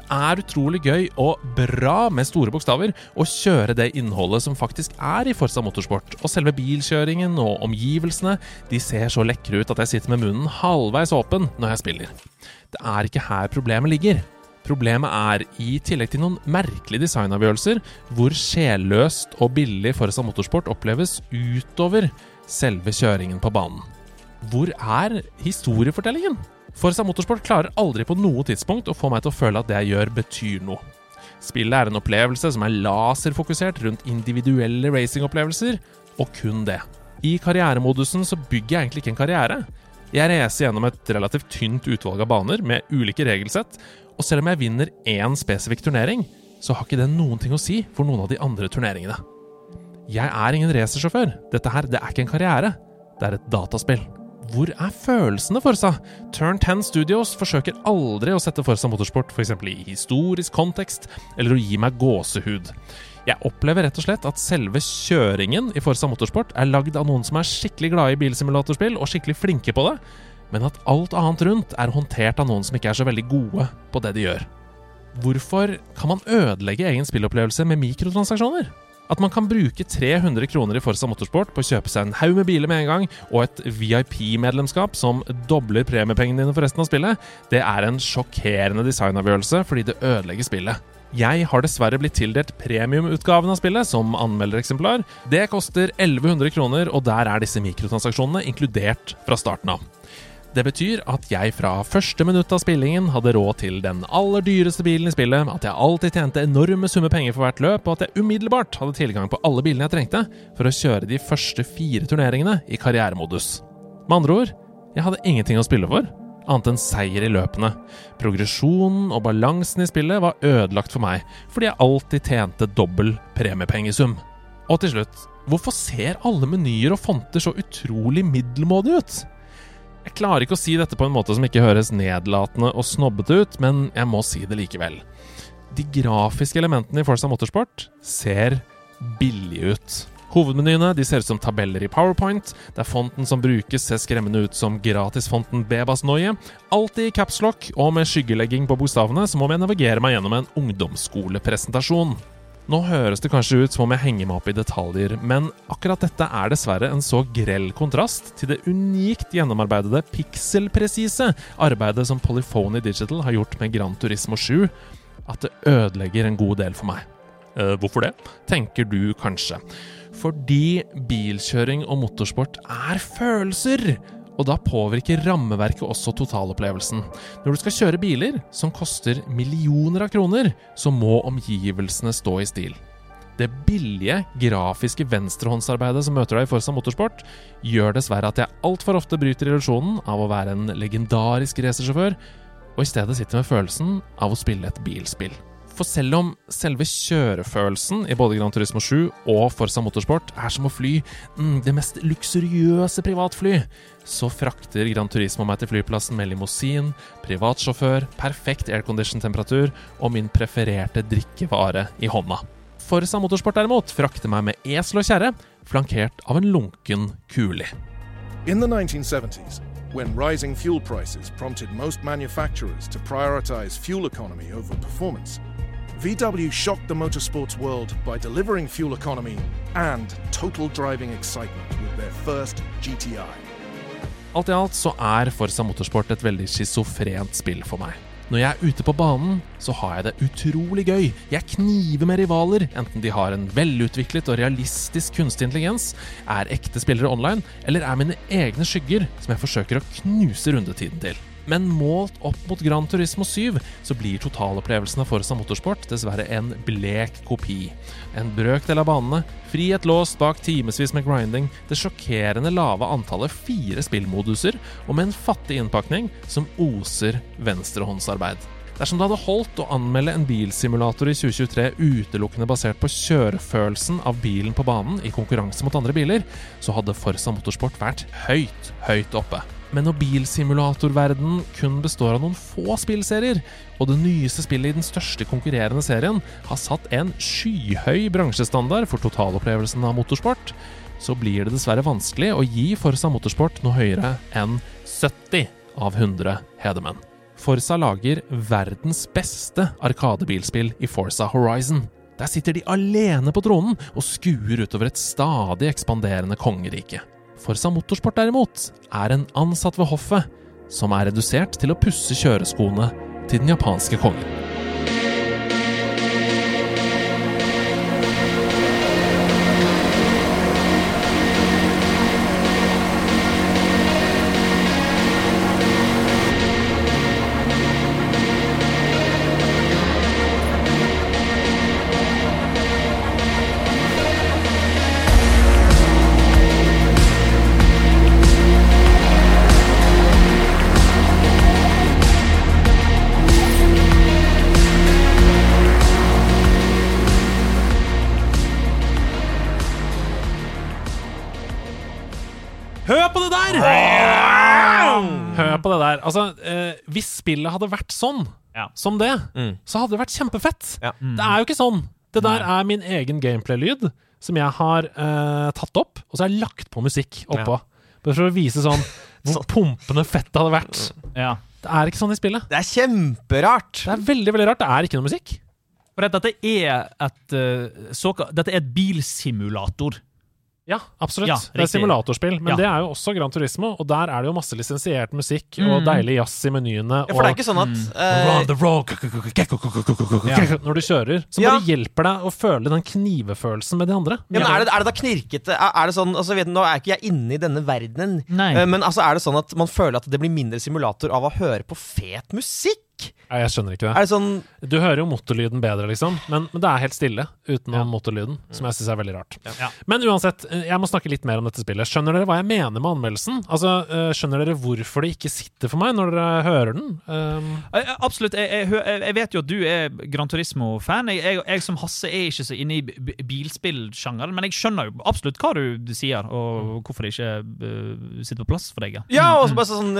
Det er utrolig gøy og bra med store bokstaver å kjøre det innholdet som faktisk er i Forza Motorsport. Og selve bilkjøringen og omgivelsene de ser så lekre ut at jeg sitter med munnen halvveis åpen når jeg spiller. Det er ikke her problemet ligger. Problemet er, i tillegg til noen merkelige designavgjørelser, hvor sjelløst og billig Forza Motorsport oppleves utover selve kjøringen på banen. Hvor er historiefortellingen? Forza Motorsport klarer aldri på noe tidspunkt å få meg til å føle at det jeg gjør, betyr noe. Spillet er en opplevelse som er laserfokusert rundt individuelle racingopplevelser, og kun det. I karrieremodusen så bygger jeg egentlig ikke en karriere. Jeg racer gjennom et relativt tynt utvalg av baner med ulike regelsett, og selv om jeg vinner én spesifikk turnering, så har ikke det noen ting å si for noen av de andre turneringene. Jeg er ingen racersjåfør. Dette her, det er ikke en karriere. Det er et dataspill. Hvor er følelsene, Forsa? Turn 10 Studios forsøker aldri å sette Forsa Motorsport f.eks. i historisk kontekst, eller å gi meg gåsehud. Jeg opplever rett og slett at selve kjøringen i Forsa Motorsport er lagd av noen som er skikkelig glade i bilsimulatorspill og skikkelig flinke på det, men at alt annet rundt er håndtert av noen som ikke er så veldig gode på det de gjør. Hvorfor kan man ødelegge egen spillopplevelse med mikrotransaksjoner? At man kan bruke 300 kroner i Forza Motorsport på å kjøpe seg en haug med biler med en gang, og et VIP-medlemskap som dobler premiepengene dine for resten av spillet, det er en sjokkerende designavgjørelse fordi det ødelegger spillet. Jeg har dessverre blitt tildelt premiumutgaven av spillet som anmeldereksemplar. Det koster 1100 kroner, og der er disse mikrotransaksjonene inkludert fra starten av. Det betyr at jeg fra første minutt av spillingen hadde råd til den aller dyreste bilen i spillet, at jeg alltid tjente enorme summer penger for hvert løp, og at jeg umiddelbart hadde tilgang på alle bilene jeg trengte for å kjøre de første fire turneringene i karrieremodus. Med andre ord, jeg hadde ingenting å spille for, annet enn seier i løpene. Progresjonen og balansen i spillet var ødelagt for meg, fordi jeg alltid tjente dobbel premiepengesum. Og til slutt, hvorfor ser alle menyer og fonter så utrolig middelmådige ut? Jeg klarer ikke å si dette på en måte som ikke høres nedlatende og snobbete ut, men jeg må si det likevel. De grafiske elementene i Forza Motorsport ser billige ut. Hovedmenyene de ser ut som tabeller i Powerpoint, der fonten som brukes ser skremmende ut som gratisfonten Bebas Noie. Alltid i capslock og med skyggelegging på bokstavene, som om jeg navigerer meg gjennom en ungdomsskolepresentasjon. Nå høres det kanskje ut som om jeg henger meg opp i detaljer, men akkurat dette er dessverre en så grell kontrast til det unikt gjennomarbeidede pikselpresise arbeidet som Polyphony Digital har gjort med Gran Turismo 7, at det ødelegger en god del for meg. Eh, hvorfor det? tenker du kanskje. Fordi bilkjøring og motorsport er følelser! Og da påvirker rammeverket også totalopplevelsen. Når du skal kjøre biler som koster millioner av kroner, så må omgivelsene stå i stil. Det billige, grafiske venstrehåndsarbeidet som møter deg i Forsa Motorsport, gjør dessverre at jeg altfor ofte bryter illusjonen av å være en legendarisk racersjåfør, og i stedet sitter med følelsen av å spille et bilspill. For selv om selve kjørefølelsen i både Gran Turismo 7 og Forza Motorsport er som å fly mm, det mest luksuriøse privatfly, så frakter Gran Turismo meg til flyplassen med limousin, privatsjåfør, perfekt aircondition-temperatur og min prefererte drikkevare i hånda. Forza Motorsport derimot frakter meg med esel og kjerre, flankert av en lunken kuli. In the 1970s, when rising fuel prices prompted most manufacturers to prioritize fuel economy over performance, VW shocked the motorsports world by delivering fuel economy and total driving excitement with their first GTI. Alt i alt så er Forza Motorsport et veldig schizofrent spill for meg. Når jeg er ute på banen, så har jeg det utrolig gøy. Jeg kniver med rivaler, enten de har en velutviklet og realistisk kunstig intelligens, er ekte spillere online, eller er mine egne skygger som jeg forsøker å knuse rundetiden til. Men målt opp mot Gran Turismo 7 så blir totalopplevelsen av Forza Motorsport dessverre en blek kopi. En brøkdel av banene, frihet låst bak timevis med grinding, det sjokkerende lave antallet fire spillmoduser, og med en fattig innpakning som oser venstrehåndsarbeid. Dersom det hadde holdt å anmelde en bilsimulator i 2023 utelukkende basert på kjørefølelsen av bilen på banen i konkurranse mot andre biler, så hadde Forza Motorsport vært høyt, høyt oppe. Men når bilsimulatorverdenen kun består av noen få spillserier, og det nyeste spillet i den største konkurrerende serien har satt en skyhøy bransjestandard for totalopplevelsen av motorsport, så blir det dessverre vanskelig å gi Forsa Motorsport noe høyere enn 70 av 100 hedermenn. Forsa lager verdens beste arkadebilspill i Forsa Horizon. Der sitter de alene på tronen og skuer utover et stadig ekspanderende kongerike. Forsa Motorsport derimot er en ansatt ved hoffet som er redusert til å pusse kjøreskoene til den japanske kongen. Altså, eh, hvis spillet hadde vært sånn, som det, så hadde det vært kjempefett. Det er jo ikke sånn. Det der er min egen gameplay-lyd som jeg har eh, tatt opp, og så har jeg lagt på musikk oppå. Bare for å vise sånn hvor pumpende fett det hadde vært. Ja. Det er ikke sånn i spillet. Det er kjemperart. Det er veldig, veldig rart. Det er ikke noe musikk. For dette er et uh, såka- Dette er et bilsimulator. Ja, absolutt. Ja, det er simulatorspill, men Ja. det er jo også Gran Turismo, og der er det jo masse lisensiert musikk Mm. og deilig jazz i menyene. Ja, for det er ikke sånn at eh. Når du kjører, så Ja. bare hjelper deg å føle den knivefølelsen med de andre. Ja, men er det, er det da knirkete? Er, det sånn, altså vet, du, Nå er ikke jeg inne i denne verdenen, Nei. eh, men altså, er det sånn at man føler at det blir mindre simulator av å høre på fet musikk? Nei, jeg skjønner ikke det. Er det sånn Du hører jo motorlyden bedre, liksom, men, men det er helt stille utenom motorlyden, som jeg syns er veldig rart. Ja. Men uansett, eh, jeg må snakke litt mer om dette spillet. Skjønner dere hva jeg mener med anmeldelsen? Altså, eh, Skjønner dere hvorfor det ikke sitter for meg når dere hører den? Um, Absolutt. Jeg, jeg, jeg vet jo at du er Gran Turismo-fan. Jeg, jeg, jeg som Hasse er ikke så inne i bilspillsjangeren, men jeg skjønner jo absolutt hva du sier, og hvorfor det ikke sitter på plass for deg. Ja. Ja, og så bare sånn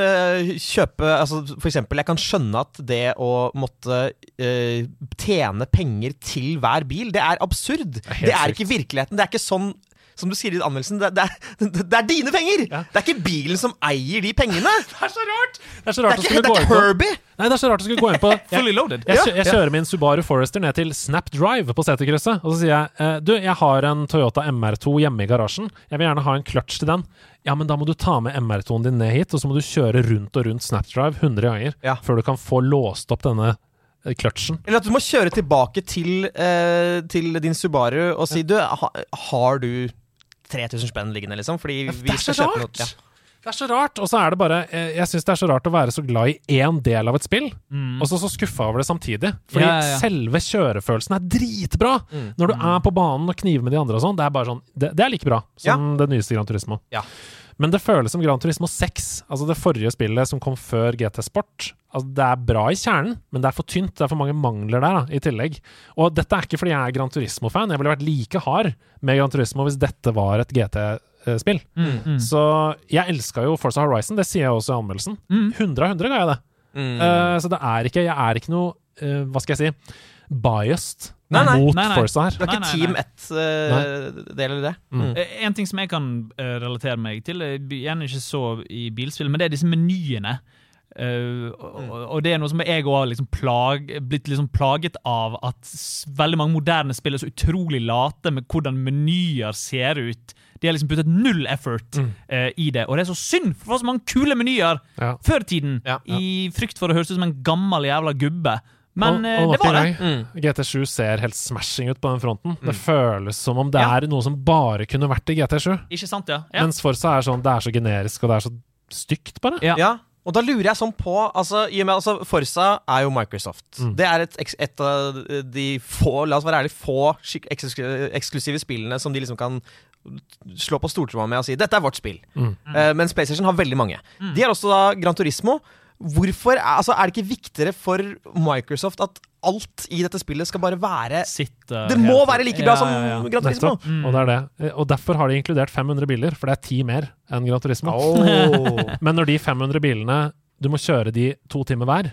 kjøpe altså, For eksempel, jeg kan skjønne at det å måtte uh, tjene penger til hver bil, det er absurd. helt Det er ikke virkeligheten. Det er ikke sånn som du sier i anmeldelsen, det, det, er, det er dine penger! Det er ikke bilen som eier de pengene! Det er så rart! Det er så Det rart er ikke, det er ikke Herbie! Nei, det er så rart å skulle gå inn på Fully loaded. jeg, jeg, jeg kjører min Subaru Forester ned til Snap Drive på seterkrysset, og så sier jeg eh, Du, jeg har en Toyota MR2 hjemme i garasjen. Jeg vil gjerne ha en clutch til den. Ja, men da må du ta med MR2-en din ned hit, og så må du kjøre rundt og rundt Snapdrive 100 ganger Ja. før du kan få låst opp denne kløtsjen. Eller at du må kjøre tilbake til, eh, til din Subaru og si Du, ha, har du 3000 spenn liggende, liksom? Fordi vi Det er så skal kjøpe noe ja. Det er så rart, og så er det bare eh, Jeg syns det er så rart å være så glad i én del av et spill, og så så skuffa over det samtidig. Fordi Ja, ja, ja. selve kjørefølelsen er dritbra! Når du er på banen og kniver med de andre og sånn, det er bare sånn Det, det er like bra som det nyeste Gran Turismo. Men det føles som Gran Turismo 6, altså det forrige spillet som kom før GT Sport. Altså Det er bra i kjernen, men det er for tynt. Det er for mange mangler der da, i tillegg. Og dette er ikke fordi jeg er Gran Turismo-fan. Jeg ville vært like hard med Gran Turismo hvis dette var et GT-spill. Mm, Så jeg elska jo Forza Horizon, det sier jeg også i anmeldelsen. Mm. 100 av 100 ga jeg det. Uh, så det er ikke Jeg er ikke noe uh, Hva skal jeg si biased Nei, nei. mot Nei, nei. Forza her. Det er ikke Nei, nei, Team 1-del eller det? Mm. Eh, En ting som jeg kan eh, relatere meg til, er gjerne ikke så i bilspill, men det er disse menyene. Uh, og, og det er noe som jeg òg har liksom plag, blitt liksom plaget av, at veldig mange moderne spill er så utrolig late med hvordan menyer ser ut. De har liksom puttet null effort eh, i det, og det er så synd, for det var så mange kule menyer Ja. før i tiden, Ja, ja. i frykt for å høres ut som en gammel jævla gubbe. Men og, eh, og det var det. Mm. GT7 ser helt smashing ut på den fronten. Det føles som om det Ja. er noe som bare kunne vært i GT7. Ikke sant, ja? ja. Mens Forza er sånn, det er så generisk, og det er så stygt, bare. Ja. Ja. Og da lurer jeg sånn på altså, i og med, altså, Forza er jo Microsoft. Mm. Det er et, et av de få La oss være ærlig, få eksklusive spillene som de liksom kan slå på stortromma med og si 'dette er vårt spill'. Mm. Uh, mens PlayStation har veldig mange. De har også da Gran Turismo. Hvorfor, altså, Er det ikke viktigere for Microsoft at alt i dette spillet skal bare være Sitt, eh, Det må være like bra Ja, som ja, ja. Gran Turismo! Mm. Og det er det. Eh, Og derfor har de inkludert 500 biler, for det er ti mer enn Gran Turismo. Oh. Men når de 500 bilene Du må kjøre de to timer hver.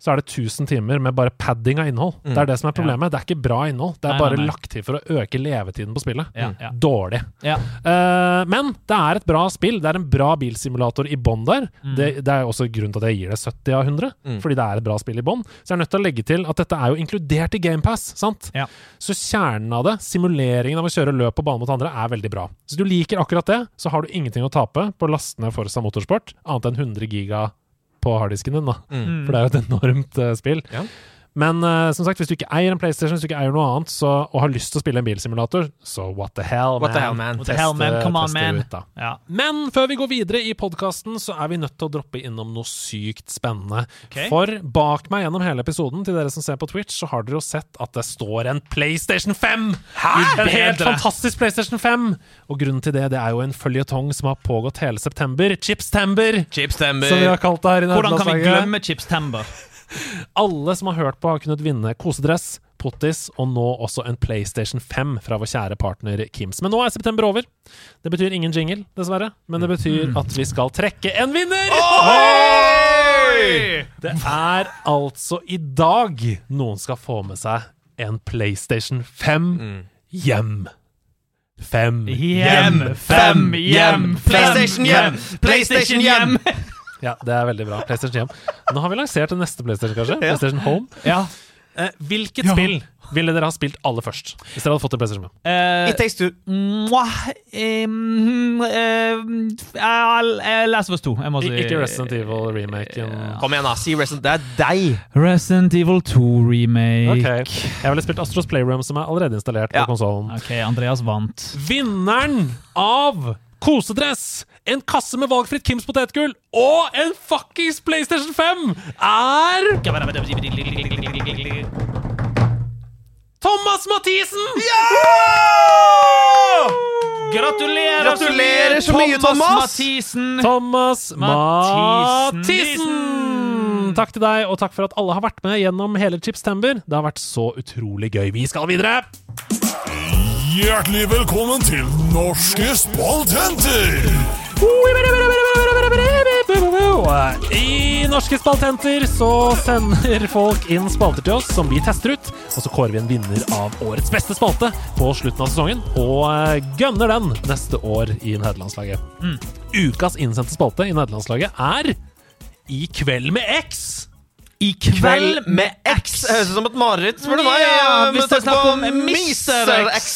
Så er det 1000 timer med bare padding av innhold. Mm. Det er det som er problemet. Det er ikke bra innhold. Det er Nei, bare nei, nei. lagt til for å øke levetiden på spillet. Ja, ja. Dårlig. Ja. Eh, men det er et bra spill. Det er en bra bilsimulator i bånn der. Mm. Det, det er også grunnen til at jeg gir det 70 av 100, Mm. fordi det er et bra spill i bånn. Så jeg er nødt til å legge til at dette er jo inkludert i GamePass, sant? Ja. Så kjernen av det, simuleringen av å kjøre løp på bane mot andre, er veldig bra. Så du liker akkurat det, så har du ingenting å tape på å laste ned Forza Motorsport, annet enn 100 giga på harddisken din, da. Mm. For det er jo et enormt uh, spill. Ja. Men uh, som sagt, hvis du ikke eier en PlayStation, hvis du ikke eier noe annet, så, og har lyst til å spille en bilsimulator, så what the hell, What man. the hell, man? Teste, the hell, man? Come on, man. Ut. Ja. Men før vi går videre i podkasten, så er vi nødt til å droppe innom noe sykt spennende. Okay. For bak meg gjennom hele episoden, til dere som ser på Twitch, så har dere jo sett at det står en PlayStation 5! En helt Bedre. fantastisk PlayStation 5! Og grunnen til det, det er jo en føljetong som har pågått hele september. Chipstember! Chipstember. Som vi har kalt det her i Hvordan kan vi glemme Chips Tember? Alle som har hørt på, har kunnet vinne kosedress, pottis og nå også en PlayStation 5 fra vår kjære partner Kims. Men nå er september over. Det betyr ingen jingle, dessverre. Men det betyr at vi skal trekke en vinner! Det er altså i dag noen skal få med seg en PlayStation 5 hjem. Fem Hjem, fem, hjem, PlayStation hjem! PlayStation hjem! Ja, det er veldig bra. PlayStation hjem. Nå har vi lansert den neste PlayStation, kanskje? PlayStation Home. Ja. Eh, hvilket spill ville dere ha spilt aller først? Hvis dere hadde fått en PlayStation 5? Eh, It takes two. mwah, em, uh, eh, Last of Us 2. Jeg må si Ikke Resident Evil-remaken. Kom igjen, da. Si Resident. Det er deg. Resident Evil 2 remake. Ok, Jeg ville spilt Astros Playroom, som er allerede installert Ja. på konsollen. Ok, Andreas vant. Vinneren av kosedress, en kasse med valgfritt Kims potetgull og en fuckings PlayStation 5 er Thomas Mathisen! Gratulerer, Gratulerer så mye, Thomas! Mathisen. Thomas Mathisen. Mathisen! Takk til deg, og takk for at alle har vært med gjennom hele Chipstember. Det har vært så utrolig gøy. Vi skal videre! Hjertelig velkommen til Norske spaltenter! I Norske spaltenter så sender folk inn spalter til oss som vi tester ut, og så kårer vi en vinner av årets beste spalte på slutten av sesongen, og eh, gønner den neste år i nederlandslaget. Ukas innsendte spalte i nederlandslaget er I kveld med X. I Kveld med X. Høres ut som et mareritt, spør du meg. Ja, hvis det er snakk om Mr. X.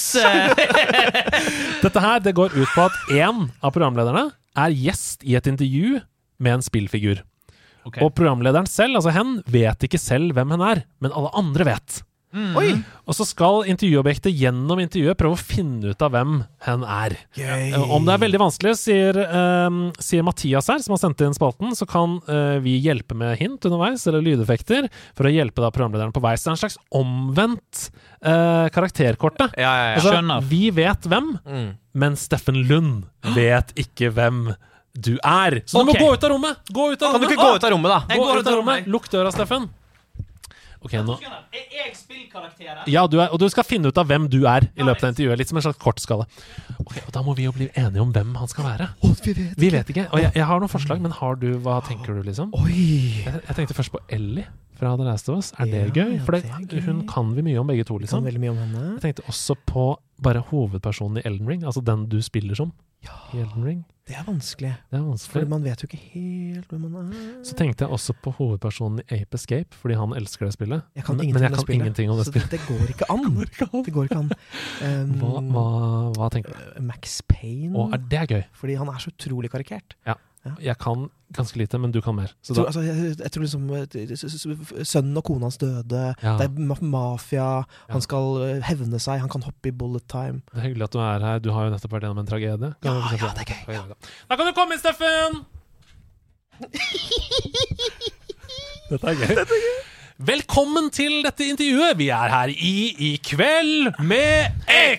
Dette her det går ut på at én av programlederne er gjest i et intervju med en spillfigur. Okay. Og programlederen selv, altså hen, vet ikke selv hvem hen er, men alle andre vet. Oi! Og så skal intervjuobjektet gjennom intervjuet prøve å finne ut av hvem hen er. Yay. Om det er veldig vanskelig, sier, um, sier Mathias her, som har sendt inn spalten, så kan uh, vi hjelpe med hint underveis, eller lydeffekter, for å hjelpe da programlederen på vei. Så det er en slags omvendt uh, karakterkortet. Ja, ja, ja. Altså, Skjønner. vi vet hvem, Mm. men Steffen Lund vet ikke hvem du er. Så du må gå ut av rommet! Gå ut av Kan du ikke gå ut av rommet, da? Gå ut av rommet! Lukk døra, Steffen. Ok, nå Er jeg spillkarakteren? Ja, du er, og du skal finne ut av hvem du er i løpet av intervjuet. Litt som en slags kortskala. Ok, og Da må vi jo bli enige om hvem han skal være. Vi vet ikke. Og jeg, jeg har noen forslag, men har du, hva tenker du, liksom? Oi! Jeg, jeg tenkte først på Ellie fra The Last of Us. Er det Ja, gøy? ja, For det, det er gøy. hun kan vi mye om begge to, Kan liksom. veldig mye om henne. Jeg tenkte også på bare hovedpersonen i Elden Ring, altså den du spiller som i Elden Ring. Det er vanskelig. Det er Fordi vanskelig. man vet jo ikke helt hvem man er. Så tenkte jeg også på hovedpersonen i Ape Escape, fordi han elsker det spillet. Jeg kan men, men jeg kan spillet. ingenting om det så spillet. det går ikke an. Det går ikke an. Um, Hva, hva, hva tenker du? Max Payne. Å, er det gøy? Fordi han er så utrolig karikert. Jeg kan ganske lite, men du kan mer. Så tror, altså, jeg, jeg tror liksom eh, Sønnen og kona hans døde. Ja. Det er mafia. Ja. Han skal eh, hevne seg. Han kan hoppe i bullet time. det er hyggelig at du er her. Du har jo nettopp vært gjennom en tragedie. Ja, ja, det er gøy, ja. Da kan du komme inn, Steffen! Dette er gøy. Velkommen til dette intervjuet. Vi er her i I kveld med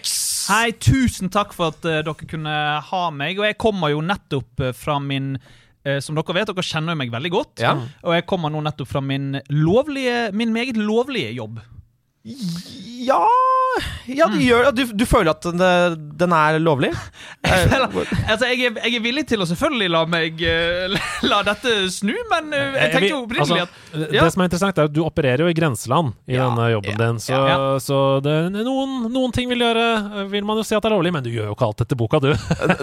X! Hei, tusen takk for at uh, dere kunne ha meg. Og jeg kommer jo nettopp eh, fra min uh, som dere vet, dere kjenner meg veldig godt. Ja. Og jeg kommer nå nettopp fra min lovlige, min meget lovlige jobb. Ja Ja, du, gjør, du, du føler at den, den er lovlig? Jeg, føler- altså, jeg, er, jeg er villig til å selvfølgelig la meg eh, la dette snu, men eh, jeg tenkte jo opprinnelig at altså, ja. Det som er interessant, er at du opererer jo i grenseland i denne jobben din. Så, ja. så det, noen, noen ting vil, gjøre, vil man jo si at det er lovlig, men du gjør jo ikke alt etter boka, du.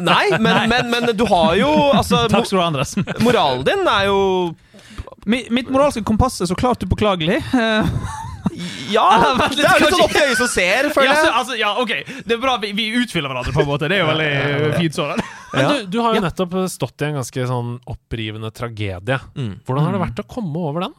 Nei, men, men, men du har jo altså, Takk skal du ha, Andres. Moralen din er jo Mitt moralske kompass er så klart upåklagelig. Ja! Det er jo litt sånn opp til øyet som ser, føler ja, altså, ja, ok. Det er bra vi, vi utfyller hverandre, på en måte. Det er jo veldig fint sånn. Men du, du har jo nettopp stått i en ganske sånn opprivende tragedie. Hvordan har det vært å komme over den?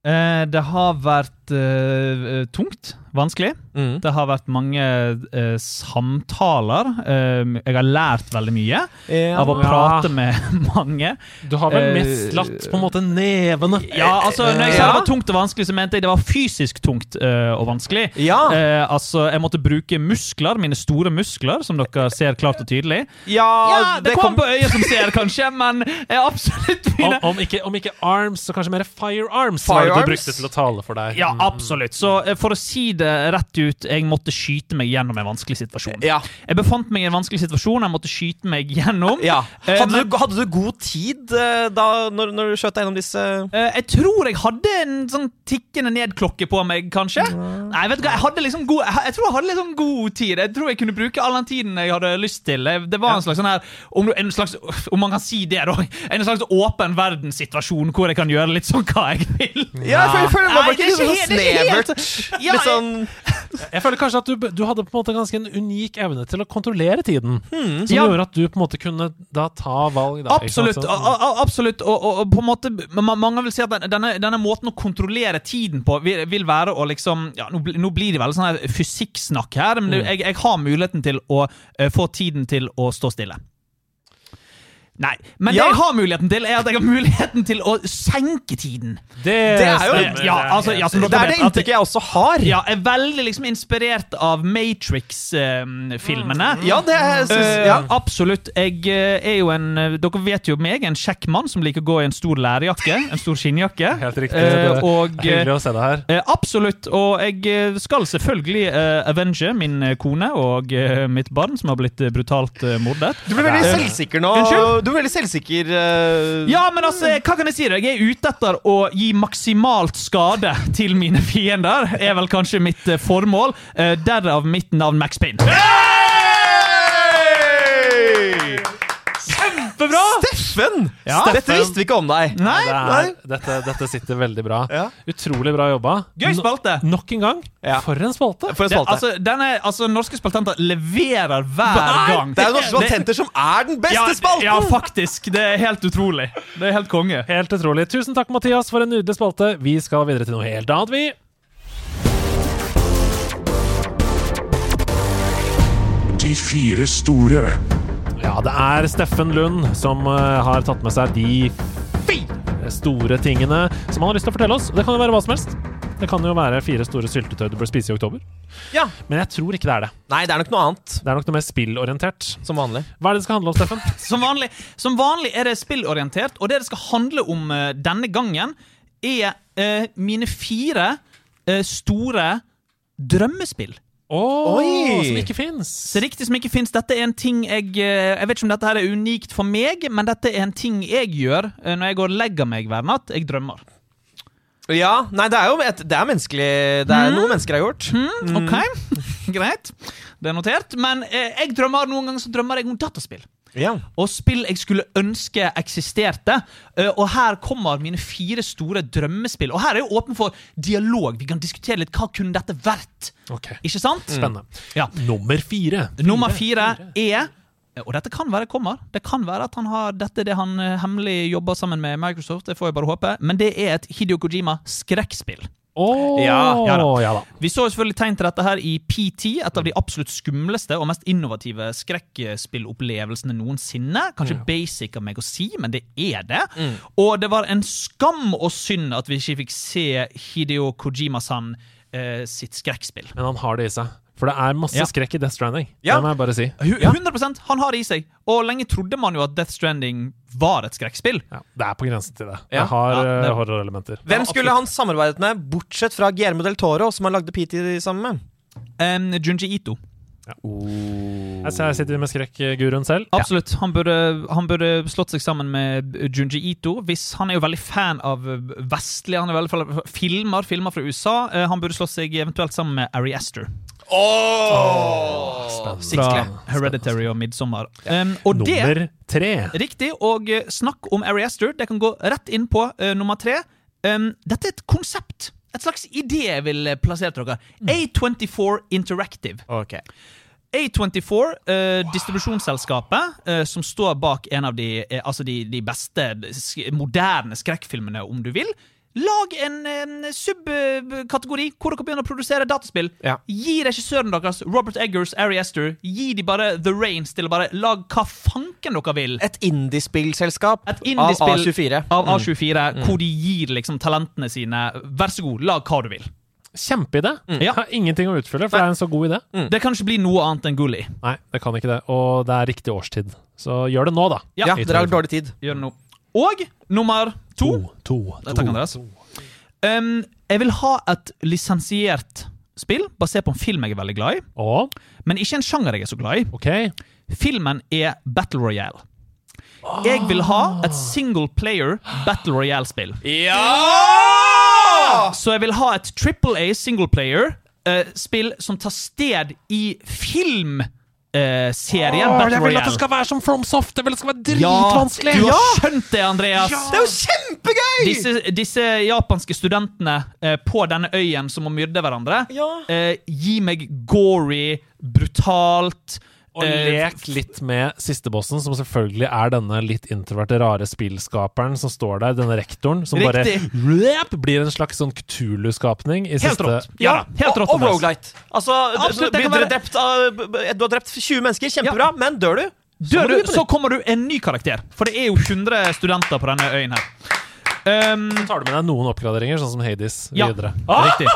Eh, det har vært eh, tungt. Vanskelig. Mm. Det har vært mange eh, samtaler. Eh, jeg har lært veldig mye Ja. av å Ja. prate med mange. Du har vel Eh, mest latt på en måte nevene? Ja, altså Når jeg sa det var tungt og vanskelig, så mente jeg det var fysisk tungt uh, og vanskelig. Ja. Uh, altså, Jeg måtte bruke muskler, mine store muskler, som dere ser klart og tydelig. Ja, Ja, det, kom på øyet som ser, kanskje, men er absolutt Om, mine om, ikke, om ikke arms, så kanskje mer firearms var det Firearms? du brukte til å tale for deg. Ja, Mm. absolutt. Så uh, for å si det rett ut, jeg måtte skyte meg gjennom en vanskelig situasjon. Ja. Jeg befant meg i en vanskelig situasjon, jeg måtte skyte meg gjennom. Ja. Eh, Hadde, men- du, hadde du god tid eh, da, når, når du skjøt deg gjennom disse Eh, jeg tror jeg hadde en sånn tikkende ned-klokke på meg, kanskje. Nei, vet du hva, jeg hadde liksom god Jeg, tror jeg hadde sånn god tid. Jeg tror jeg kunne bruke all den tiden jeg hadde lyst til. Det var en slags sånn her Om, du- en slags, om man kan si det, da. En slags åpen verdenssituasjon hvor jeg kan gjøre litt sånn hva jeg vil. Ja, jeg føler, jeg føler det var Nei, ikke det er sånn ikke helt- det helt- snevert. Litt sånn Jeg føler kanskje at du, du hadde på en måte ganske en unik evne til å kontrollere tiden. Som Ja. gjorde at du på en måte kunne da ta valg. Da. Absolutt. Absolutt og, og, og på en måte Mange vil si at denne, denne måten å kontrollere tiden på vil, vil være å liksom ja, nå, nå blir det veldig sånn her fysikksnakk her, men det, jeg, jeg har muligheten til å uh, få tiden til å stå stille. Nei, men Ja. det jeg har muligheten til, er at jeg har muligheten til å senke tiden. Det, Det er jo- det, Ja, altså, ja, som Det er det inntrykket jeg også har. Ja, er veldig liksom inspirert av Matrix-filmene. Ja, det synes, Eh, ja. Absolutt. Jeg eh, er jo en eh, Dere vet jo meg, en kjekk mann som liker å gå i en stor lærjakke. En stor skinnjakke. Helt riktig. Det er og Hyggelig å se deg her. Uh, Absolutt. Og jeg skal selvfølgelig avenge min kone og mitt barn, som har blitt brutalt mordet. Du blir veldig selvsikker nå. Unnskyld? Du er veldig selvsikker. Uh... Ja, men altså, hva kan jeg si? da? Jeg er ute etter å gi maksimalt skade til mine fiender. Er vel kanskje mitt eh, formål. Uh, Derav mitt navn Max Payne. Kjempebra! Steffen! Ja. Dette visste vi ikke om deg. Nei, Det er, dette, dette sitter veldig bra. Ja. Utrolig bra jobba. Gøy spalte. No, nok en gang. Ja. For en spalte! For en Det, spalte. altså, denne, altså, norske spaltenter leverer hver Nei, gang. Det er Norske spaltenter som er den beste ja, spalten! Ja, faktisk. Det er helt utrolig. Det er helt konge. Helt utrolig. Tusen takk, Mathias, for en nydelig spalte. Vi skal videre til noe helt annet, vi. De fire store. Ja, det er Steffen Lund som eh, har tatt med seg de fire store tingene som han har lyst til å fortelle oss. Det kan jo være hva som helst. Det kan jo være fire store syltetøy du bør spise i oktober. Ja. Men jeg tror ikke det er det. Nei, det er nok noe annet. Det er nok noe mer spillorientert. Som vanlig. Hva er det det skal handle om, Steffen? Som vanlig, som vanlig er det spillorientert, og det det skal handle om uh, denne gangen, er uh, mine fire uh, store drømmespill. Oi! som ikke fins. Riktig som ikke finnes, dette er en ting jeg eh, Jeg vet ikke om dette her er unikt for meg, men dette er en ting jeg gjør eh, når jeg går og legger meg hver natt. Jeg drømmer. Ja, nei, det er jo et, det er menneskelig Det er noe mennesker har gjort. Mm, ok, greit. Det er notert. Men eh, jeg drømmer noen ganger så drømmer jeg om dataspill. Ja. Og spill jeg skulle ønske eksisterte. Eh, og her kommer mine fire store drømmespill. Og her er jeg åpen for dialog. Vi kan diskutere litt hva kunne dette vært. Okay. Ikke sant? Spennende. Ja. Nummer fire. Nummer fire er og dette kan være kommer. Det kan være at han har dette er det han eh, hemmelig jobber sammen med Microsoft. Det får jeg bare håpe. Men det er et Hideo Kojima-skrekkspill. Åh, Ja, ja da. ja da. Vi så selvfølgelig tegn til dette her i PT, et av de absolutt skumleste og mest innovative skrekkspillopplevelsene noensinne. Kanskje basic av meg å si, men det er det. Og det var en skam og synd at vi ikke fikk se Hideo Kojima-san eh, sitt skrekkspill. Men han har det i seg. For det er masse Ja. skrekk i Death Stranding. Ja. Det må jeg bare si. Hu- 100 Han har det i seg. Og lenge trodde man jo at Death Stranding var et skrekkspill. Det er på grensen til det. Ja. Det har Ja, eh, horrorelementer. Hvem skulle han samarbeidet med, bortsett fra Guillermo del Toro, som han lagde PT sammen med? Um, Junji Ito. Jeg ser- jeg sitter med skrekkguruen selv. Absolutt. Han burde, han burde slått seg sammen med Junji Ito. Hvis Han er jo veldig fan av vestlige Han er veldig fan av filmer, filmer fra USA. Eh, Han burde slått seg eventuelt sammen med Ari Aster. Fra Hereditary og Midsommar. Um, og det Nummer tre. Riktig. Og eh, snakk om Ari Aster. Det kan gå rett inn på uh, nummer tre. Um, dette er et konsept. Et slags idé jeg vil eh, plassere til dere. A24 Interactive. A24, eh, distribusjonsselskapet uh, som står bak en av de, uh, altså de, de beste sk moderne skrekkfilmene, om du vil. Lag en, en subkategori hvor dere begynner å produsere dataspill. Gi regissøren deres, Robert Eggers, Ari Ester, gi de bare the reins til å bare lage hva fanken dere vil. Et indiespillselskap av A24. Av Mm. A24 Mm. Hvor de gir liksom talentene sine Vær så god, lag hva du vil. Kjempeidé. Ja. Har ingenting å utfylle, for det er en så god idé. Det kan ikke bli noe annet enn Gulli Nei, det kan ikke det. Og det er riktig årstid. Så gjør det nå, da. Ja, dere har dårlig tid. Gjør det nå. Og nummer to. To. Takk, Andreas. Um, jeg vil ha et lisensiert spill basert på en film jeg er veldig glad i. Men ikke en sjanger jeg er så glad i. Filmen er Battle Royale. Jeg vil ha et single player Battle Royale-spill. Så jeg vil ha et Triple A single player-spill som tar sted i film. Eh, serien Åh, Battle jeg vil at det skal være som FromSoft! At det skal være Ja, dritvanskelig! du har skjønt det, Andreas! Det er jo kjempegøy! Disse, disse japanske studentene uh, på denne øyen som må myrde hverandre, eh, gi meg gory, brutalt Og eh, lek litt med sistebossen, som selvfølgelig er denne litt introverte, rare spillskaperen som står der, denne rektoren, som Riktig. bare rap, blir en slags sånn Cthulhu-skapning i Helt siste rått. Ja, helt rått. Og, og Rogalight. Altså, Absolutt, du, være- drept av, du har drept 20 mennesker, kjempebra, men dør du? Dør du, så kommer du en ny karakter. For det er jo 100 studenter på denne øyen her. Um, Så tar du med deg noen oppgraderinger, sånn som Hades Ja, videre. riktig.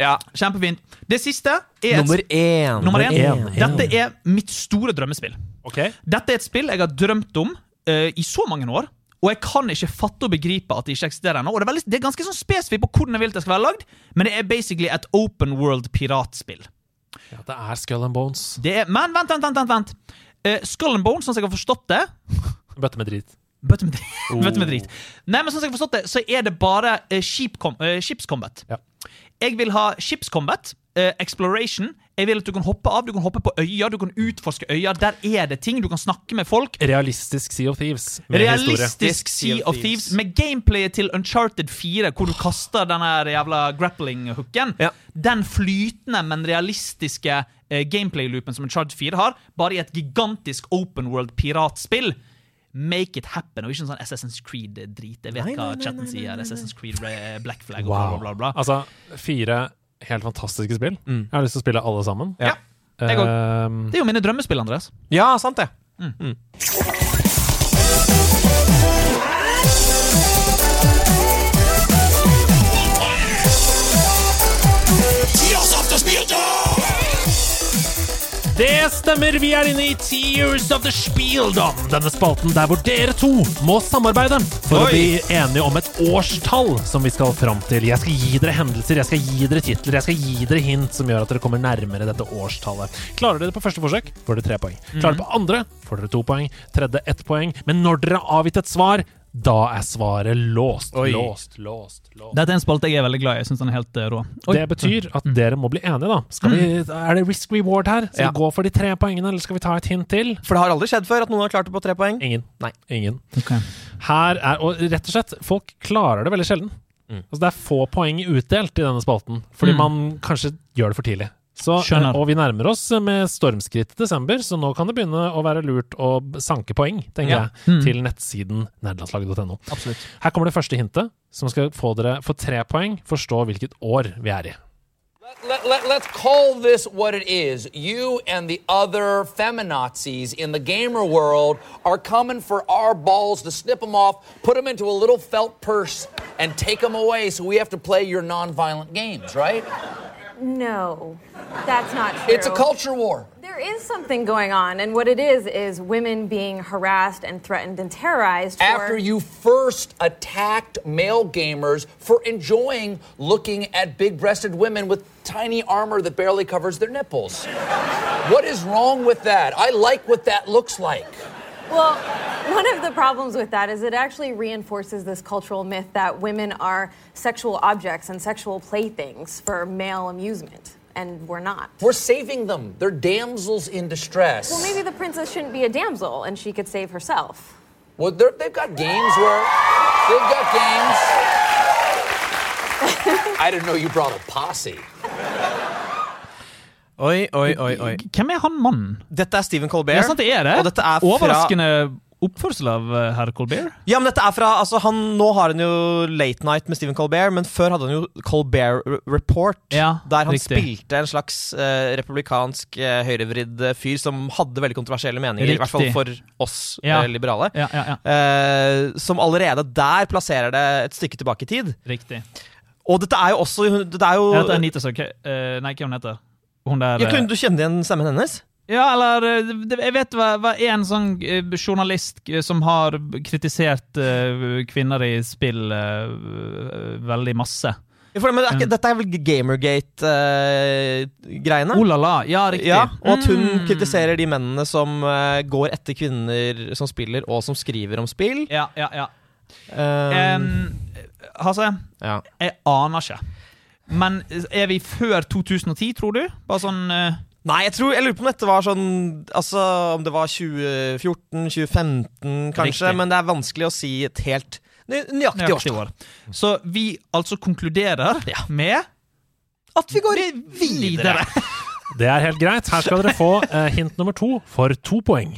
Ja. Kjempefint. Det siste er et- Nummer én. Nummer én. Én. Dette er mitt store drømmespill. Ok. Dette er et spill jeg har drømt om uh, i så mange år. Og jeg kan ikke fatte og begripe at det ikke eksisterer ennå. Og det er, veldig, det er ganske sånn spesifikt på hvordan jeg vil det skal være lagd, men det er basically et open world piratspill. Ja, det er Skull and Bones. Det er, men vent, vent, vent! vent, vent. Eh, Skull and Bones, sånn som jeg har forstått det Bøtte med drit. Bøtte med, drit. Bøtte med drit. Nei, men sånn som jeg har forstått det, så er det bare uh, com uh, ships combat. Jeg vil ha ships combat, eh, exploration. Jeg vil at du kan hoppe av, du kan hoppe på øyer, du kan utforske øyer. Der er det ting, du kan snakke med folk. Realistisk Sea of Thieves. Realistisk historie. Sea of Thieves med gameplayet til Uncharted 4, hvor du kaster den jævla grappling-hooken. Den flytende, men realistiske eh, gameplay-loopen som Uncharted 4 har, bare i et gigantisk open world piratspill. Make it happen, og ikke noe sånn Assassin's Creed-drit. Jeg vet Nei, hva nei, chatten nei, sier. Assassin's Creed Black Flag og Wow. bla, bla, bla. bla. Altså, fire helt fantastiske spill. Jeg har lyst til å spille alle sammen. Ja. Jeg òg. Ehm, Det er jo mine drømmespill, Andreas. Ja, sant det. Det stemmer, vi er inne i Tears of the Spieldom. Denne spalten der hvor dere to må samarbeide for å bli enige om et årstall som vi skal fram til. Jeg skal gi dere hendelser, jeg skal gi dere titler, jeg skal gi dere hint som gjør at dere kommer nærmere dette årstallet. Klarer dere det på første forsøk, får dere tre poeng. Klarer dere på andre, får dere to poeng. Tredje ett poeng. Men når dere har avgitt et svar, da er svaret låst. Oi. Låst, låst, låst. Dette er en spalte jeg er veldig glad i. Jeg synes den er helt eh, rå. Oi. Det betyr at dere må bli enige, da. Skal vi, er det risk reward her? Skal Ja. vi gå for de tre poengene, eller skal vi ta et hint til? For det har aldri skjedd før at noen har klart det på tre poeng. Ingen. Nei. Ingen. Okay. Her er, og rett og slett, folk klarer det veldig sjelden. Altså, det er få poeng utdelt i denne spalten, fordi Mm. man kanskje gjør det for tidlig. Så, Skjønner. og vi nærmer oss med stormskritt i desember, så nå kan det begynne å være lurt å sanke poeng, tenker Ja. jeg, Mm. til nettsiden nerdelandslaget.no. Her kommer det første hintet, som skal få dere for tre poeng forstå hvilket år vi er i. Let, let, let's call this what it is. You and the other feminazis in the gamer world are coming for our balls to snip them off, put them into a little felt purse, and take them away so we have to play your nonviolent games, right? No, that's not true. It's a culture war. There is something going on, and what it is is women being harassed and threatened and terrorized for. After you first attacked male gamers for enjoying looking at big breasted women with tiny armor that barely covers their nipples. what is wrong with that? I like what that looks like. Well, one of the problems with that is it actually reinforces this cultural myth that women are sexual objects and sexual playthings for male amusement, and we're not. We're saving them. They're damsels in distress. Well, maybe the princess shouldn't be a damsel and she could save herself. Well, they've got games where they've got games. I didn't know you brought a posse. Oi, oi, oi, oi. Hvem er han mannen? Dette er Stephen Colbert. Ja, sant det er det. Og dette er fra Overraskende oppførsel av eh, herr Colbert. Ja, men dette er fra altså han, Nå har han jo Late Night med Stephen Colbert, men før hadde han jo Colbert Report. Ja, der han riktig. spilte en slags uh, republikansk uh, høyrevridd fyr som hadde veldig kontroversielle meninger, i hvert fall for oss Ja. liberale. Ja, ja, ja. Som allerede der plasserer det et stykke tilbake i tid. Riktig. Og dette er jo også Det er jo Jeg heter Anita Søk... Uh, nei, hun heter hun? der Ja, eh, kunne du kjenne igjen stemmen hennes? Ja, eller eh, Jeg vet hva, hva en sånn eh, journalist eh, som har kritisert eh, kvinner i spill eh, eh, veldig masse. Ja, det ikke, dette er vel Gamergate-greiene? Oh la la, ja, riktig. Ja, og at hun Mm. kritiserer de mennene som uh, går etter kvinner som spiller, og som skriver om spill. Ja, ja, ja. Um, um, Hasse, ja. jeg aner ikke. Men er vi før 2010, tror du? Bare sånn uh... Nei, jeg, tror, jeg lurer på om dette var sånn Altså om det var 2014, 2015 kanskje, Riktig. men det er vanskelig å si et helt nø nøyaktig nøyaktig år. Så vi altså konkluderer med At vi går videre. Det er helt greit. Her skal dere få eh, hint nummer to for to poeng.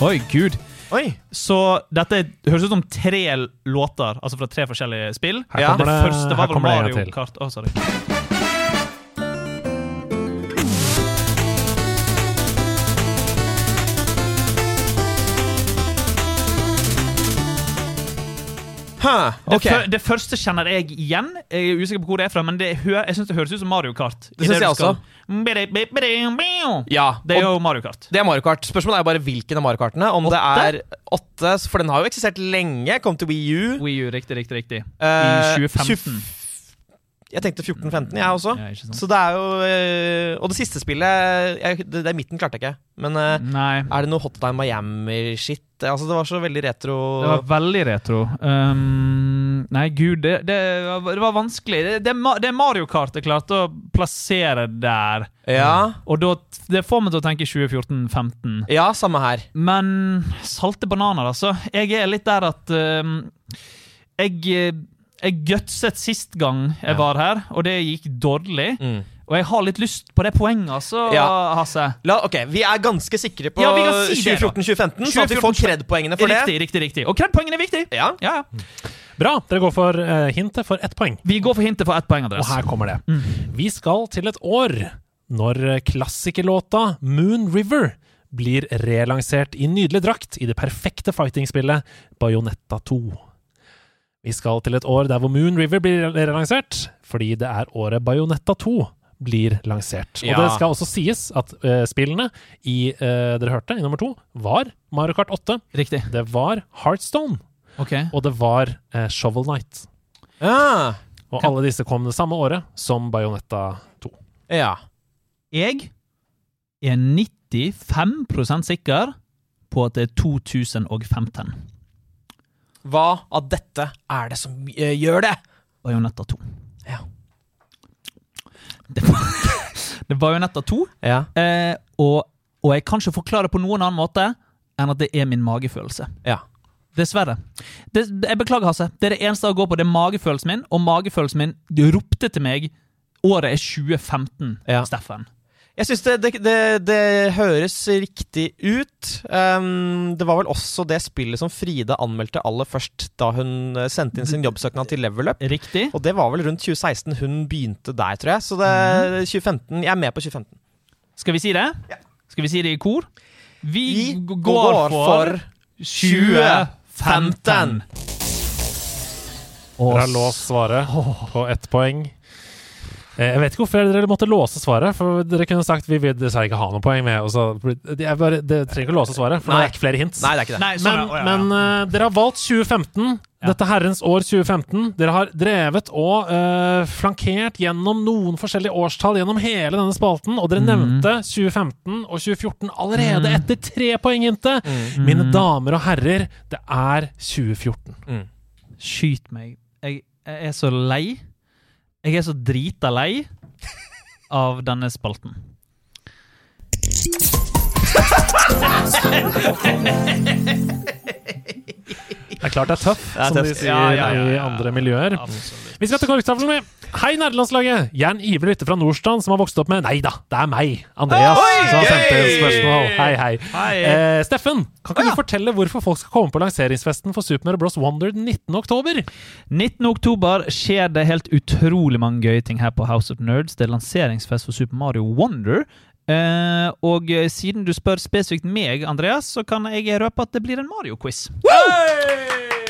Oi, gud. Oi. Så dette høres ut som tre låter, altså fra tre forskjellige spill. Her kommer det, det- første var vel Mario. Kart. Å, sorry. Hæ, Det, det første kjenner jeg igjen. Jeg er usikker på hvor det er fra, men det jeg synes det høres ut som Mario Kart. Det synes jeg også. Ja, Det er jo Mario Kart. Det er Mario Kart. Spørsmålet er jo bare hvilken av Mario Kartene. Om det er åtte, for den har jo eksistert lenge. Kom til Wii U. Wii U, riktig, riktig, riktig. Eh, I 2015. Jeg tenkte 14-15, jeg også. Ja. Så det er jo eh, Og det siste spillet jeg, det, det midten klarte jeg ikke. Men eh, Nei. er det noe Hotline Miami-shit? Altså, det var så veldig retro. Det var veldig retro. Um, nei, gud, det, det, var- det var vanskelig. Det, det, Mario Kart jeg klarte å plassere der. Ja. Og da, det får meg til å tenke 2014-15. Ja, samme her. Men salte bananer, altså. Jeg er litt der at um, Jeg jeg gutset sist gang jeg var her, og det gikk dårlig. Og jeg har litt lyst på det poenget, altså, Mm. Ja. Hasse. La, ok, Vi er ganske sikre på Ja, si 2014-2015, sånn at vi får 2014, kred-poengene for riktig, det. Riktig, riktig. Og kred-poengene er viktig. Ja. Ja, Bra. Dere går for uh, hintet for ett poeng. Vi går for hintet for ett poeng, Andres. Og her kommer det. Vi skal til et år når klassikerlåta Moon River blir relansert i nydelig drakt i det perfekte fighting-spillet Bayonetta 2. Vi skal til et år der hvor Moon River blir relansert, fordi det er året Bayonetta 2 blir lansert. Ja. Og det skal også sies at uh, spillene i uh, dere hørte, i nummer to, var Mario Kart 8. Riktig. Det var Heartstone. Okay. Og det var uh, Shovel Knight. Ja. Og alle disse kom det samme året som Bayonetta 2. ja. Jeg er 95% sikker på at det er 2015. Hva av dette er det som eh, gjør det? Bajonetta 2. Ja. Det var, det var Bajonetta 2, Ja. eh, og, og jeg kan ikke forklare på noen annen måte enn at det er min magefølelse. Ja. Dessverre. Det, jeg beklager, Hasse. Det er det eneste jeg går på. Det er magefølelsen min, og magefølelsen min ropte til meg Året er 2015, Ja. Steffen. Jeg syns det, det, det, det høres riktig ut. Um, det var vel også det spillet som Frida anmeldte aller først da hun eh, sendte inn sin jobbsøknad til Level Up. Riktig. Og det var vel rundt 2016 hun begynte der, tror jeg. Så det, 2015, jeg er med på 2015. Skal vi si det? Ja. Skal vi si det i kor? Vi, Vi går går for for 2015. Dere har låst svaret på ett poeng. Eh, Jeg vet ikke hvorfor dere måtte låse svaret, for dere kunne sagt vi vil dessverre ikke ha noe poeng med. Så, bare, dere trenger ikke å låse svaret, for det er ikke flere hints. Nei, det er ikke det. Nei, Men, ja, ja, ja. men uh, dere har valgt 2015. Dette herrens år 2015. Dere har drevet og uh, flankert gjennom noen forskjellige årstall gjennom hele denne spalten, og dere nevnte 2015 og 2014 allerede etter tre poenghintet. Mine damer og herrer, det er 2014. Skyt meg. Jeg, jeg er så lei. Jeg er så drita lei av denne spalten. Det er klart det er tøff, som de sier Ja, ja, ja, i andre miljøer. Absolutt. Vi skal til korktavlen, vi. Hei, nerdelandslaget! Jeg er en ivrig lytter fra Nordstrand som har vokst opp med Nei da, det er meg, Andreas, som har sendt inn spørsmål. Hei, hei. Hei. Eh, Steffen, kan ikke du fortelle hvorfor folk skal komme på lanseringsfesten for Super Mario Bros. Wonder den 19. oktober? 19. oktober skjer det helt utrolig mange gøye ting her på House of Nerds. Det er lanseringsfest for Super Mario Wonder. Uh, og eh, siden du spør spesifikt meg, Andreas, så kan jeg røpe at det blir en Mario-quiz.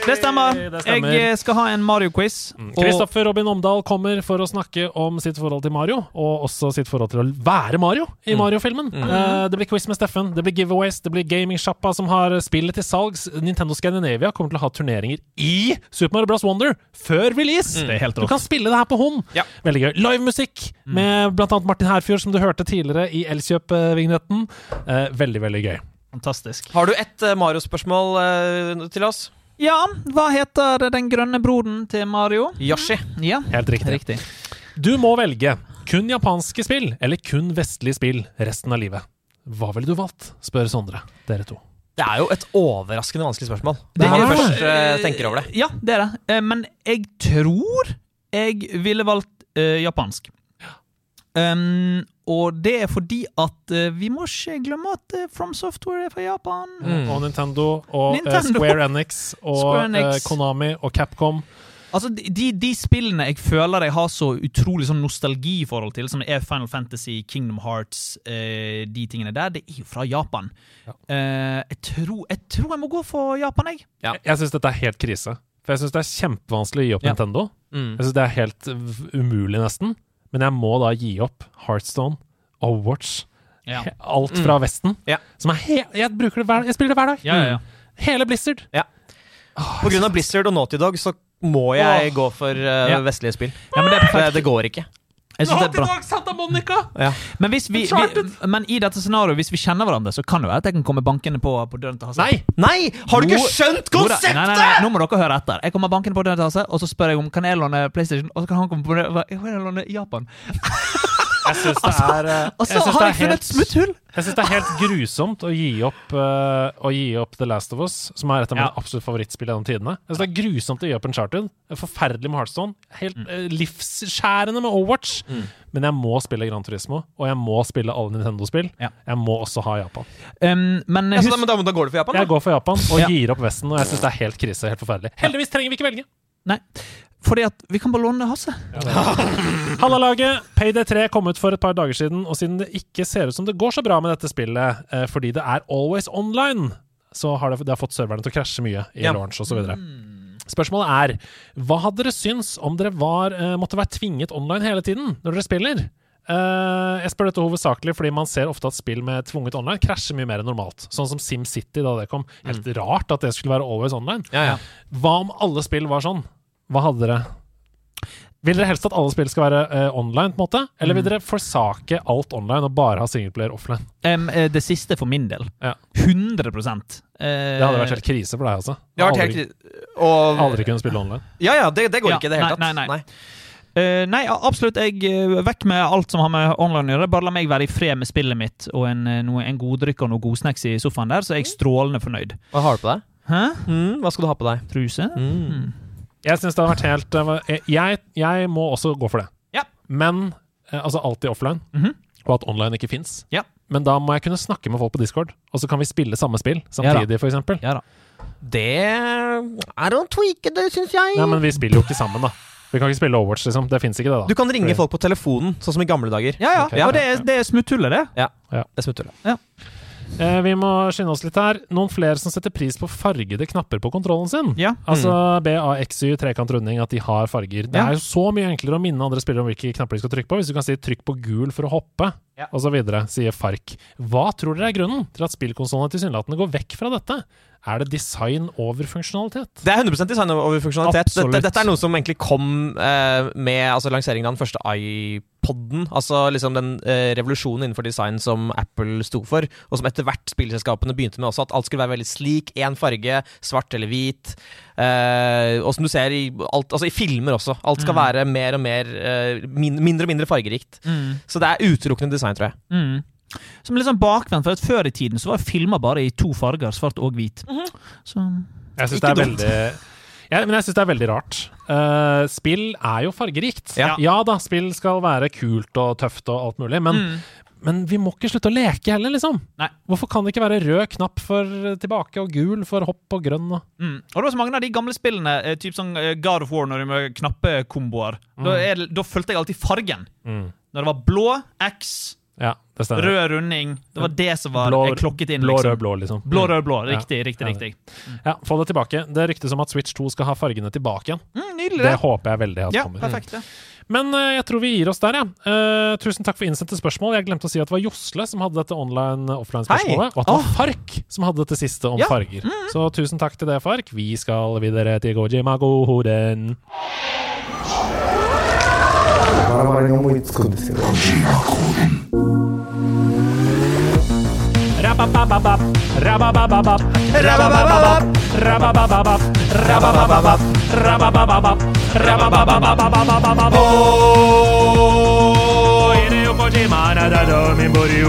Det stemmer. Det stemmer. Jeg eh, skal ha en Mario-quiz. og- mm. Robin Omdal kommer for å snakke om sitt forhold til Mario, og også sitt forhold til å være Mario i Mario-filmen. Eh, det blir quiz med Steffen, det blir giveaways, det blir gamingsjappa som har spillet til salgs. Nintendo Scandinavia kommer til å ha turneringer i Super Mario Bros. Wonder før release! Det er helt Du kan spille det her på hånd. Ja. Veldig gøy. Livemusikk med blant annet Martin Herfjord, som du hørte tidligere i Elkjøp-vignetten. Uh, veldig, veldig gøy. Fantastisk. Har du ett Mario-spørsmål uh, til oss? Ja, hva heter den grønne broren til Mario? Yoshi. Ja, Helt riktig. riktig. Du må velge kun japanske spill eller kun vestlige spill resten av livet. Hva ville du valgt? spør Sondre. Dere to. Det er jo et overraskende vanskelig spørsmål. Det Når er man først uh, tenker over det. Ja, det er det. Eh, Men jeg tror jeg ville valgt uh, japansk. Um, og det er fordi at eh, vi må ikke glemme at eh, From Software er fra Japan. Og Nintendo og eh, Nintendo. Square Enix og Square Enix. Konami og Capcom. Altså, de, de, spillene jeg føler jeg har så utrolig sånn nostalgiforhold til, som er Final Fantasy, Kingdom Hearts, eh, de tingene der, det er jo fra Japan. Eh, jeg, tror, jeg tror jeg må gå for Japan, jeg. Ja. Jeg, jeg syns dette er helt krise. For jeg syns det er kjempevanskelig å gi opp Ja. Nintendo. Mm. Jeg synes det er helt umulig, nesten. Men jeg må da gi opp Heartstone, Overwatch, Ja. alt fra Vesten. Ja. Som er he jeg, bruker det hver, jeg spiller det hver dag. Ja, ja, ja. Hele Blizzard. På grunn av Blizzard og Naughty Dog så må jeg gå for uh, Ja. vestlige spill. Ja, men det er det går ikke. Jeg synes det er bra. Santa Monica! Ja. Men, hvis vi, vi, men i dette scenarioet, hvis vi kjenner hverandre, så kan det være at jeg kan komme bankende på, på døren til Hasse. Nei! Nei! Har du ikke skjønt konseptet?! Nei, nei, nei, nå må dere høre etter. Jeg kommer bankende på døren til Hasse, og så spør jeg om kan jeg låne PlayStation, og så kan han komme på døren og bare, «Kan jeg låne Japan. Jeg syns det er eh, Og jeg så synes har det jeg er funnet et smutthull! Jeg syns det er helt grusomt å gi opp uh, Å gi opp The Last of Us, som er et av mine Ja. absolutt favorittspill gjennom tidene. Jeg synes Det er grusomt å gi opp Uncharted. Forferdelig med Heartstone. Helt Mm. uh, livsskjærende med Overwatch. Men jeg må spille Gran Turismo, og jeg må spille alle Nintendo-spill. Ja. Jeg må også ha Japan. Um, men Ja, da, men da, da går du for Japan, da? Jeg går for Japan og Ja. gir opp Vesten, og jeg syns det er helt krise. Helt forferdelig. Heldigvis trenger vi ikke velge. nei, fordi at vi kan bare låne Hasse. Halla laget! Payday 3 kom ut for et par dager siden, og siden det ikke ser ut som det går så bra med dette spillet eh, fordi det er always online, så har det, det har fått serverne til å krasje mye i Ja. launch osv. Spørsmålet er hva hadde dere syns om dere var, eh, måtte være tvinget online hele tiden når dere spiller? Uh, jeg spør dette hovedsakelig fordi man ser ofte at spill med tvunget online krasjer mye mer enn normalt. Sånn som SimCity da det kom. Helt rart at det skulle være always online. Ja, ja. Hva om alle spill var sånn? Hva hadde dere Vil dere helst at alle spill skal være uh, online, på en måte? Eller vil dere forsake alt online og bare ha singleplayer offline? Um, det siste for min del. Ja. 100 uh, Det hadde vært helt krise for deg, altså. Aldri, helt og, aldri kunne spille online. Ja, ja, det, det går Ja, ikke i det hele nei, tatt. nei, nei. Eh, nei, absolutt. Jeg Vekk med alt som har med online å gjøre. Bare la meg være i fred med spillet mitt og en, noe, en goddrikk og noe godsnacks i sofaen der, så er jeg strålende fornøyd. Hva har du på deg? Hæ? Mm, hva skal du ha på deg? Truse? Mm. Jeg syns det hadde vært helt eh, jeg, jeg må også gå for det. Ja. Men eh, altså alltid offline, Mhm. og at online ikke fins. Ja. Men da må jeg kunne snakke med folk på Discord, og så kan vi spille samme spill samtidig, for eksempel. Ja da. Det er å tweake det, syns jeg. Nei, men vi spiller jo ikke sammen, da. Vi kan ikke spille Overwatch, liksom. Det fins ikke, det, da. Du kan ringe Fordi- folk på telefonen, sånn som i gamle dager. Ja, ja. Ok. Og det er, det er smutthullet, det. Ja, Ja. det er smutthullet. Ja. Eh, vi må skynde oss litt her. Noen flere som setter pris på fargede knapper på kontrollen sin. Ja. Altså BAXY, trekant runding, at de har farger. Det Ja. er jo så mye enklere å minne andre spillere om hvilke knapper de skal trykke på. Hvis du kan si 'trykk på gul for å hoppe', Ja. osv., sier Fark. Hva tror dere er grunnen til at spillkonsollene tilsynelatende går vekk fra dette? Er det design over funksjonalitet? Det er 100 design over funksjonalitet. Dette, dette er noe som egentlig kom eh, med altså, lanseringen av den første iPoden. Altså liksom den eh, revolusjonen innenfor design som Apple sto for, og som etter hvert spillselskapene begynte med også, at alt skulle være veldig slik. Én farge, svart eller hvit. Eh, og som du ser i, alt, altså i filmer også. Alt skal Mm. være mer og mer eh, min, mindre og mindre fargerikt. Mm. Så det er utelukkende design, tror jeg. Mm. Som litt sånn bakvendt, for at før i tiden så var filmer bare i to farger, svart og hvit. Så Jeg syns det Ikke er dumt. veldig ja, men jeg syns det er veldig rart. Uh, spill er jo fargerikt. Ja. da, spill skal være kult og tøft og alt mulig, men, Mm. men vi må ikke slutte å leke heller, liksom. Nei. Hvorfor kan det ikke være rød knapp for tilbake og gul for hopp og grønn? Og Mm. Og det var så mange av de gamle spillene, eh, typ sånn eh, God of War, når de med knappekomboer. Da, Mm. er da fulgte jeg alltid fargen. Mm. Når det var blå, X, Ja, det stemmer. rød runding. Det var det som var Blå- klokket inn. blå, liksom. rød, blå, liksom. Blå, Mm. rød, blå. Ja. Riktig, riktig, Ja. riktig. Ja, Få det tilbake. Det ryktes om at Switch 2 skal ha fargene tilbake igjen. Mm, nydelig, Det håper jeg veldig at Ja, kommer. perfekt. ja. Men uh, jeg tror vi gir oss der, ja. Uh, tusen takk for innsendte spørsmål. Jeg glemte å si at det var Josle som hadde dette online-offline-spørsmålet, og at det var Fark som hadde dette siste om Ja. farger. Så tusen takk til det, Fark. Vi skal videre til バラバラに思いつくんですけどラババババラババババラババババラババババラババババラババババラバババババババババおー犬横島あなたの身振りを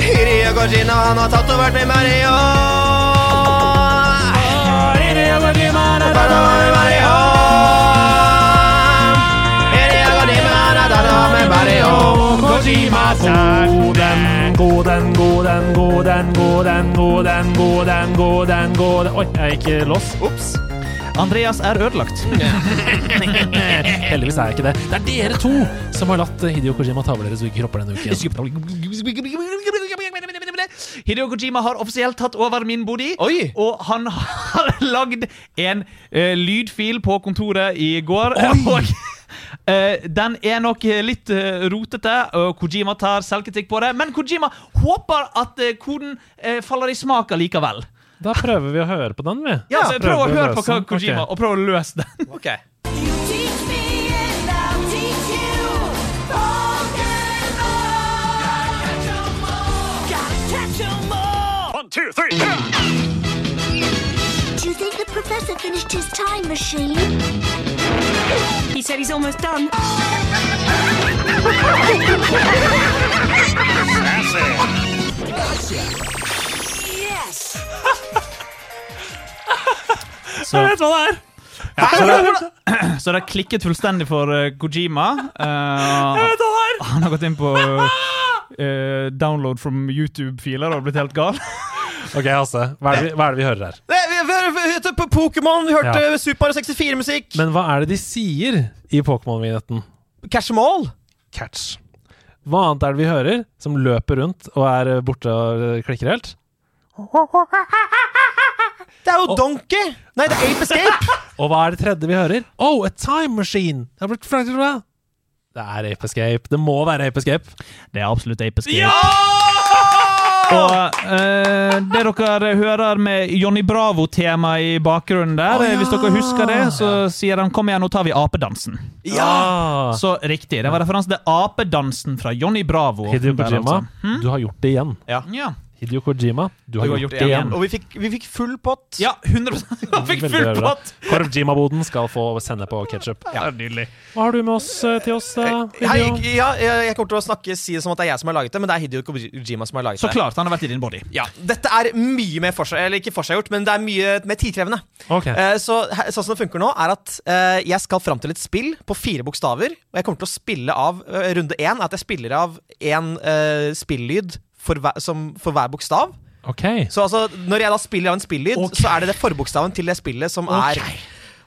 犬横島の外は手まりよ犬横島あなたの身振り Kojima-san. Goden, goden, goden, goden, goden, goden, goden, goden Oi, jeg gikk loss. Ops. Andreas er ødelagt. Heldigvis er jeg ikke det. Det er dere to som har latt Hidio Kojima ta over deres kropper denne uken. Hideo Kojima har offisielt tatt over min body, og han har lagd en uh, lydfil på kontoret i går. Og eh, den er nok litt eh, rotete, og Kojima tar selvkritikk på det. Men Kojima håper at eh, koden eh, faller i smak allikevel. Da prøver vi å høre på den, vi. Ja, så Prøv å høre på den. Kojima, okay. og prøv å løse den. Ok. One, two, three, professor finished his time machine? He said he's almost done. yes! Så, Jeg vet hva det er! så, det, så det har klikket fullstendig for eh, Kojima. er. han har gått inn på uh, download from YouTube-filer og blitt helt gal. Ok, Hasse. Hva er det vi, hva er det vi hører her? Hørte på Pokémon, vi hørte Ja. Super Mario 64-musikk. Men hva er det de sier i Pokémon-vignetten? Catch them all. Catch. Hva annet er det vi hører som løper rundt og er eh, borte og eh, klikker helt? Det er jo Donkey! Nei, det er Ape Escape. Og hva er det tredje vi hører? Oh, a time machine! Det er blitt. Det er Ape Escape. Det må være Ape Escape. Det er absolutt Ape Escape. Og uh, det dere hører med Johnny Bravo-tema i bakgrunnen der, oh, ja. hvis dere husker det, så sier han 'kom igjen, nå tar vi apedansen'. Ja! Så riktig. Det var referanse til apedansen fra Johnny Bravo. Hideo Kojima, altså. du har gjort det igjen. Ja. Ja. Hideo Kojima, du har, gjort, det igjen. Og vi fikk, vi fikk full pott. Ja, 100 Han fikk full pott! Korvjima-boden skal få sende på ketsjup. Ja, nydelig. Hva har du med oss eh, til oss, da? Hei, ja, jeg kommer til å snakke si det som at det er jeg som har laget det, men det er Hideo Kojima som har laget det. Så klart, han har vært i din body. Ja, Dette er mye mer forseg, eller ikke forseggjort, men det er mye mer tidkrevende. Ok. Eh, så Sånn som det funker nå, er at eh, jeg skal fram til et spill på fire bokstaver. Og jeg kommer til å spille av eh, runde én, at jeg spiller av én uh, spillyd for hver, som, for hver bokstav. Okay. Så altså, når jeg da spiller av en spillyd, så er det det forbokstaven til det spillet som er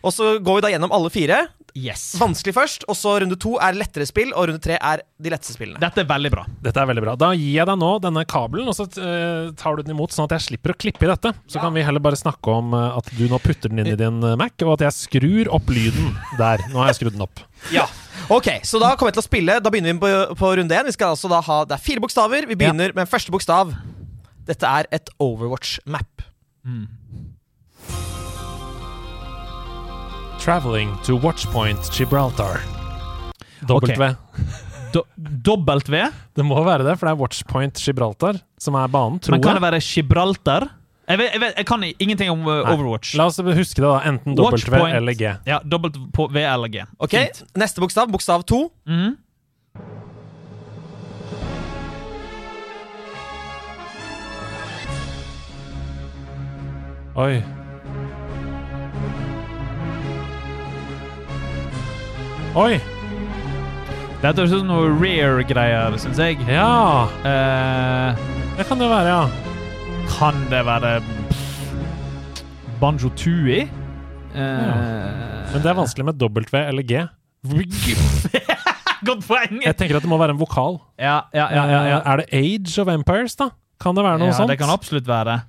Og så går vi da gjennom alle fire. Yes. Vanskelig først, og så runde to er lettere spill, og runde tre er de letteste spillene. Dette er veldig bra. Dette er veldig bra. Da gir jeg deg nå denne kabelen, og så eh, tar du den imot, sånn at jeg slipper å klippe i dette. Så kan vi heller bare snakke om eh, at du nå putter den inn i din eh, Mac, og at jeg skrur opp lyden der. Nå har jeg skrudd den opp. Ja. Ok, så da kommer jeg til å spille. Da begynner vi på, på runde én. Vi skal altså da ha, Det er fire bokstaver. Vi begynner med første bokstav. Dette er et Overwatch-map. Traveling to Watchpoint Gibraltar. W. Okay. Do dobbelt V? Det må være det, for det er Watchpoint Gibraltar som er banen, tror Men kan jeg. det være Gibraltar? Jeg, vet, jeg, vet, jeg kan ingenting om uh, Overwatch. La oss huske det, da. Enten W Watchpoint. eller G. Ja, dobbelt på V eller G. Ok, Neste bokstav, bokstav to. Mm. Oi. Oi! Dette høres ut som noe rare-greier, syns jeg. Ja! Uh, Det kan det være, ja. Kan det være Banjo Tui? Eh, Men det er vanskelig med W eller G. Godt poeng! Jeg tenker at det må være en vokal. Ja, ja, ja. ja, ja. Er det Age of Empires, da? Kan det være noe ja sånt? det kan absolutt være.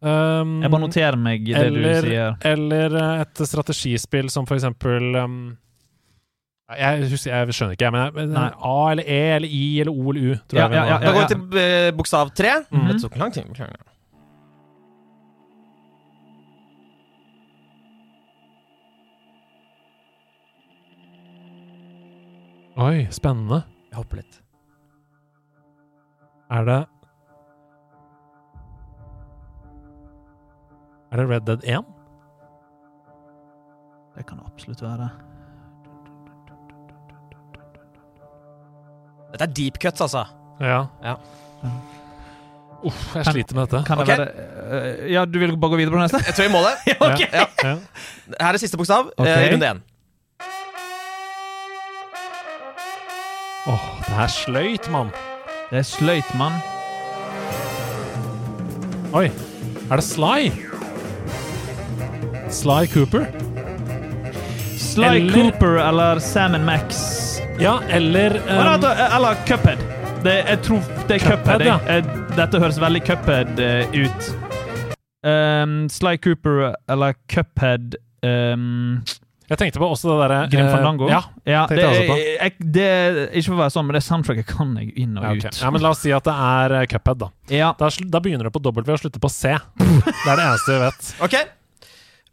Um, Jeg bare noterer meg det eller, du sier. Eller eh, et strategispill som for eksempel um, jeg, husker, jeg skjønner ikke, jeg, men Nei. A eller E eller I eller O eller U. Tror Ja, jeg vi ja, ja, Da går vi til eh, bokstav tre. Mhm. Det Oi, spennende. Jeg hopper litt. Er det Er det Red Dead 1? Det kan absolutt være. Dette er deep cuts, altså. Ja. Ja. Uff, jeg Kan- sliter med dette. Kan det okay. være eh, Ja, du vil bare gå videre på neste? Jeg tror vi må det. Ja. Her er siste bokstav. Ok. eh, runde én. Åh, det er sløyt, mann. Det er sløyt, mann. Oi, er det Sly? Sly Cooper? Sly Eller- Cooper eller Sam Max. Ja, eller um, da, da, Eller Cuphead. Det, jeg tror det er Cuphead. Cuphead, ja. Eh, Dette høres veldig Cuphead eh, ut. Um, Sly Cooper eller Cuphead um, Jeg tenkte på også det derre Grim eh, Fandango? Ja, det, jeg er- det, ikke for å være sånn, men det soundtracket kan jeg inn og Ja, okay. ut. ja, men La oss si at det er eh, Cuphead, da. Ja. Da, da begynner det på W og slutter på C. Det er det eneste vi vet. Ok.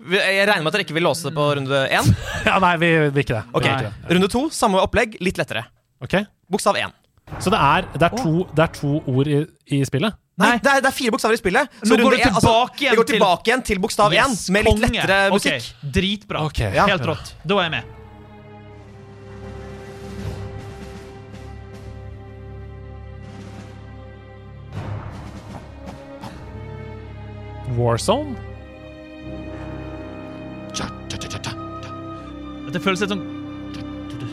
Jeg regner med at dere ikke vil låse det på runde én. Ja, Nei, vi vil ikke det. Ok, Vi vil ikke det. Runde to, samme opplegg, litt lettere. Ok? Bokstav én. Så det er, det er, to, det er to ord i, i spillet? Nei, det er, det er fire bokstaver i spillet. Nå går det altså, tilbake igjen det går til- tilbake igjen til bokstav én, Yes, med litt konge. lettere musikk. musikk. Dritbra. Ok. Helt rått. Da er jeg med. Warzone? Det føles litt sånn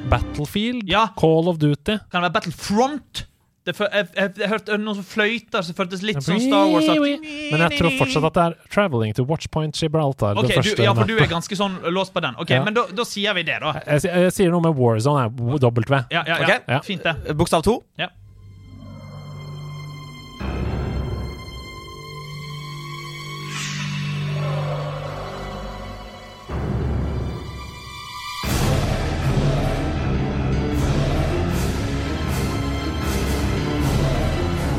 Battlefield? Ja. Call of Duty? Kan det være Battlefront? Det for, jeg, jeg, jeg hørte noen som fløyter, så det føltes litt sånn Star Wars. At, Men jeg tror fortsatt at det er Traveling to Watchpoint Gibraltar. Okay, det du, ja, for du er ganske sånn låst på den. Ok, Ja. Men da, da sier vi det, da. jeg, jeg sier noe med Warzone. W. Ja, ja, ja. Ok. Ja. Fint, det. Bokstav to. Ja.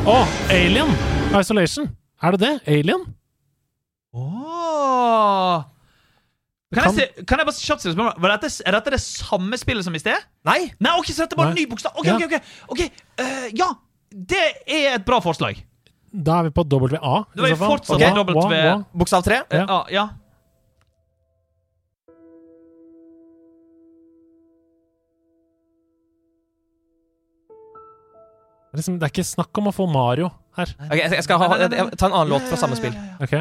Å, Alien! Isolation. Er det det? Alien? Åh. Kan, Kan- jeg, se, kan jeg bare kjapt stille spørsmål? Dette, Er dette det samme spillet som i sted? Nei. Nei, ok, så dette er bare en ny bokstav. Ok, ok, ok. okay. Uh, Ja, det er et bra forslag. Da er vi på WA. Da er vi fortsatt wa- W-A Bokstav tre. Eh, Ja. ja. Det er Liksom, det er ikke snakk om å få Mario her. Ok, jeg, jeg skal ha, jeg, jeg, ta en annen låt fra samme spill. Ok?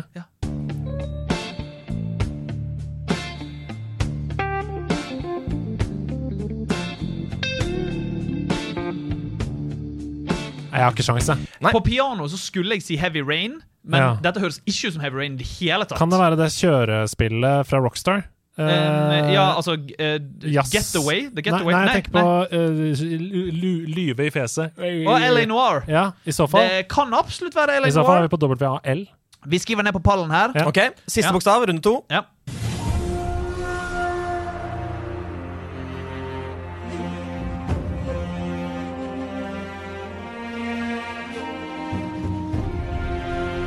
Nei, Jeg har ikke sjans, jeg. Nei. På piano så skulle jeg si Heavy Rain, men Ja. dette høres ikke ut som Heavy Rain i det hele tatt. Kan det være det kjørespillet fra Rockstar? Eh, ja, altså eh, jazz. Getaway? The Nei, Getaway? nei, jeg tenker på uh, lyve i fjeset. Og LA Noir. Ja, i så fall. Det kan absolutt være LA I så fall er vi på WAL. Vi skriver ned på pallen her. Ja. Ok, Siste Ja. bokstav, runde to. Ja.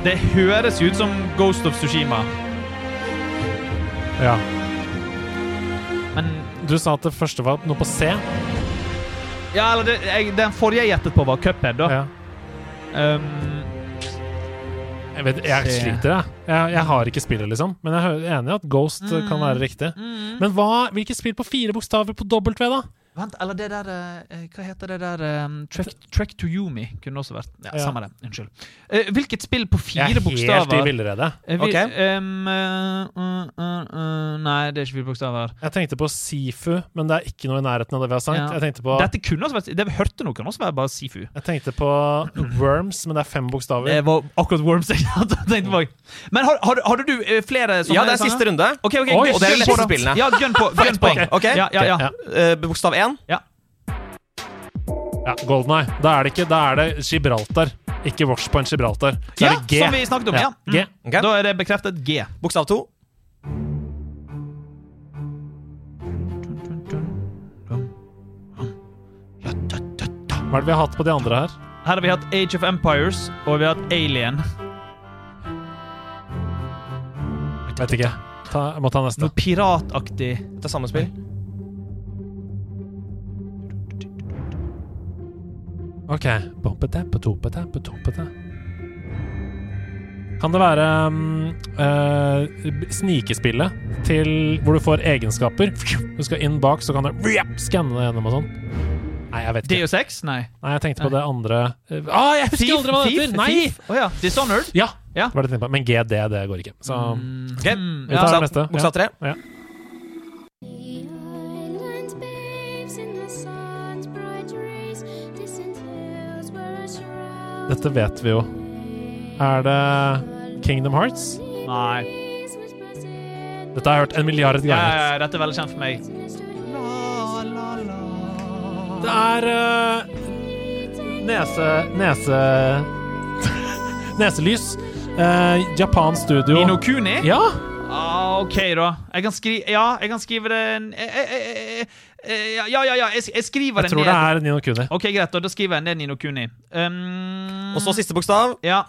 Det høres ut som Ghost of Tsushima. Ja. Du sa at det første var noe på C. Ja, eller det, jeg, Den forrige jeg gjettet på, var Cuphead, da. Ja. Um, Jeg, vet, jeg sliter, jeg. jeg. Jeg har ikke spillet, liksom. Men jeg er enig i at Ghost mm. kan være riktig. Men hva, hvilke spill på fire bokstaver på W, da? Vent, eller det der eh, eh, Hva heter det der eh, Track, Track, to Yumi kunne også vært. Ja, ja. Samme det. Unnskyld. Eh, hvilket spill på fire bokstaver Jeg er helt i villrede. Okay. Um, uh, uh, uh, nei, det er ikke fire bokstaver. Jeg tenkte på Sifu, men det er ikke noe i nærheten av det vi har sagt. Ja. Jeg tenkte på Dette kunne også vært Det vi hørte nå, kan også være bare Sifu. Jeg tenkte på Worms, men det er fem bokstaver. Det var akkurat Worms jeg tenkte på. Men har, har, har du flere sånne? Ja, det er siste runde. Okay, okay, Oi, og det er de lette spillene. Ja, gønn på. Gønn på. Okay. Ja, ja, ja. bokstav 1 igjen? Ja. ja Golden Eye. Da er det ikke Da er det Gibraltar. Ikke Washpoint Gibraltar. Så ja, er det G. som vi snakket om. Ja. ja. Mm. G. Okay. Da er det bekreftet G. Bokstav to. Hva er det vi har hatt på de andre her? Her har vi hatt Age of Empires, og vi har hatt Alien. Veit ikke. Ta, jeg må ta neste. Noe pirataktig. Dette er sammenspill. OK. Kan det være eh, snikespillet til hvor du får egenskaper? Du skal inn bak, så kan du skanne det gjennom og sånn. Nei, jeg vet ikke. Deus Ex? Nei. Nei, jeg tenkte på det andre eh, ah, Jeg husker aldri hva det heter! Nei! Oh, ja. Dishonored? Ja! Ja. Var det på. Men GD, det går ikke. Så Ok, vi tar det neste. Bokstav tre. Ja. Dette vet vi jo. Er det Kingdom Hearts? Nei. Dette har jeg hørt en milliard ganger. ja, ja, dette er veldig kjent for meg. Det er uh, Nese... Nese... Neselys. Uh, Japan Studio. Inokuni? Ja! Ah, OK, da. Jeg kan skrive Ja, jeg kan skrive det jeg, jeg, jeg, Ja, ja, ja. Jeg, jeg skriver Jeg det tror det er Nino Kuni. OK, greit. Da, da skriver jeg ned Nino Kuni. Um, Og så siste bokstav. Ja.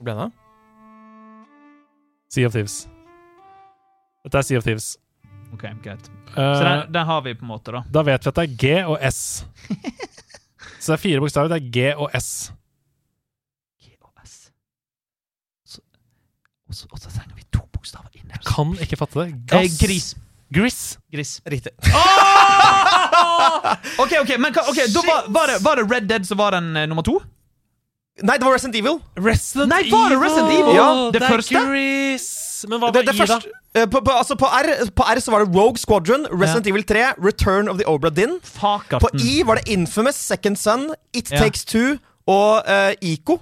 Hvor ble det? Sea of Thieves. Dette er Sea of Thieves. OK, greit. Eh, Så den, den har vi på en måte, da. Da vet vi at det er G og S. Så det er fire bokstaver. Det er G og S. G Og så, og så trenger vi Kan ikke fatte det. Eh, gris. Gris. Gris. Riktig. OK, ok, men hva- ok, da var, var, det, var det Red Dead som var den eh, nummer to? Nei, det var Resident Evil. Resident Nei, var det Resident Evil? Ja, det, er første? Gris. Men hva Det, var det I, da? første, eh, på, på, altså på, R, på R så var det Rogue Squadron, Resident Evil 3, Return of the Obra Dinn. På Fakarten. I var det Infamous, Second Son, It Ja. Takes Two og eh, Ico.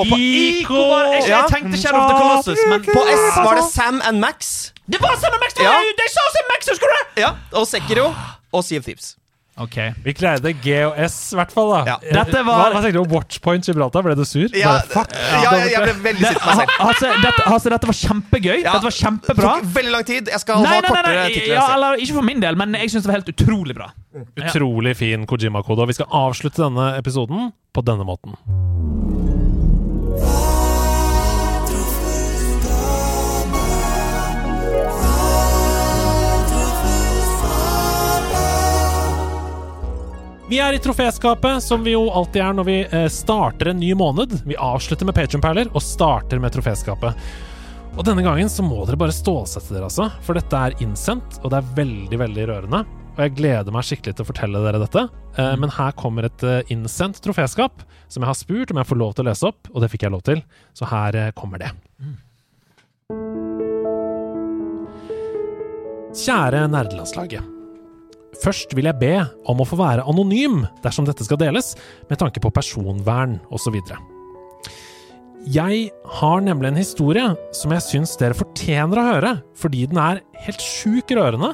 Og på, Ico var jeg, jeg tenkte Shadow of the Colossus, men på S var det Sam and Max. Det var Sam Max! Det Ja. var De sa Sam Max, husker du? Ja, Og Sekiro og Sea of Thieves. OK. Vi greide G og S, i hvert fall. da Ja. Eh, Dette hva, var- hva tenkte du om Watchpoint Gibraltar? Ble du sur? Ja, Bare, fuck. ja, jeg, jeg ble veldig sint på meg selv. Altså, dette, altså, dette var kjempegøy. Ja. Dette var kjempebra. Tok veldig lang tid. Jeg skal Nei, ha nei, nei, kortere nei, titler. ja, eller, ikke for min del, men jeg syns det var helt utrolig bra. Utrolig fin Kojima-kode. Og vi skal avslutte denne episoden på denne måten. Vi er i troféskapet, som vi jo alltid er når vi eh, starter en ny måned. Vi avslutter med Patreon-perler og starter med troféskapet. Og denne gangen så må dere bare stålsette dere, altså. For dette er innsendt, og det er veldig, veldig rørende. Og jeg gleder meg skikkelig til å fortelle dere dette. Eh, men her kommer et eh, innsendt troféskap som jeg har spurt om jeg får lov til å lese opp, og det fikk jeg lov til. Så her kommer det. Kjære nerdelandslaget. Først vil jeg be om å få være anonym dersom dette skal deles, med tanke på personvern osv. Jeg har nemlig en historie som jeg syns dere fortjener å høre, fordi den er helt sjukt rørende,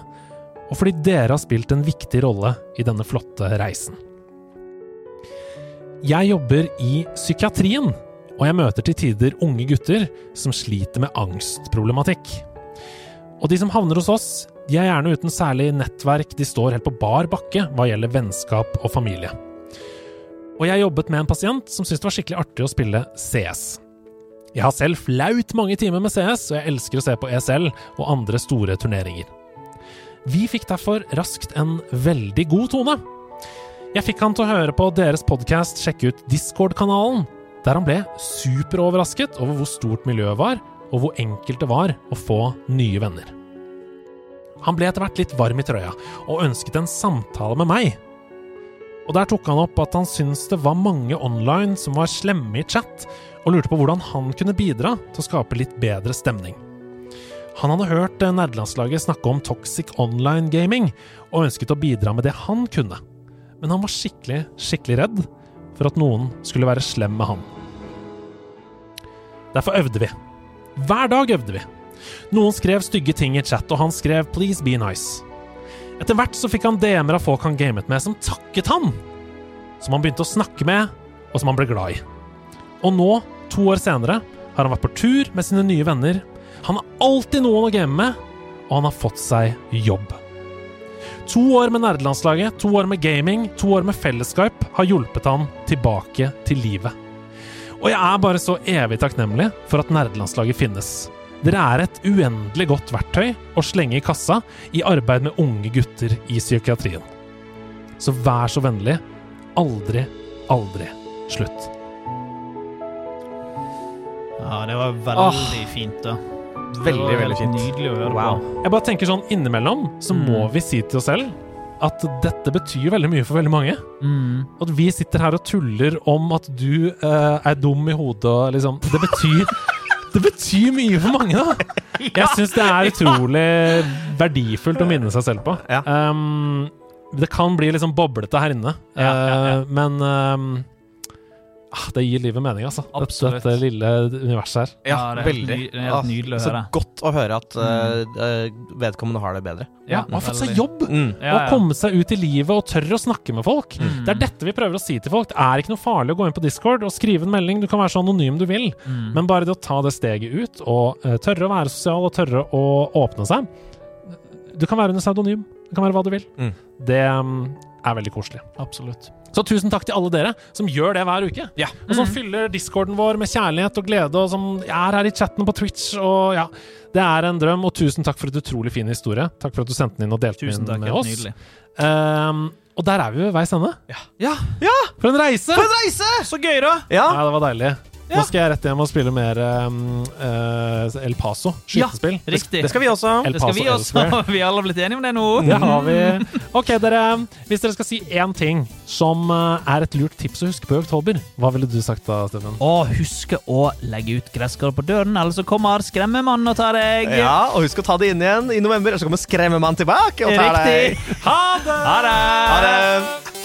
og fordi dere har spilt en viktig rolle i denne flotte reisen. Jeg jobber i psykiatrien, og jeg møter til tider unge gutter som sliter med angstproblematikk. Og de som havner hos oss, de er gjerne uten særlig nettverk, de står helt på bar bakke hva gjelder vennskap og familie. Og jeg jobbet med en pasient som syntes det var skikkelig artig å spille CS. Jeg har selv flaut mange timer med CS, og jeg elsker å se på ESL og andre store turneringer. Vi fikk derfor raskt en veldig god tone. Jeg fikk han til å høre på deres podkast, sjekke ut Discord-kanalen, der han ble superoverrasket over hvor stort miljøet var, og hvor enkelt det var å få nye venner. Han ble etter hvert litt varm i trøya, og ønsket en samtale med meg. Og der tok han opp at han syntes det var mange online som var slemme i chat, og lurte på hvordan han kunne bidra til å skape litt bedre stemning. Han hadde hørt eh, nerdelandslaget snakke om toxic online gaming, og ønsket å bidra med det han kunne. Men han var skikkelig, skikkelig redd for at noen skulle være slem med han. Derfor øvde vi. Hver dag øvde vi. Noen skrev stygge ting i chat, og han skrev 'please be nice'. Etter hvert så fikk han DM-er av folk han gamet med, som takket han! Som han begynte å snakke med, og som han ble glad i. Og nå, to år senere, har han vært på tur med sine nye venner. Han har alltid noen å game med, og han har fått seg jobb. To år med nerdelandslaget, to år med gaming, to år med fellesskap har hjulpet han tilbake til livet. Og jeg er bare så evig takknemlig for at nerdelandslaget finnes. Dere er et uendelig godt verktøy å slenge i kassa i arbeid med unge gutter i psykiatrien. Så vær så vennlig, aldri, aldri slutt. Ja, det var veldig fint, da. Det Veldig, var veldig fint. Nydelig å høre Wow. på. Jeg bare tenker sånn innimellom så må vi si til oss selv at dette betyr veldig mye for veldig mange. Mm. At vi sitter her og tuller om at du eh, er dum i hodet og liksom Det betyr Det betyr mye for mange, da! Jeg syns det er utrolig verdifullt å minne seg selv på. Um, det kan bli litt liksom boblete her inne, uh, men um, det gir livet mening, altså. Absolutt. dette lille universet her. Ja, Ja, det er veldig. ny- helt Ah, nydelig å så høre. godt å høre at eh, vedkommende har det bedre. Ja, og har fått seg jobb! Mm. Og komme seg ut i livet og tørre å snakke med folk. Mm. Det er dette vi prøver å si til folk. Det er ikke noe farlig å gå inn på Discord og skrive en melding. Du kan være så anonym du vil, Mm. men bare det å ta det steget ut og uh, tørre å være sosial og tørre å åpne seg Du kan være under pseudonym. Det kan være hva du vil. Mm. Det um, er veldig koselig. Absolutt. Så tusen takk til alle dere som gjør det hver uke. Og som Mm. fyller discorden vår med kjærlighet og glede, og som er her i chatten på Twitch. Og ja, Det er en drøm, og tusen takk for et utrolig fin historie. Takk for at du sendte den inn og delte Tusen den takk, med oss. nydelig. Ehm, og der er vi ved veis ende. Ja! For en reise! For en reise! Så gøy, da! Ja. Ja, det var deilig. Nå skal jeg rett hjem og spille mer um, uh, El Paso skytespill. Ja, riktig. Det skal vi også. El Det skal vi også. Vi har alle blitt enige om det nå. Det har vi. Ok, dere. Hvis dere skal si én ting som eh, er et lurt tips å huske på i oktober, hva ville du sagt da, Steffen? Å, husk å legge ut gresskar på døren, ellers så kommer skremmemannen og tar deg. Ja, og husk å ta det inn igjen i november, ellers så kommer skremmemannen tilbake og tar deg. Riktig. Ha det! Ha det! Ha det!